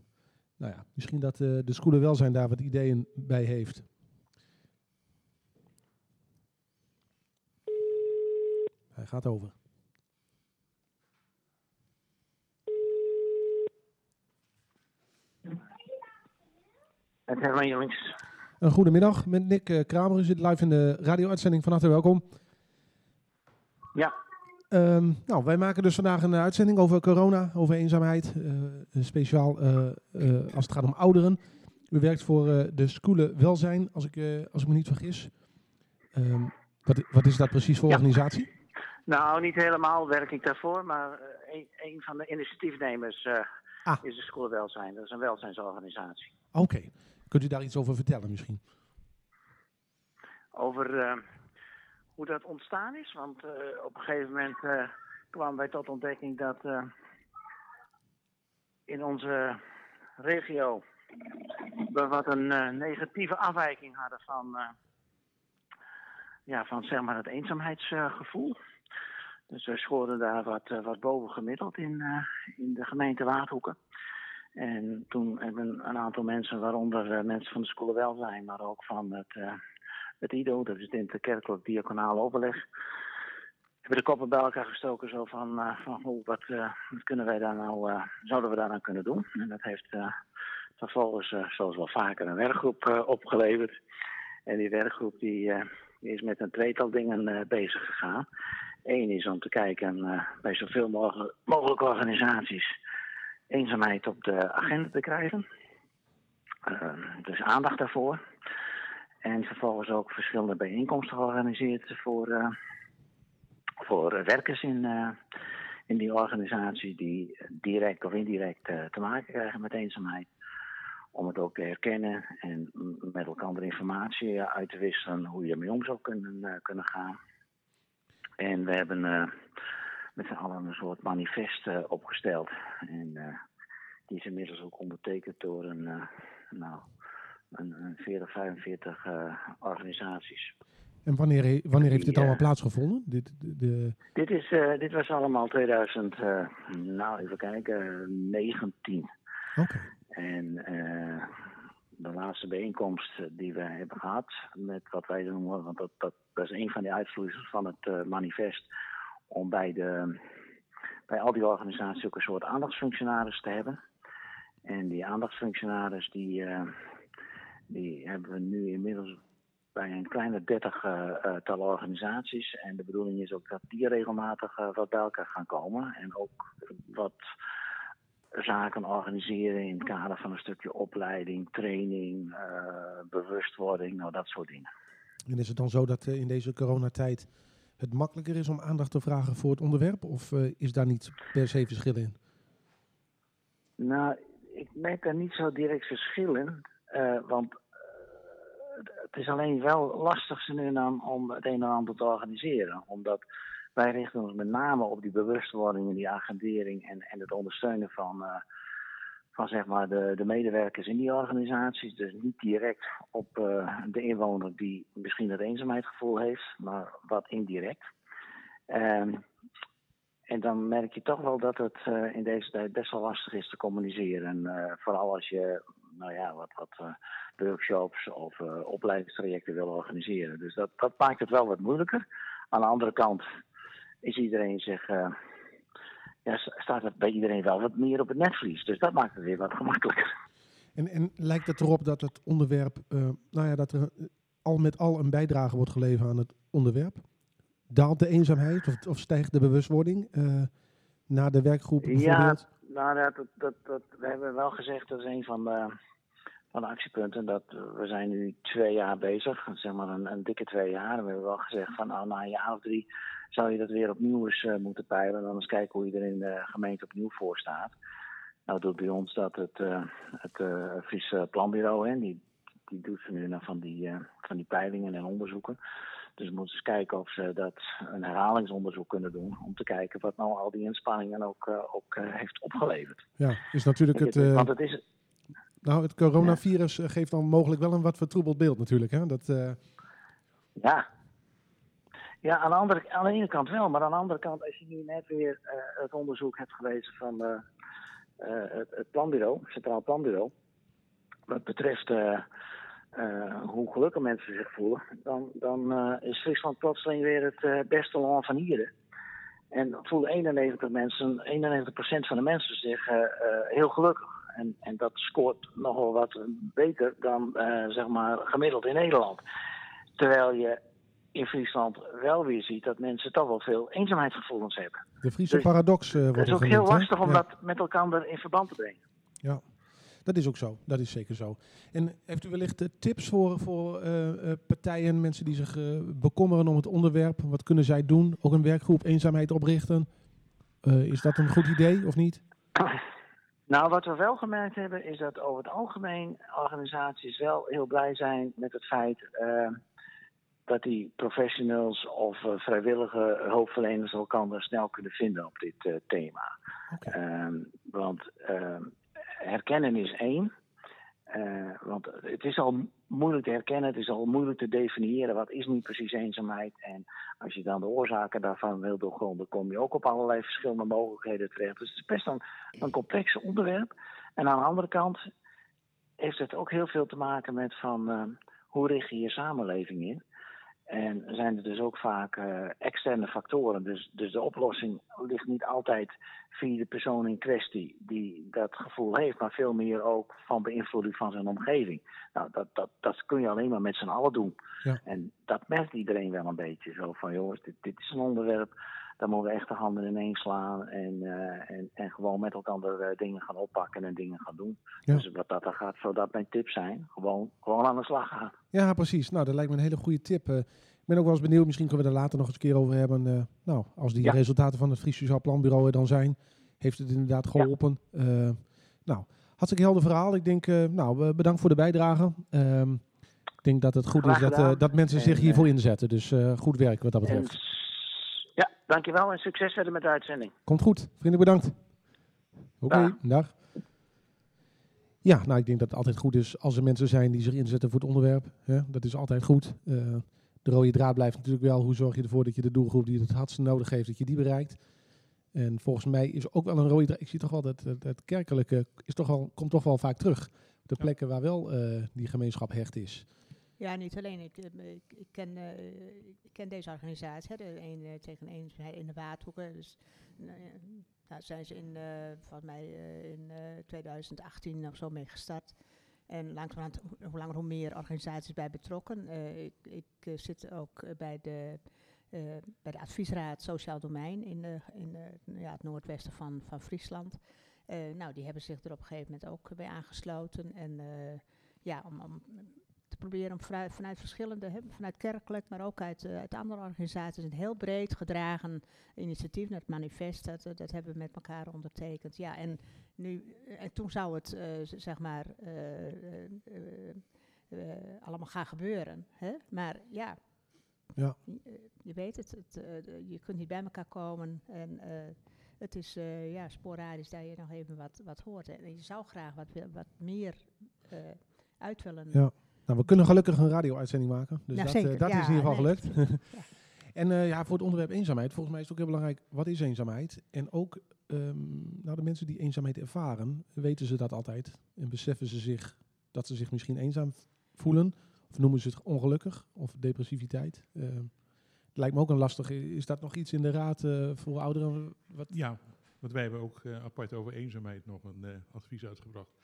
nou ja, misschien dat eh, de Schoelen Welzijn daar wat ideeën bij heeft. Hij gaat over. Het Herman Jongens. Een goedemiddag met Nick eh, Kramer. U zit live in de radio-uitzending. Van harte welkom. Ja. Ehm, nou, wij maken dus vandaag een uitzending over corona, over eenzaamheid. eh, speciaal eh, eh, als het gaat om ouderen. U werkt voor eh, de Schoelen Welzijn, als ik, eh, als ik me niet vergis. Ehm, wat, wat is dat precies voor Ja. organisatie? Nou, niet helemaal werk ik daarvoor, maar eh, een, een van de initiatiefnemers eh, Ah. is de School Welzijn. Dat is een welzijnsorganisatie. Oké. Kunt u daar iets over vertellen misschien? Over eh, hoe dat ontstaan is, want eh, op een gegeven moment eh, kwamen wij tot ontdekking dat in onze regio we wat een negatieve afwijking hadden van, ja, van zeg maar het eenzaamheidsgevoel. Dus we schoren daar wat, wat boven gemiddeld in, in de gemeente Waardhoeken. En toen hebben een aantal mensen, waaronder eh, mensen van de School Welzijn, maar ook van het, eh, het IDO, dat is het Interkerkelijk Diaconaal Overleg, hebben de koppen bij elkaar gestoken zo van, eh, van hoe, wat, wat kunnen wij daar nou, zouden we daar aan kunnen doen? En dat heeft vervolgens, zoals wel vaker, een werkgroep opgeleverd. En die werkgroep die, is met een tweetal dingen bezig gegaan. Eén is om te kijken bij zoveel mogelijk, organisaties eenzaamheid op de agenda te krijgen. Eh, dus aandacht daarvoor. En vervolgens ook verschillende bijeenkomsten georganiseerd voor, eh, voor werkers in, eh, in die organisatie die direct of indirect eh, te maken krijgen met eenzaamheid. Om het ook te herkennen en met elkaar informatie uit te wisselen hoe je ermee om zou kunnen, kunnen gaan. En we hebben met z'n allen een soort manifest eh, opgesteld. En eh, die is inmiddels ook ondertekend door een, eh, nou, een, een 40, 45 eh, organisaties. En wanneer, wanneer heeft dit allemaal plaatsgevonden? Dit, de, de- Dit, is, dit was allemaal 2000, eh, nou even kijken, 19. Oké. En de laatste bijeenkomst die we hebben gehad met wat wij noemen, want dat, dat, dat is een van de uitvloeisels van het manifest, om bij, de, bij al die organisaties ook een soort aandachtsfunctionaris te hebben. En die aandachtsfunctionaris die, eh, die hebben we nu inmiddels bij een kleine dertig eh, eh, tal organisaties. En de bedoeling is ook dat die regelmatig eh, wat bij elkaar gaan komen. En ook wat zaken organiseren in het kader van een stukje opleiding, training, bewustwording, nou dat soort dingen. En is het dan zo dat in deze coronatijd het makkelijker is om aandacht te vragen voor het onderwerp? Of eh, is daar niet per se verschil in? Nou, ik merk daar niet zo direct verschil in. eh, want eh, het is alleen wel lastig zo nu dan om het een en ander te organiseren. Omdat wij richten ons met name op die bewustwording en die agendering en, en het ondersteunen van, van zeg maar de, de medewerkers in die organisaties. Dus niet direct op eh, de inwoner die misschien het eenzaamheidsgevoel heeft, maar wat indirect. Ehm, en dan merk je toch wel dat het eh, in deze tijd best wel lastig is te communiceren. En eh, vooral als je nou ja, wat, wat workshops of opleidingstrajecten wil organiseren. Dus dat, dat maakt het wel wat moeilijker. Aan de andere kant is iedereen zich. Ja, sta- staat het bij iedereen wel wat meer op het netvlies. Dus dat maakt het weer wat gemakkelijker. En, en lijkt het erop dat het onderwerp, eh, nou ja, dat er eh, al met al een bijdrage wordt geleverd aan het onderwerp? Daalt de eenzaamheid of, of stijgt de bewustwording eh, na de werkgroep Ja, bijvoorbeeld? nou, dat, dat, dat, dat- we hebben wel gezegd, dat is een van de, van de actiepunten, dat we zijn nu twee jaar bezig, zeg maar een, een dikke twee jaar. En we hebben wel gezegd van nou, na een jaar of drie zou je dat weer opnieuw eens eh, moeten peilen. En dan eens kijken hoe je er in de gemeente opnieuw voor staat. Nou doet bij ons dat het, eh het eh Friese Planbureau, hè, die, die doet ze nu naar van die, van die peilingen en onderzoeken. Dus we moeten eens kijken of ze dat een herhalingsonderzoek kunnen doen. Om te kijken wat nou al die inspanningen ook, ook heeft opgeleverd. Ja, is natuurlijk het, want het is, nou, het coronavirus geeft dan mogelijk wel een wat vertroebeld beeld natuurlijk. Hè? Dat, ja. Ja, aan de, andere, aan de ene kant wel, maar aan de andere kant, als je nu net weer eh, het onderzoek hebt gelezen van eh, eh, het, planbureau, het Centraal Planbureau, wat betreft hoe gelukkig mensen zich voelen, dan, dan is Friesland plotseling weer het beste land van hier. En voelen 91 mensen, 91% van de mensen zich heel gelukkig. En, en dat scoort nogal wat beter dan zeg maar gemiddeld in Nederland. Terwijl je in Friesland wel weer ziet dat mensen toch wel veel eenzaamheidsgevoelens hebben. De Friese Dus paradox eh, wordt Het is ook heel genoemd, lastig om Ja. dat met elkaar in verband te brengen. Ja, dat is ook zo. Dat is zeker zo. En heeft u wellicht eh, tips voor, voor eh, partijen, mensen die zich bekommeren om het onderwerp? Wat kunnen zij doen? Ook een werkgroep eenzaamheid oprichten? Is dat een goed idee of niet? Nou, wat we wel gemerkt hebben is dat over het algemeen organisaties wel heel blij zijn met het feit dat die professionals of eh, vrijwillige hulpverleners elkaar snel kunnen vinden op dit eh, thema. Ehm, want ehm, herkennen is één. Eh, want het is al moeilijk te herkennen, het is al moeilijk te definiëren wat is nu precies eenzaamheid. En als je dan de oorzaken daarvan wil doorgronden, kom je ook op allerlei verschillende mogelijkheden terecht. Dus het is best een, een complex onderwerp. En aan de andere kant heeft het ook heel veel te maken met van hoe richt je je samenleving in. En zijn er dus ook vaak eh, externe factoren. Dus, dus de oplossing ligt niet altijd via de persoon in kwestie die dat gevoel heeft, maar veel meer ook van beïnvloeding van zijn omgeving. Nou, dat, dat, dat kun je alleen maar met z'n allen doen. Ja. En dat merkt iedereen wel een beetje. Zo van, jongens, dit, dit is een onderwerp, daar moeten we echt de handen ineens slaan en, eh, en, en gewoon met elkaar eh, dingen gaan oppakken en dingen gaan doen. Ja. Dus wat dat dan gaat, zou dat mijn tip zijn. Gewoon, gewoon aan de slag gaan. Ja, precies. Nou, dat lijkt me een hele goede tip. Eh, ik ben ook wel eens benieuwd, misschien kunnen we er later nog eens een keer over hebben. nou, als die Ja. resultaten van het Fries Sociaal Planbureau er dan zijn, heeft het inderdaad geholpen. Eh, nou, hartstikke helder verhaal. Ik denk, nou, bedankt voor de bijdrage. Ehm, ik denk dat het goed Graag is dat, dat mensen zich hiervoor inzetten. Dus goed werk wat dat betreft. Dankjewel en succes verder met de uitzending. Komt goed. Vriendelijk bedankt. Oké, Dag. dag. Ja, nou, ik denk dat het altijd goed is als er mensen zijn die zich inzetten voor het onderwerp. Hè? Dat is altijd goed. Eh, de rode draad blijft natuurlijk wel, hoe zorg je ervoor dat je de doelgroep die het hardst nodig heeft, dat je die bereikt. En volgens mij is ook wel een rode draad, ik zie toch wel dat het, kerkelijke is toch wel, komt toch wel vaak terug. Op de plekken waar wel eh, die gemeenschap hecht is. Ja, niet alleen. Ik, eh, ik, ken, eh, ik ken deze organisatie, hè, de een eh, tegen een in de Waardhoeken. Dus nou zijn ze in, volgens mij in eh, 2018 of zo mee gestart. En langzamerhand, ho- hoe langer hoe meer organisaties bij betrokken. Ik ik zit ook bij de, bij de adviesraad Sociaal Domein in, de, in de, ja, het noordwesten van, van Friesland. Nou, die hebben zich er op een gegeven moment ook bij aangesloten. En ja, om, om te proberen om vanuit, vanuit verschillende, vanuit kerkelijk, maar ook uit, eh, uit andere organisaties, een heel breed gedragen initiatief, het manifest, dat, dat hebben we met elkaar ondertekend. Ja, en, nu, en toen zou het, eh, zeg maar, eh, allemaal gaan gebeuren. Hè? Maar ja, Ja. je, je weet het, het je kunt niet bij elkaar komen en het is ja, sporadisch dat je nog even wat, wat hoort. En je zou graag wat, wat meer eh, uit willen. Ja. Nou, we kunnen gelukkig een radio-uitzending maken. Dus dat, zeker. eh, dat Ja, is in ieder geval nee, gelukt. ja. en eh, ja, voor het onderwerp eenzaamheid, volgens mij is het ook heel belangrijk, wat is eenzaamheid? En ook, ehm, nou, de mensen die eenzaamheid ervaren, weten ze dat altijd? En beseffen ze zich dat ze zich misschien eenzaam voelen? Of noemen ze het ongelukkig of depressiviteit? Ehm, het lijkt me ook een lastig. Is dat nog iets in de raad eh, voor ouderen? Wat? Ja, want wij hebben ook apart over eenzaamheid nog een advies uitgebracht.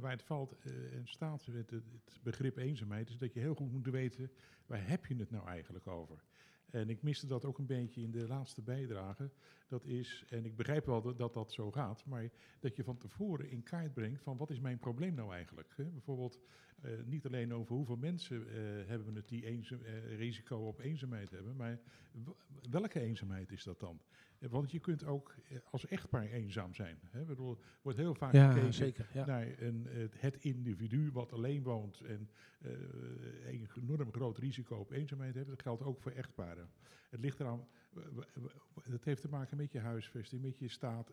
Waar het valt eh, en staat met het, begrip eenzaamheid, is dat je heel goed moet weten waar heb je het nou eigenlijk over. En ik miste dat ook een beetje in de laatste bijdrage. Dat is, en ik begrijp wel dat, dat zo gaat, maar dat je van tevoren in kaart brengt van wat is mijn probleem nou eigenlijk. Bijvoorbeeld eh, niet alleen over hoeveel mensen eh, hebben we het die eenzaam, eh, risico op eenzaamheid hebben, maar welke eenzaamheid is dat dan? Want je kunt ook als echtpaar eenzaam zijn. Hè? Ik bedoel, er wordt heel vaak Ja, gekeken zeker, ja. naar een, het individu wat alleen woont en een enorm groot risico op eenzaamheid heeft. Dat geldt ook voor echtparen. Het ligt eraan, het heeft te maken met je huisvesting, met je staat,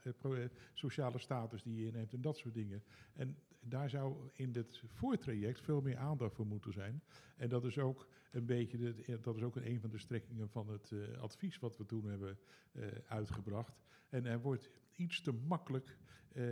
sociale status die je inneemt en dat soort dingen. En daar zou in dit voortraject veel meer aandacht voor moeten zijn. En dat is ook een beetje dat is ook een van de strekkingen van het uh, advies wat we toen hebben uh, uitgebracht. En er wordt iets te makkelijk uh,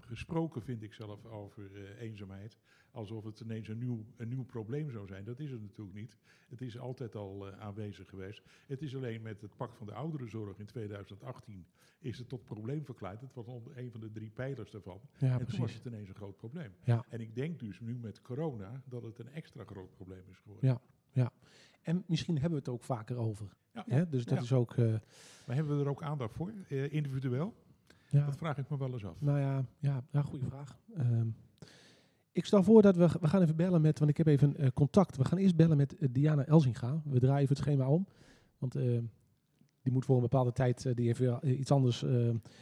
gesproken, vind ik zelf, over eenzaamheid alsof het ineens een nieuw, een nieuw probleem zou zijn. Dat is het natuurlijk niet. Het is altijd al uh, aanwezig geweest. Het is alleen met het pak van de ouderenzorg in 2018 is het tot probleem verklaard. Het was een van de drie pijlers daarvan. Ja, en precies. toen was het ineens een groot probleem. Ja. En ik denk dus nu met corona dat het een extra groot probleem is geworden. Ja, ja. En misschien hebben we het ook vaker over. Ja. Hè? Dus dat Ja. is ook... uh, Maar hebben we er ook aandacht voor, uh, individueel? Ja. Dat vraag ik me wel eens af. Nou ja, ja, ja goede vraag. Um, ik stel voor dat we, we gaan even bellen met, want ik heb even uh, contact. We gaan eerst bellen met Diana Elzinga. We draaien even het schema om, want die moet voor een bepaalde tijd, die heeft weer iets anders.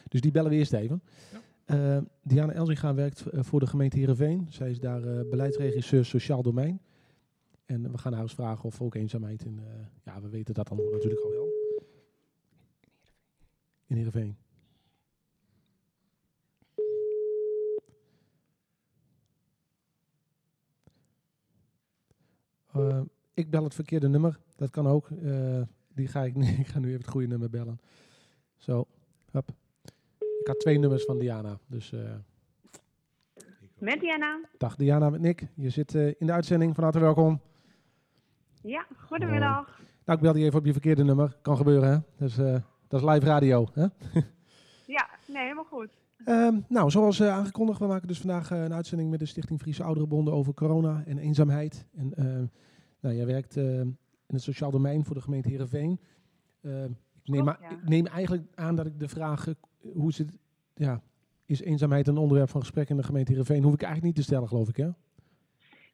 dus die bellen we eerst even. Ja. Diana Elzinga werkt voor de gemeente Heerenveen. Zij is daar beleidsregisseur sociaal domein. En we gaan haar eens vragen of ook eenzaamheid in, ja we weten dat dan natuurlijk al wel. In Heerenveen. Uh, ik bel het verkeerde nummer. Dat kan ook. Uh, die ga ik, ik ga nu even het goede nummer bellen. Zo, hop. Ik had twee nummers van Diana. Dus, uh, met Diana. Dag Diana, met Nick. Je zit in de uitzending. Van harte welkom. Ja, goedemiddag. Oh. Nou, ik bel je even op je verkeerde nummer. Kan gebeuren, hè? Dus, dat is live radio, hè? ja, nee, helemaal goed. Um, nou, zoals uh, aangekondigd, we maken dus vandaag uh, een uitzending met de Stichting Friese Ouderenbonden over corona en eenzaamheid. En uh, nou, jij werkt in het sociaal domein voor de gemeente Heerenveen. ik, neem Klopt, ja. ik neem eigenlijk aan dat ik de vraag, hoe zit, ja, is eenzaamheid een onderwerp van gesprek in de gemeente Heerenveen, hoef ik eigenlijk niet te stellen, geloof ik, hè?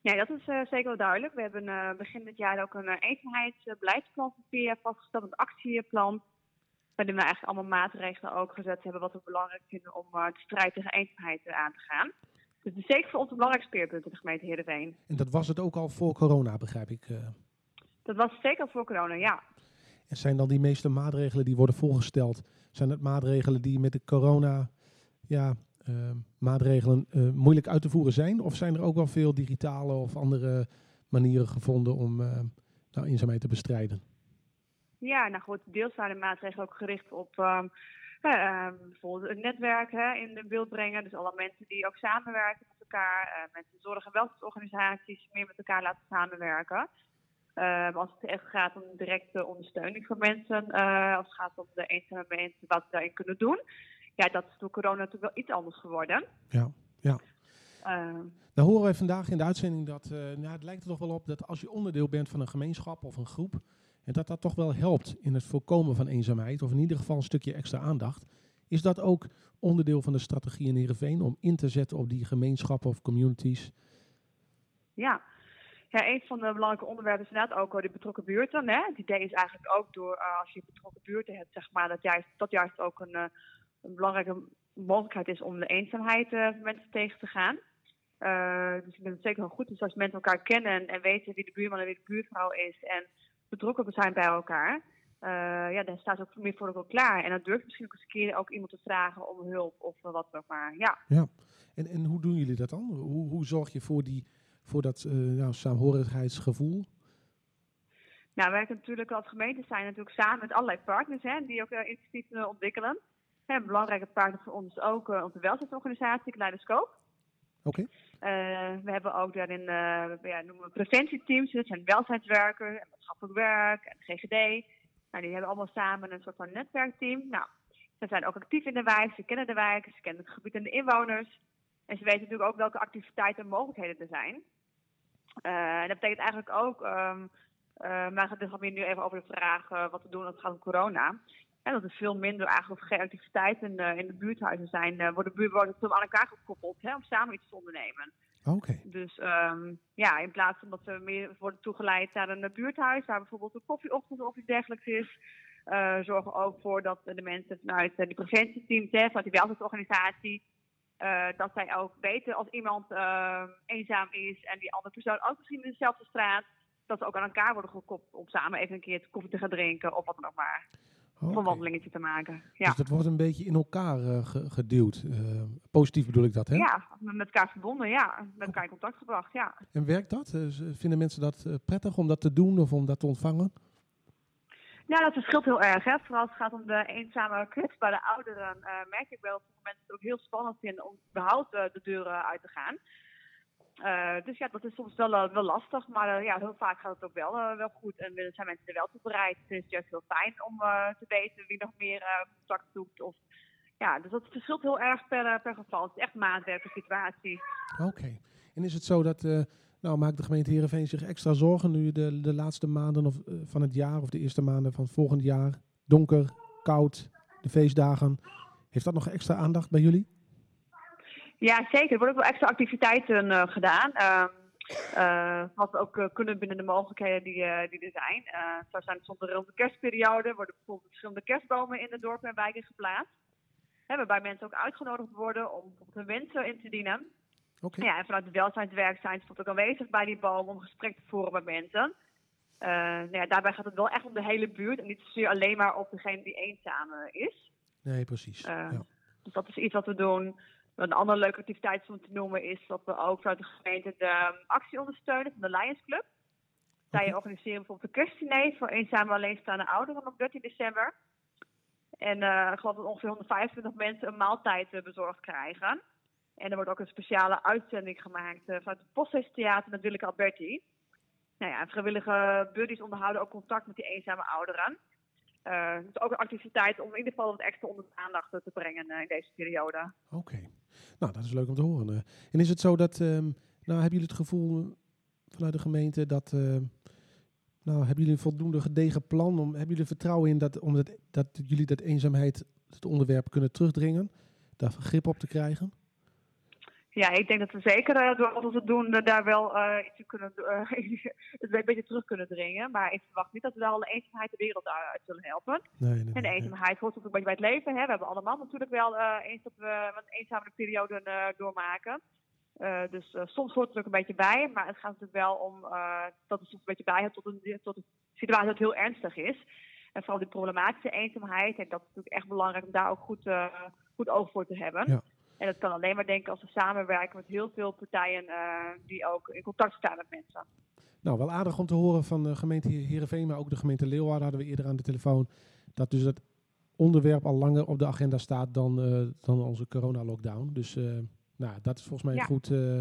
Nee, dat is zeker wel duidelijk. We hebben begin dit jaar ook een eenzaamheidsbeleidsplan van vier jaar vastgesteld, een actieplan waarin we eigenlijk allemaal maatregelen ook gezet hebben wat we belangrijk vinden om uh, de strijd tegen eenzaamheid aan te gaan. Dus het is zeker voor ons een belangrijk speerpunt in de gemeente Heerenveen. En dat was het ook al voor corona, begrijp ik. Dat was zeker al voor corona, ja. En zijn dan die meeste maatregelen die worden voorgesteld, zijn het maatregelen die met de corona ja, maatregelen moeilijk uit te voeren zijn? Of zijn er ook wel veel digitale of andere manieren gevonden om nou, eenzaamheid te bestrijden? Ja, nou goed, deels zijn de maatregelen ook gericht op um, uh, bijvoorbeeld het netwerk hè, in de beeld brengen. Dus alle mensen die ook samenwerken met elkaar, uh, mensen zorg- en welzijnsorganisaties meer met elkaar laten samenwerken. Uh, als het echt gaat om directe ondersteuning van mensen, als het gaat om de eenzame mensen, wat ze daarin kunnen doen. Ja, dat is door corona natuurlijk wel iets anders geworden. Ja, ja. Nou horen wij vandaag in de uitzending dat, nou, het lijkt er toch wel op dat als je onderdeel bent van een gemeenschap of een groep, en dat dat toch wel helpt in het voorkomen van eenzaamheid, of in ieder geval een stukje extra aandacht. Is dat ook onderdeel van de strategie in Heerenveen om in te zetten op die gemeenschappen of communities? Ja. Ja, een van de belangrijke onderwerpen is inderdaad ook de betrokken buurten. Hè. Het idee is eigenlijk ook door uh, als je betrokken buurten hebt, zeg maar, dat juist, dat juist ook een, uh, een belangrijke mogelijkheid is om de eenzaamheid uh, van mensen tegen te gaan. dus ik vind het zeker wel goed. Dus als mensen elkaar kennen en, en weten wie de buurman en wie de buurvrouw is en betrokken zijn bij elkaar, uh, ja, dan staat ook meer voor elkaar klaar. En dan durft misschien ook eens een keer ook iemand te vragen om hulp of wat ook maar. Ja. ja. En, en hoe doen jullie dat dan? Hoe, hoe zorg je voor, die, voor dat nou, saamhorigheidsgevoel? Nou, wij werken natuurlijk als gemeente zijn natuurlijk samen met allerlei partners hè, die ook initiatieven ontwikkelen. Een belangrijke partner voor ons is ook onze welzijnsorganisatie, Kaleidoscoop. Oké. Okay. Uh, we hebben ook daarin uh, ja, noemen we preventieteams, dat zijn welzijnswerkers en maatschappelijk werk en GGD. Nou, die hebben allemaal samen een soort van netwerkteam. Nou, ze zijn ook actief in de wijk, ze kennen de wijk, ze kennen het gebied en de inwoners. En ze weten natuurlijk ook welke activiteiten en mogelijkheden er zijn. Uh, en dat betekent eigenlijk ook, um, maar het gaat nu even over de vraag wat we doen als het gaat om corona. En dat er veel minder eigenlijk of geen activiteiten in, in de buurthuizen zijn, uh, worden buurtbewoners aan elkaar gekoppeld hè, om samen iets te ondernemen. Oké. Okay. Dus um, ja, in plaats van dat we meer worden toegeleid naar een buurthuis, waar bijvoorbeeld een koffieochtend of iets dergelijks is, uh, zorgen we ook voor dat de mensen vanuit uh, die preventieteams, hè, vanuit die welzijnsorganisatie, uh, dat zij ook weten als iemand eenzaam is en die andere persoon ook misschien in dezelfde straat, dat ze ook aan elkaar worden gekoppeld om samen even een keer koffie te gaan drinken of wat dan ook maar. Oké. een wandelingetje te maken. Ja. Dus dat wordt een beetje in elkaar ge- geduwd. Eh, positief bedoel ik dat, hè? Ja, met elkaar verbonden, ja. Met elkaar in contact gebracht, ja. En werkt dat? Eh, vinden mensen dat prettig om dat te doen of om dat te ontvangen? Ja, dat verschilt heel erg. Hè. Vooral als het gaat om de eenzame kwetsbare ouderen, merk ik wel dat mensen het ook heel spannend vinden om überhaupt de deuren uit te gaan. Eh, dus ja, dat is soms wel, eh, wel lastig, maar eh, ja, heel vaak gaat het ook wel, wel goed. En zijn mensen er wel toe bereid. Het is juist heel fijn om te weten wie nog meer contact zoekt. Of, ja, dus dat verschilt heel erg per, per geval. Het is echt maatwerk per situatie. Oké. En is het zo dat, nou maakt de gemeente Heerenveen zich extra zorgen nu de, de laatste maanden of, van het jaar of de eerste maanden van volgend jaar, donker, koud, de feestdagen, heeft dat nog extra aandacht bij jullie? Ja, zeker. Er worden ook wel extra activiteiten eh, gedaan. Eh, wat we ook eh, kunnen binnen de mogelijkheden die, die er zijn. Zo zijn soms rond de kerstperiode worden bijvoorbeeld verschillende kerstbomen in de dorpen en wijken geplaatst. Hè, waarbij mensen ook uitgenodigd worden om hun wensen in te dienen. Oké. Ja, en vanuit het welzijnswerk zijn ze ook aanwezig bij die boom om gesprek te voeren met mensen. Nou ja, daarbij gaat het wel echt om de hele buurt en niet zozeer alleen maar op degene die eenzaam is. Nee, precies. Ja. Dus dat is iets wat we doen. Een andere leuke activiteit om te noemen is dat we ook vanuit de gemeente de um, actie ondersteunen van de Lions Club. Zij organiseren bijvoorbeeld een kerstdiner voor eenzame alleenstaande ouderen op 13 december. En eh, ik geloof dat ongeveer 125 mensen een maaltijd eh, bezorgd krijgen. En er wordt ook een speciale uitzending gemaakt eh, vanuit het Postfeesttheater met Willeke Alberti. Nou ja, vrijwillige buddies onderhouden ook contact met die eenzame ouderen. Eh dus ook een activiteit om in ieder geval wat extra onder de aandacht te brengen eh, in deze periode. Oké. Nou, dat is leuk om te horen. eh. En is het zo dat, ehm, nou, hebben jullie het gevoel vanuit de gemeente dat, nou, hebben jullie een voldoende gedegen plan? Om, hebben jullie vertrouwen in dat, omdat, dat jullie dat eenzaamheid, het onderwerp kunnen terugdringen? Daar grip op te krijgen? Ja, ik denk dat we zeker eh, door wat we doen eh, daar wel eh, iets kunnen, het een beetje terug kunnen dringen. Maar ik verwacht niet dat we daar alle eenzaamheid de wereld uit zullen helpen. Nee, nee, En de eenzaamheid hoort natuurlijk een beetje bij het leven. Hè. We hebben allemaal natuurlijk wel eens dat we een eenzame periode doormaken. Dus soms hoort het er ook een beetje bij. Maar het gaat natuurlijk wel om dat het soms een beetje bij hebt tot een, tot een situatie dat heel ernstig is. En vooral die problematische eenzaamheid. En dat is natuurlijk echt belangrijk om daar ook goed, goed oog voor te hebben. Ja. En dat kan alleen maar denken als we samenwerken met heel veel partijen eh, die ook in contact staan met mensen. Nou, wel aardig om te horen van de gemeente Heerenveen, maar ook de gemeente Leeuwarden hadden we eerder aan de telefoon. Dat dus het onderwerp al langer op de agenda staat dan, eh, dan onze corona-lockdown. Dus eh, nou, dat is volgens mij Ja. een, goed, eh,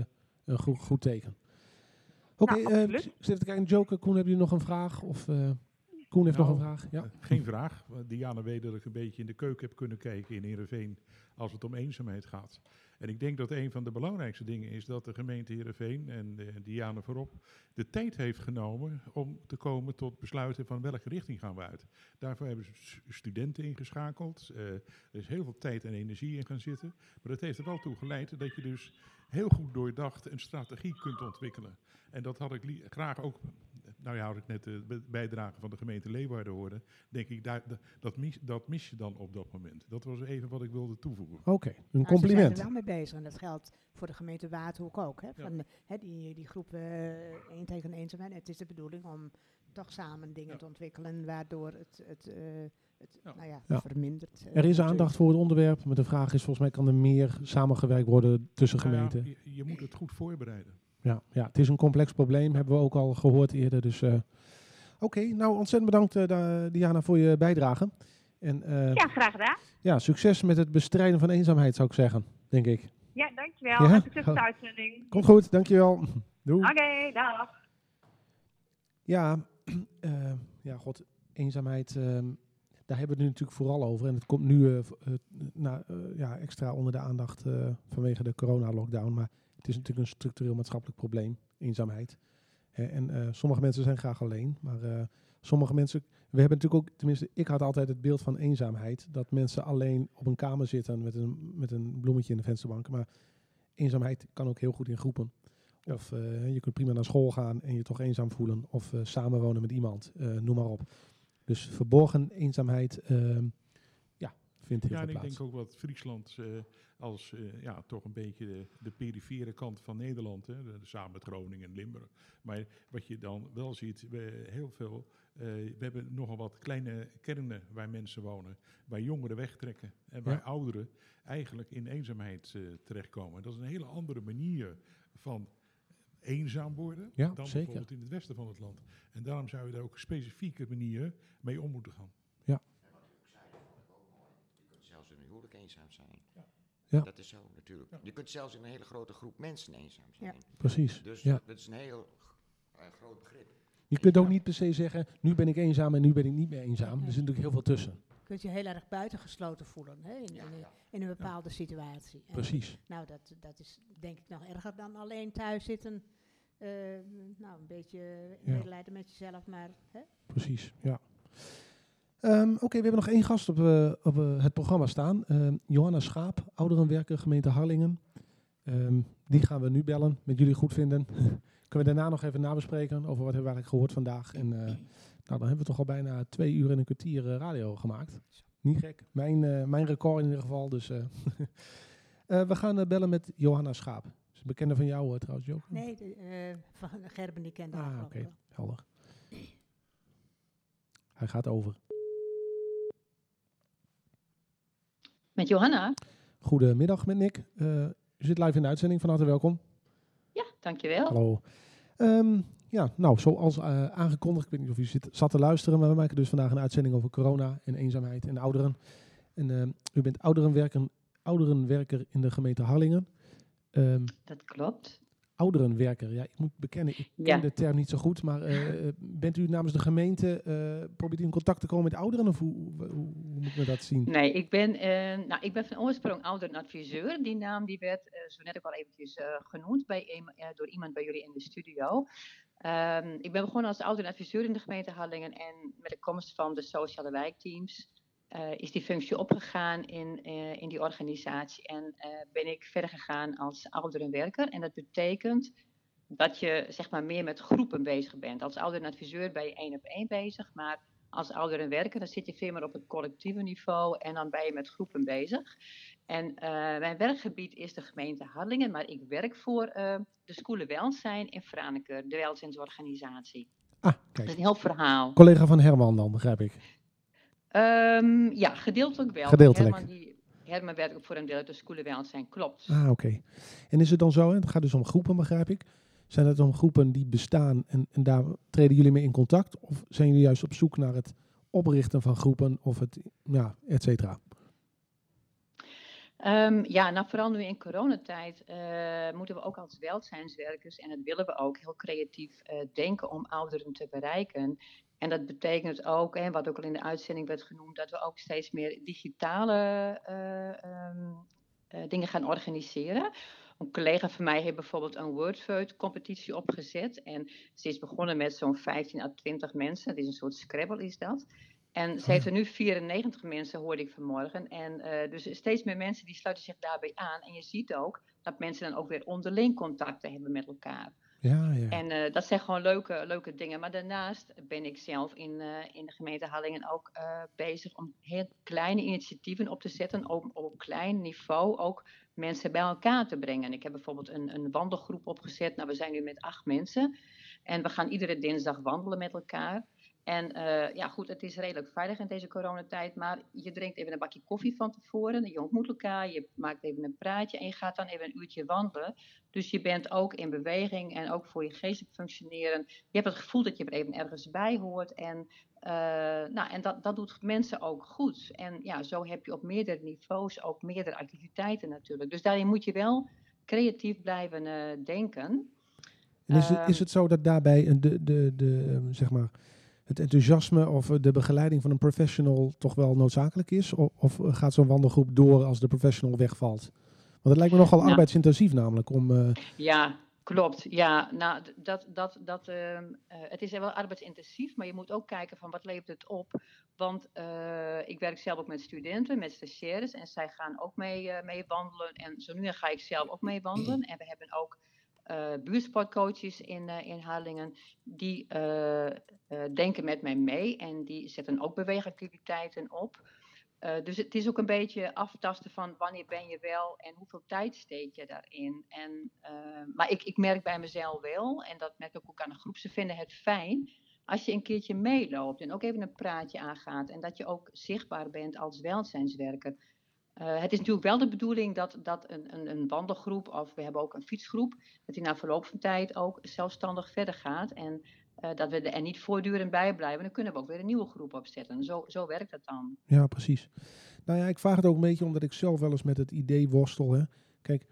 een goed, goed teken. Oké, Nou, eh, absoluut. ik zit te kijken. Joker, Koen, hebben jullie nog een vraag? Of eh, Koen heeft nog Nou, een vraag? Ja. eh, Geen vraag. Diana weet dat ik een beetje in de keuken heb kunnen kijken in Heerenveen als het om eenzaamheid gaat. En ik denk dat een van de belangrijkste dingen is dat de gemeente Heerenveen en eh, Diana voorop de tijd heeft genomen om te komen tot besluiten van welke richting gaan we uit. Daarvoor hebben ze studenten ingeschakeld. eh, er is heel veel tijd en energie in gaan zitten. Maar dat heeft er wel toe geleid dat je dus heel goed doordacht een strategie kunt ontwikkelen. En dat had ik graag ook, nou ja, als ik net de be- bijdrage van de gemeente Leeuwarden hoorde, denk ik, daar, da- dat, mis, dat mis je dan op dat moment. Dat was even wat ik wilde toevoegen. Oké, een Nou, compliment. Ze zijn er wel mee bezig en dat geldt voor de gemeente Waardhoek ook. Hè, van, hè, die, die groep eh één tegen eenzaamheid. Het is de bedoeling om toch samen dingen te ontwikkelen waardoor het, het, eh, het nou ja, Ja. vermindert. eh, Er is aandacht voor het onderwerp, maar de vraag is volgens mij kan er meer samengewerkt worden tussen Nou ja, gemeenten. je, je moet het goed voorbereiden. Ja, ja, het is een complex probleem, hebben we ook al gehoord eerder. Dus, eh, Oké, nou ontzettend bedankt eh, Diana voor je bijdrage. En eh, Ja, graag gedaan. ja, succes met het bestrijden van eenzaamheid zou ik zeggen, denk ik. Ja, dankjewel. Ja? Succes met de uitzending. Komt goed, dankjewel. Doei. Oké, dag. Ja, ja, god, eenzaamheid, ehm, daar hebben we het nu natuurlijk vooral over. En het komt nu eh, ja, extra onder de aandacht vanwege de corona-lockdown. Maar het is natuurlijk een structureel maatschappelijk probleem, eenzaamheid. En eh, sommige mensen zijn graag alleen, maar eh, sommige mensen... We hebben natuurlijk ook, tenminste, ik had altijd het beeld van eenzaamheid. Dat mensen alleen op een kamer zitten met een, met een bloemetje in de vensterbank. Maar eenzaamheid kan ook heel goed in groepen. Of eh, je kunt prima naar school gaan en je toch eenzaam voelen. Of samenwonen met iemand, noem maar op. Dus verborgen eenzaamheid, ehm, vindt heel Ja, en ik plaats. denk ook wat Friesland eh, als eh, ja, toch een beetje de, de perifere kant van Nederland, hè, de- samen met Groningen en Limburg. Maar wat je dan wel ziet, we, heel veel, eh, we hebben nogal wat kleine kernen waar mensen wonen, waar jongeren wegtrekken en waar Ja. ouderen eigenlijk in eenzaamheid terechtkomen. Dat is een hele andere manier van eenzaam worden Ja, dan zeker. bijvoorbeeld in het westen van het land. En daarom zou je daar ook een specifieke manier mee om moeten gaan. Ja. Je kunt zelfs in een huwelijk eenzaam zijn. Ja. Dat is zo natuurlijk. Je kunt zelfs in een hele grote groep mensen eenzaam zijn. Precies, Dus ja. dat is een heel eh, groot begrip. Je kunt ook niet per se zeggen, nu ben ik eenzaam en nu ben ik niet meer eenzaam. Er zit natuurlijk heel veel tussen. Je kunt je heel erg buitengesloten voelen hè, in, in, een- in een bepaalde situatie. En, Precies. Nou, dat, dat is denk ik nog erger dan alleen thuis zitten. eh, nou, een beetje Ja. medelijden met jezelf, maar... Hè? Precies, ja. Ehm, Oké, we hebben nog één gast op, eh, op eh, het programma staan. Ehm, Johanna Schaap, ouderenwerker, gemeente Harlingen. Ehm, die gaan we nu bellen, met jullie goed vinden. Kunnen we daarna nog even nabespreken over wat hebben we eigenlijk gehoord vandaag. En eh, nou, dan hebben we toch al bijna twee uur en een kwartier radio gemaakt. Niet gek. Mijn, mijn record in ieder geval. Dus, we gaan bellen met Johanna Schaap. Is een bekende van jou trouwens, Joke? Nee, de, van Gerben die kende Ah, oké. Helder. Hij gaat over. Met Johanna? Goedemiddag met Nick. Eh, u zit live in de uitzending. Van harte welkom. Ja, dankjewel. Hallo. Ehm, ja, nou, zoals eh, aangekondigd, ik weet niet of u zit, zat te luisteren, maar we maken dus vandaag een uitzending over corona en eenzaamheid en ouderen. En ehm, u bent ouderenwerker, ouderenwerker in de gemeente Harlingen. Ehm, Dat klopt. Ouderenwerker, ja, ik moet bekennen, ik ken Ja. de term niet zo goed, maar eh, eh, bent u namens de gemeente, eh probeert u in contact te komen met ouderen of hoe, hoe, hoe moet ik me dat zien? Nee, ik ben, nou, ik ben van oorsprong ouderenadviseur. Die naam die werd zo net ook al eventjes genoemd bij door iemand bij jullie in de studio. Ehm, ik ben begonnen als ouderenadviseur in de gemeente Harlingen en met de komst van de sociale wijkteams eh, is die functie opgegaan in, eh, in die organisatie en eh, ben ik verder gegaan als ouderenwerker. En dat betekent dat je zeg maar meer met groepen bezig bent. Als ouderenadviseur ben je één op één bezig, maar als ouderenwerker dan zit je veel meer op het collectieve niveau en dan ben je met groepen bezig. En mijn werkgebied is de gemeente Harlingen, maar ik werk voor de Schoelen Welzijn in Franeker, de welzijnsorganisatie. Ah, Dat kijk. is een heel verhaal. Collega van Herman dan, begrijp ik. Ehm, ja, gedeeltelijk wel. Gedeeltelijk. Herman, die, Herman werkt ook voor een deel uit de Welzijn, klopt. Ah, oké. En is het dan zo, hè, het gaat dus om groepen, begrijp ik. Zijn het dan groepen die bestaan en, en daar treden jullie mee in contact? Of zijn jullie juist op zoek naar het oprichten van groepen of het, ja, et cetera? Ehm, ja, nou vooral nu in coronatijd eh, moeten we ook als welzijnswerkers, en dat willen we ook, heel creatief eh, denken om ouderen te bereiken. En dat betekent ook, hè, wat ook al in de uitzending werd genoemd, dat we ook steeds meer digitale eh, ehm, eh, dingen gaan organiseren. Een collega van mij heeft bijvoorbeeld een wordfeud competitie opgezet. En ze is begonnen met zo'n 15 à 20 mensen. Het is een soort Scrabble is dat. En ze heeft er nu 94 mensen, hoorde ik vanmorgen. En eh, dus steeds meer mensen die sluiten zich daarbij aan. En je ziet ook dat mensen dan ook weer onderling contacten hebben met elkaar. Ja, ja. En eh, dat zijn gewoon leuke, leuke dingen. Maar daarnaast ben ik zelf in, eh, in de gemeente Hallingen ook eh, bezig om heel kleine initiatieven op te zetten. Op, op klein niveau ook mensen bij elkaar te brengen. Ik heb bijvoorbeeld een, een wandelgroep opgezet. Nou, we zijn nu met acht mensen. En we gaan iedere dinsdag wandelen met elkaar. En eh, ja, goed, het is redelijk veilig in deze coronatijd. Maar je drinkt even een bakje koffie van tevoren. Je ontmoet elkaar, je maakt even een praatje en je gaat dan even een uurtje wandelen. Dus je bent ook in beweging en ook voor je geestelijk functioneren. Je hebt het gevoel dat je er even ergens bij hoort. En, eh, nou, en dat, dat doet mensen ook goed. En ja, zo heb je op meerdere niveaus ook meerdere activiteiten natuurlijk. Dus daarin moet je wel creatief blijven eh, denken. En is, het, Ehm, is het zo dat daarbij de, de, de, ehm, zeg maar, het enthousiasme of eh, de begeleiding van een professional toch wel noodzakelijk is? Of, of eh, gaat zo'n wandelgroep door als de professional wegvalt? Want het lijkt me nogal Nou. arbeidsintensief namelijk om... eh, Ja, klopt. Ja, nou, dat, dat, dat, ehm, eh, het is wel arbeidsintensief, maar je moet ook kijken van wat levert het op. Want ik werk zelf ook met studenten, met stagiaires en zij gaan ook mee, mee wandelen. En zo nu ga ik zelf ook mee wandelen. En we hebben ook eh buurtsportcoaches in, eh, in Harlingen. Die eh, denken met mij mee en die zetten ook beweegactiviteiten op. Dus het is ook een beetje aftasten van wanneer ben je wel en hoeveel tijd steek je daarin. En, maar ik, ik merk bij mezelf wel, en dat merk ik ook aan de groep, ze vinden het fijn als je een keertje meeloopt en ook even een praatje aangaat. En dat je ook zichtbaar bent als welzijnswerker. Uh, het is natuurlijk wel de bedoeling dat, dat een, een, een, wandelgroep, of we hebben ook een fietsgroep, dat die na verloop van tijd ook zelfstandig verder gaat. En uh, dat we er niet voortdurend bij blijven. Dan kunnen we ook weer een nieuwe groep opzetten. Zo, zo werkt dat dan. Ja, precies. Nou ja, ik vraag het ook een beetje omdat ik zelf wel eens met het idee worstel. Hè. Kijk,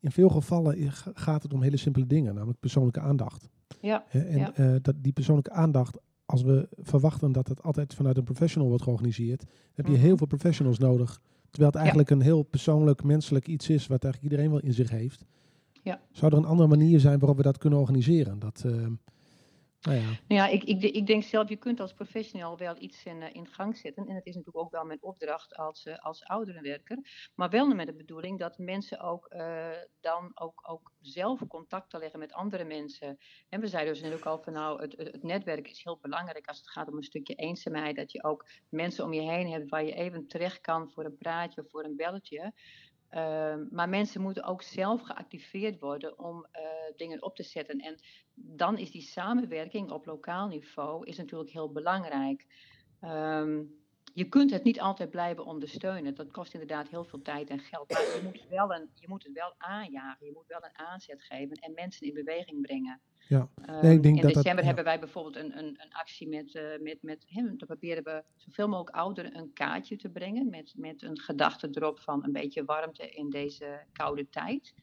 in veel gevallen gaat het om hele simpele dingen, namelijk persoonlijke aandacht. Ja. En ja. Uh, dat die persoonlijke aandacht, als we verwachten dat het altijd vanuit een professional wordt georganiseerd, heb je Mhm. heel veel professionals nodig. Terwijl het eigenlijk een heel persoonlijk, menselijk iets is, wat eigenlijk iedereen wel in zich heeft. Ja. Zou er een andere manier zijn waarop we dat kunnen organiseren? Dat, uh, nou ja. Nou ja, ik, ik, ik, denk zelf, je kunt als professional wel iets in, uh, in gang zetten. En het is natuurlijk ook wel mijn opdracht als, uh, als ouderenwerker. Maar wel met de bedoeling dat mensen ook uh, dan ook, ook zelf contact te leggen met andere mensen. En we zeiden dus ook al van nou, het, het netwerk is heel belangrijk als het gaat om een stukje eenzaamheid. Dat je ook mensen om je heen hebt waar je even terecht kan voor een praatje of voor een belletje. Uh, maar mensen moeten ook zelf geactiveerd worden om uh, dingen op te zetten. En dan is die samenwerking op lokaal niveau is natuurlijk heel belangrijk. Um, je kunt het niet altijd blijven ondersteunen. Dat kost inderdaad heel veel tijd en geld. Maar je moet, wel een, je moet het wel aanjagen. Je moet wel een aanzet geven en mensen in beweging brengen. Ja. Nee, ik denk in dat dat- december ja. hebben wij bijvoorbeeld een, een, een actie met, uh, met, met hem. Dan proberen we zoveel mogelijk ouderen een kaartje te brengen. Met, met een gedachte erop van een beetje warmte in deze koude tijd.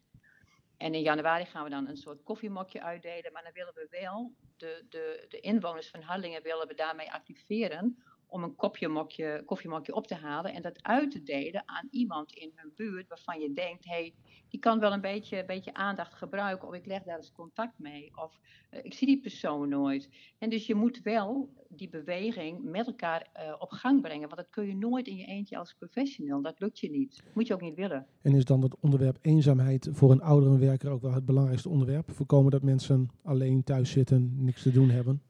En in januari gaan we dan een soort koffiemokje uitdelen. Maar dan willen we wel de, de, de inwoners van Harlingen willen we daarmee activeren om een kopje mokje, koffiemokje op te halen en dat uit te delen aan iemand in hun buurt waarvan je denkt, hé, hey, die kan wel een beetje, beetje aandacht gebruiken of ik leg daar eens contact mee of uh, ik zie die persoon nooit. En dus je moet wel die beweging met elkaar uh, op gang brengen, want dat kun je nooit in je eentje als professional, dat lukt je niet. Moet je ook niet willen. En is dan het onderwerp eenzaamheid voor een ouderenwerker ook wel het belangrijkste onderwerp? Voorkomen dat mensen alleen thuis zitten, niks te doen hebben?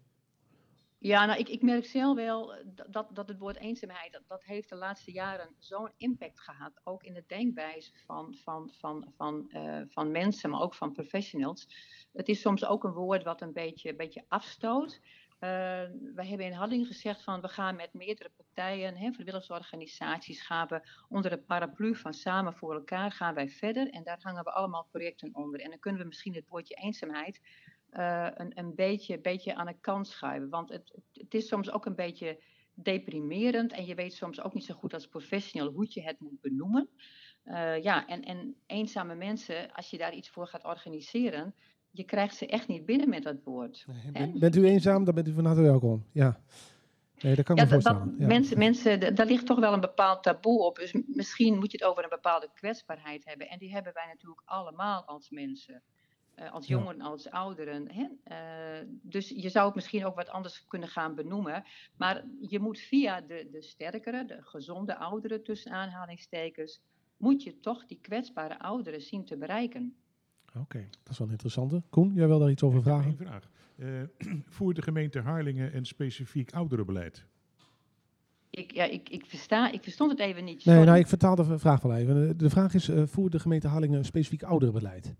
Ja, nou, ik, ik merk zelf wel dat, dat het woord eenzaamheid, dat, heeft de laatste jaren zo'n impact gehad. Ook in de denkwijze van, van, van, van, uh, van mensen, maar ook van professionals. Het is soms ook een woord wat een beetje, een beetje afstoot. Uh, we hebben in Hadding gezegd van we gaan met meerdere partijen, hè, vrijwilligersorganisaties, gaan we onder de paraplu van Samen voor elkaar gaan wij verder. En daar hangen we allemaal projecten onder. En dan kunnen we misschien het woordje eenzaamheid uh, een, een beetje, beetje aan de kant schuiven. Want het, het is soms ook een beetje deprimerend en je weet soms ook niet zo goed als professional hoe je het moet benoemen. Uh, ja, en, en eenzame mensen, als je daar iets voor gaat organiseren, je krijgt ze echt niet binnen met dat woord. Nee, ben, bent u eenzaam, dan bent u van harte welkom. Ja. Nee, dat kan ik ja, me voorstellen. Dat, ja. Mensen, mensen, daar ligt toch wel een bepaald taboe op. Dus misschien moet je het over een bepaalde kwetsbaarheid hebben. En die hebben wij natuurlijk allemaal als mensen. Uh, als jongeren, ja. als ouderen. Hè? Uh, dus je zou het misschien ook wat anders kunnen gaan benoemen. Maar je moet via de, de sterkere, de gezonde ouderen tussen aanhalingstekens, moet je toch die kwetsbare ouderen zien te bereiken. Oké, okay, dat is wel interessant. Koen, jij wil daar iets over Ik heb vragen? één vraag. Uh, voert de gemeente Harlingen een specifiek ouderenbeleid? Ik, ja, ik, ik, versta, ik verstond het even niet. Nee, nou, ik vertaal de vraag wel even. De vraag is, uh, voert de gemeente Harlingen een specifiek ouderenbeleid?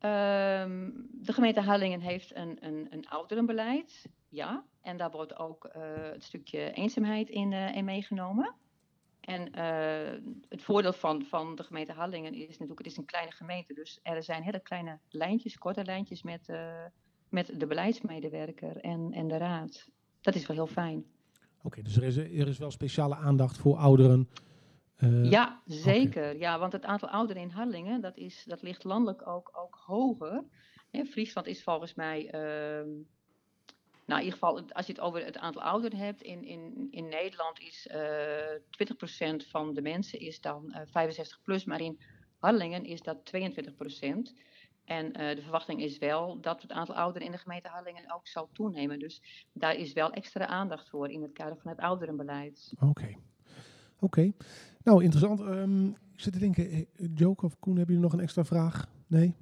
Um, de gemeente Harlingen heeft een, een, een ouderenbeleid, ja. En daar wordt ook uh, het stukje eenzaamheid in, uh, in meegenomen. En uh, het voordeel van, van de gemeente Harlingen is natuurlijk, het is een kleine gemeente. Dus er zijn hele kleine lijntjes, korte lijntjes met, met de beleidsmedewerker en, en de raad. Dat is wel heel fijn. Oké, dus er is, er is wel speciale aandacht voor ouderen. Uh, ja, zeker. Okay. Ja, want het aantal ouderen in Harlingen, dat, is, dat ligt landelijk ook, ook hoger. Hè, Friesland is volgens mij, uh, nou in ieder geval, als je het over het aantal ouderen hebt, in, in, in Nederland is uh, 20% van de mensen is dan 65 plus, maar in Harlingen is dat 22%. En de verwachting is wel dat het aantal ouderen in de gemeente Harlingen ook zal toenemen. Dus daar is wel extra aandacht voor in het kader van het ouderenbeleid. Oké. Okay. Oké, okay. Nou interessant. Um, ik zit te denken, Joke of Koen, hebben jullie nog een extra vraag? Nee?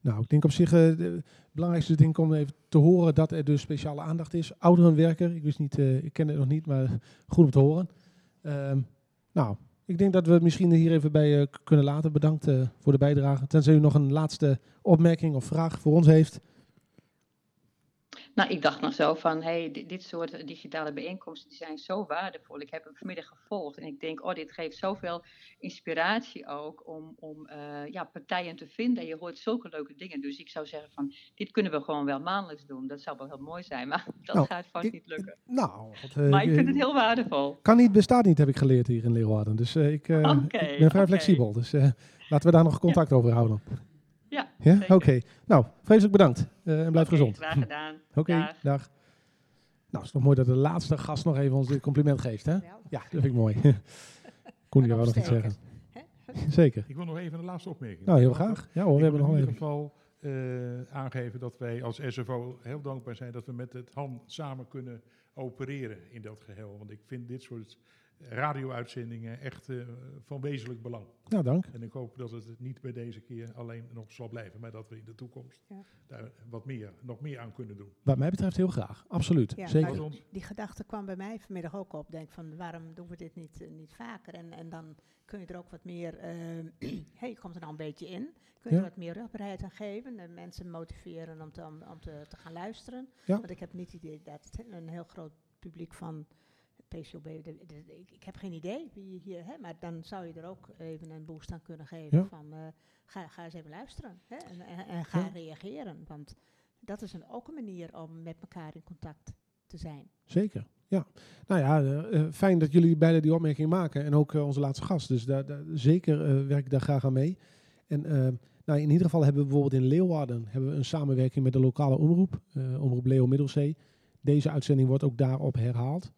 Nou, ik denk op zich, het belangrijkste ding om even te horen dat er dus speciale aandacht is. Ouderenwerker, ik wist niet, uh, ik ken het nog niet, maar goed om te horen. Ehm, nou, ik denk dat we het misschien hier even bij eh, kunnen laten. Bedankt eh, voor de bijdrage. Tenzij u nog een laatste opmerking of vraag voor ons heeft. Nou, ik dacht nog zo van, hey, dit, dit soort digitale bijeenkomsten die zijn zo waardevol. Ik heb hem vanmiddag gevolgd en ik denk, oh, dit geeft zoveel inspiratie ook om, om eh, ja, partijen te vinden. En je hoort zulke leuke dingen. Dus ik zou zeggen van, dit kunnen we gewoon wel maandelijks doen. Dat zou wel heel mooi zijn, maar dat Nou, gaat vast niet lukken. Nou, wat, eh, maar ik vind eh, het heel waardevol. Kan niet, bestaat niet, heb ik geleerd hier in Leeuwarden. Dus eh, ik, eh, ben vrij flexibel. Dus eh, laten we daar nog contact over houden. Ja, oké. Nou, vreselijk bedankt. eh, en blijf gezond. graag gedaan. Oké, Dag. dag. Nou, het is toch mooi dat de laatste gast nog even ons dit compliment geeft, hè? Ja, dat vind ik mooi. Koen, die wou nog iets zeggen. Zeker. Ik wil nog even een laatste opmerking. Nou, heel graag. Ja hoor, we Ik hebben nog in ieder geval eh, aangeven dat wij als SFO heel dankbaar zijn dat we met het HAN samen kunnen opereren in dat geheel. Want ik vind dit soort radio-uitzendingen echt eh, van wezenlijk belang. Nou, dank. En ik hoop dat het niet bij deze keer alleen nog zal blijven, maar dat we in de toekomst Ja. daar wat meer, nog meer aan kunnen doen. Wat mij betreft heel graag. Absoluut. Ja, Zeker. Die, die gedachte kwam bij mij vanmiddag ook op. Denk van, waarom doen we dit niet, eh, niet vaker? En, en dan kun je er ook wat meer, eh, hey, je komt er nou een beetje in. Kun je Ja. er wat meer rugbaarheid aan geven. En mensen motiveren om te, om, om te, te gaan luisteren. Ja. Want ik heb niet het idee dat het een heel groot publiek van PCOB, de, de- de- ik, ik heb geen idee wie je hier, hè, maar dan zou je er ook even een boost aan kunnen geven. Ja. Van, eh, ga, ga eens even luisteren hè, en, en, en ga Ja. reageren. Want dat is een, ook een manier om met elkaar in contact te zijn. Zeker. Ja. Nou ja, eh, eh, fijn dat jullie beide die opmerking maken. En ook onze laatste gast. Dus daar, daar- zeker werk ik daar graag aan mee. En nou, in ieder geval hebben we bijvoorbeeld in Leeuwarden hebben we een samenwerking met de lokale omroep. omroep Leo Middelzee. Deze uitzending wordt ook daarop herhaald.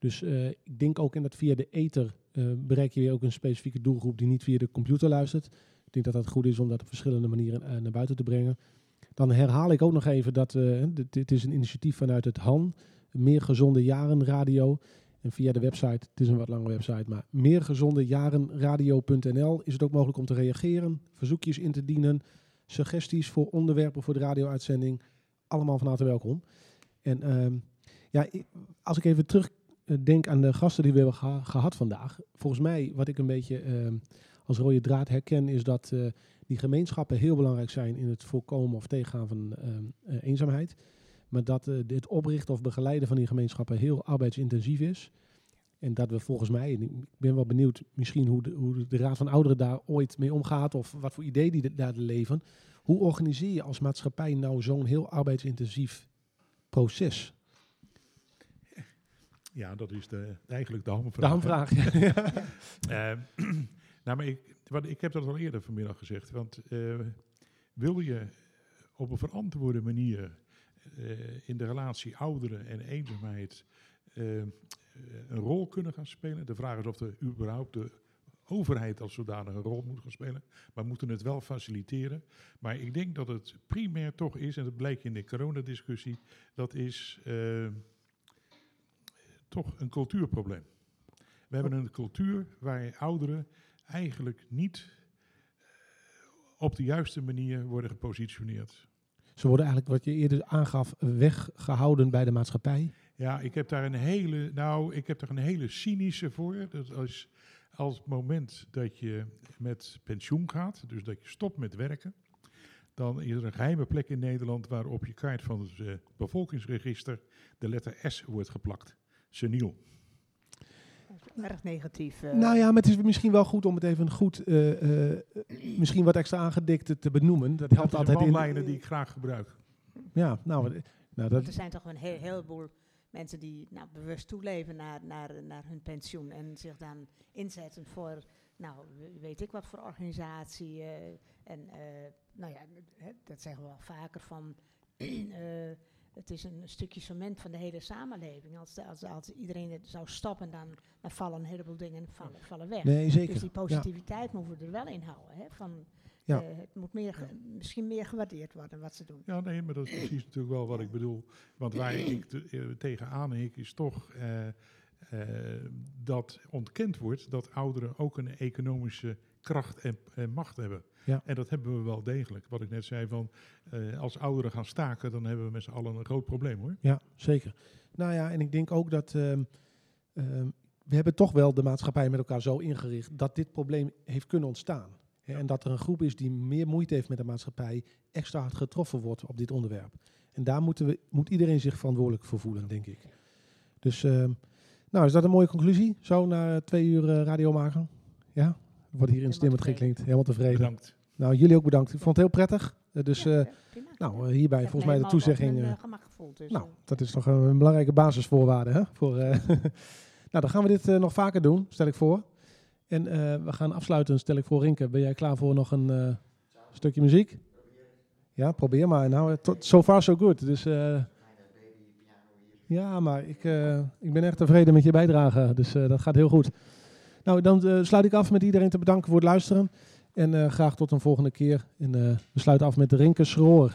Dus eh, ik denk ook in dat via de ether eh, bereik je weer ook een specifieke doelgroep die niet via de computer luistert. Ik denk dat dat goed is om dat op verschillende manieren eh, naar buiten te brengen. Dan herhaal ik ook nog even dat dit, is een initiatief vanuit het HAN, Meer Gezonde Jaren Radio. En via de website, het is een wat lange website, maar meergezondejarenradio.nl is het ook mogelijk om te reageren, verzoekjes in te dienen, suggesties voor onderwerpen voor de radio-uitzending. Allemaal van harte welkom. En ehm, ja, als ik even terug denk aan de gasten die we hebben geha- gehad vandaag. Volgens mij, wat ik een beetje ehm, als rode draad herken, is dat eh, die gemeenschappen heel belangrijk zijn in het voorkomen of tegengaan van ehm, eh, eenzaamheid. Maar dat eh, dit oprichten of begeleiden van die gemeenschappen heel arbeidsintensief is. En dat we volgens mij, en ik ben wel benieuwd misschien hoe de, hoe de Raad van Ouderen daar ooit mee omgaat of wat voor ideeën die daar leven. Hoe organiseer je als maatschappij nou zo'n heel arbeidsintensief proces? Ja, dat is de, eigenlijk de hamvraag. De hamvraag, ja. Eh, nou, maar ik, wat, ik heb dat al eerder vanmiddag gezegd. Want eh, wil je op een verantwoorde manier eh, in de relatie ouderen en eenzaamheid eh, een rol kunnen gaan spelen? De vraag is of er überhaupt de overheid als zodanig een rol moet gaan spelen. Maar we moeten het wel faciliteren. Maar ik denk dat het primair toch is, en dat blijkt in de coronadiscussie, dat is eh, toch een cultuurprobleem. We hebben een cultuur waar ouderen eigenlijk niet eh, op de juiste manier worden gepositioneerd. Ze worden eigenlijk, wat je eerder aangaf, weggehouden bij de maatschappij. Ja, ik heb daar een hele, nou, ik heb daar een hele cynische voor. Dat als, als het moment dat je met pensioen gaat, dus dat je stopt met werken, dan is er een geheime plek in Nederland waar op je kaart van het eh, bevolkingsregister de letter S wordt geplakt. Seniel. Erg negatief. eh. Nou ja, maar het is misschien wel goed om het even goed, eh, eh, misschien wat extra aangedikt te benoemen. Dat helpt Dat zijn altijd in. bandlijnen die ik graag gebruik. Ja, nou, nou dat, er zijn toch een heel, heleboel mensen die nou, bewust toeleven naar, naar, naar hun pensioen en zich dan inzetten voor, nou, we- weet ik wat voor organisatie. eh, en eh, nou ja, hè, dat zeggen we wel vaker van, eh, het is een stukje cement van de hele samenleving. Als, de- als, als iedereen het zou stoppen, dan, dan vallen een heleboel dingen vallen, vallen weg. Nee, zeker, Dus die ja. positiviteit moeten we er wel in houden. Hè, van, Ja. eh, het moet meer, misschien meer gewaardeerd worden wat ze doen. Ja, nee, maar dat is precies natuurlijk wel wat ik bedoel. Want waar ik te, eh, tegenaan hik, is toch eh, eh, dat ontkend wordt dat ouderen ook een economische kracht en, en macht hebben. Ja. En dat hebben we wel degelijk. Wat ik net zei, van eh, als ouderen gaan staken, dan hebben we met z'n allen een groot probleem hoor. Ja, zeker. Nou ja, en ik denk ook dat. ehm, ehm, we hebben toch wel de maatschappij met elkaar zo ingericht dat dit probleem heeft kunnen ontstaan. En dat er een groep is die meer moeite heeft met de maatschappij, extra hard getroffen wordt op dit onderwerp. En daar moeten we, moet iedereen zich verantwoordelijk voor voelen, denk ik. Dus, ehm, nou, is dat een mooie conclusie? Zo na twee uur eh, radio maken? Ja? Wordt hier instemmend geklinkt. Helemaal tevreden. Bedankt. Nou, jullie ook bedankt. Ik vond het heel prettig. Eh, dus, eh, nou, eh, hierbij volgens mij de toezegging. Dus, nou, dat is toch een belangrijke basisvoorwaarde. Hè? Voor, eh, nou, dan gaan we dit eh, nog vaker doen, stel ik voor. En eh, we gaan afsluiten, stel ik voor. Rinke, ben jij klaar voor nog een eh, stukje muziek? Ja, probeer maar. Nou, tot, so far so good. Dus, eh, ja, maar ik, eh, ik ben echt tevreden met je bijdrage. Dus eh, dat gaat heel goed. Nou, dan eh, sluit ik af met iedereen te bedanken voor het luisteren. En eh, graag tot een volgende keer. En eh, we sluiten af met Rinke Schroor.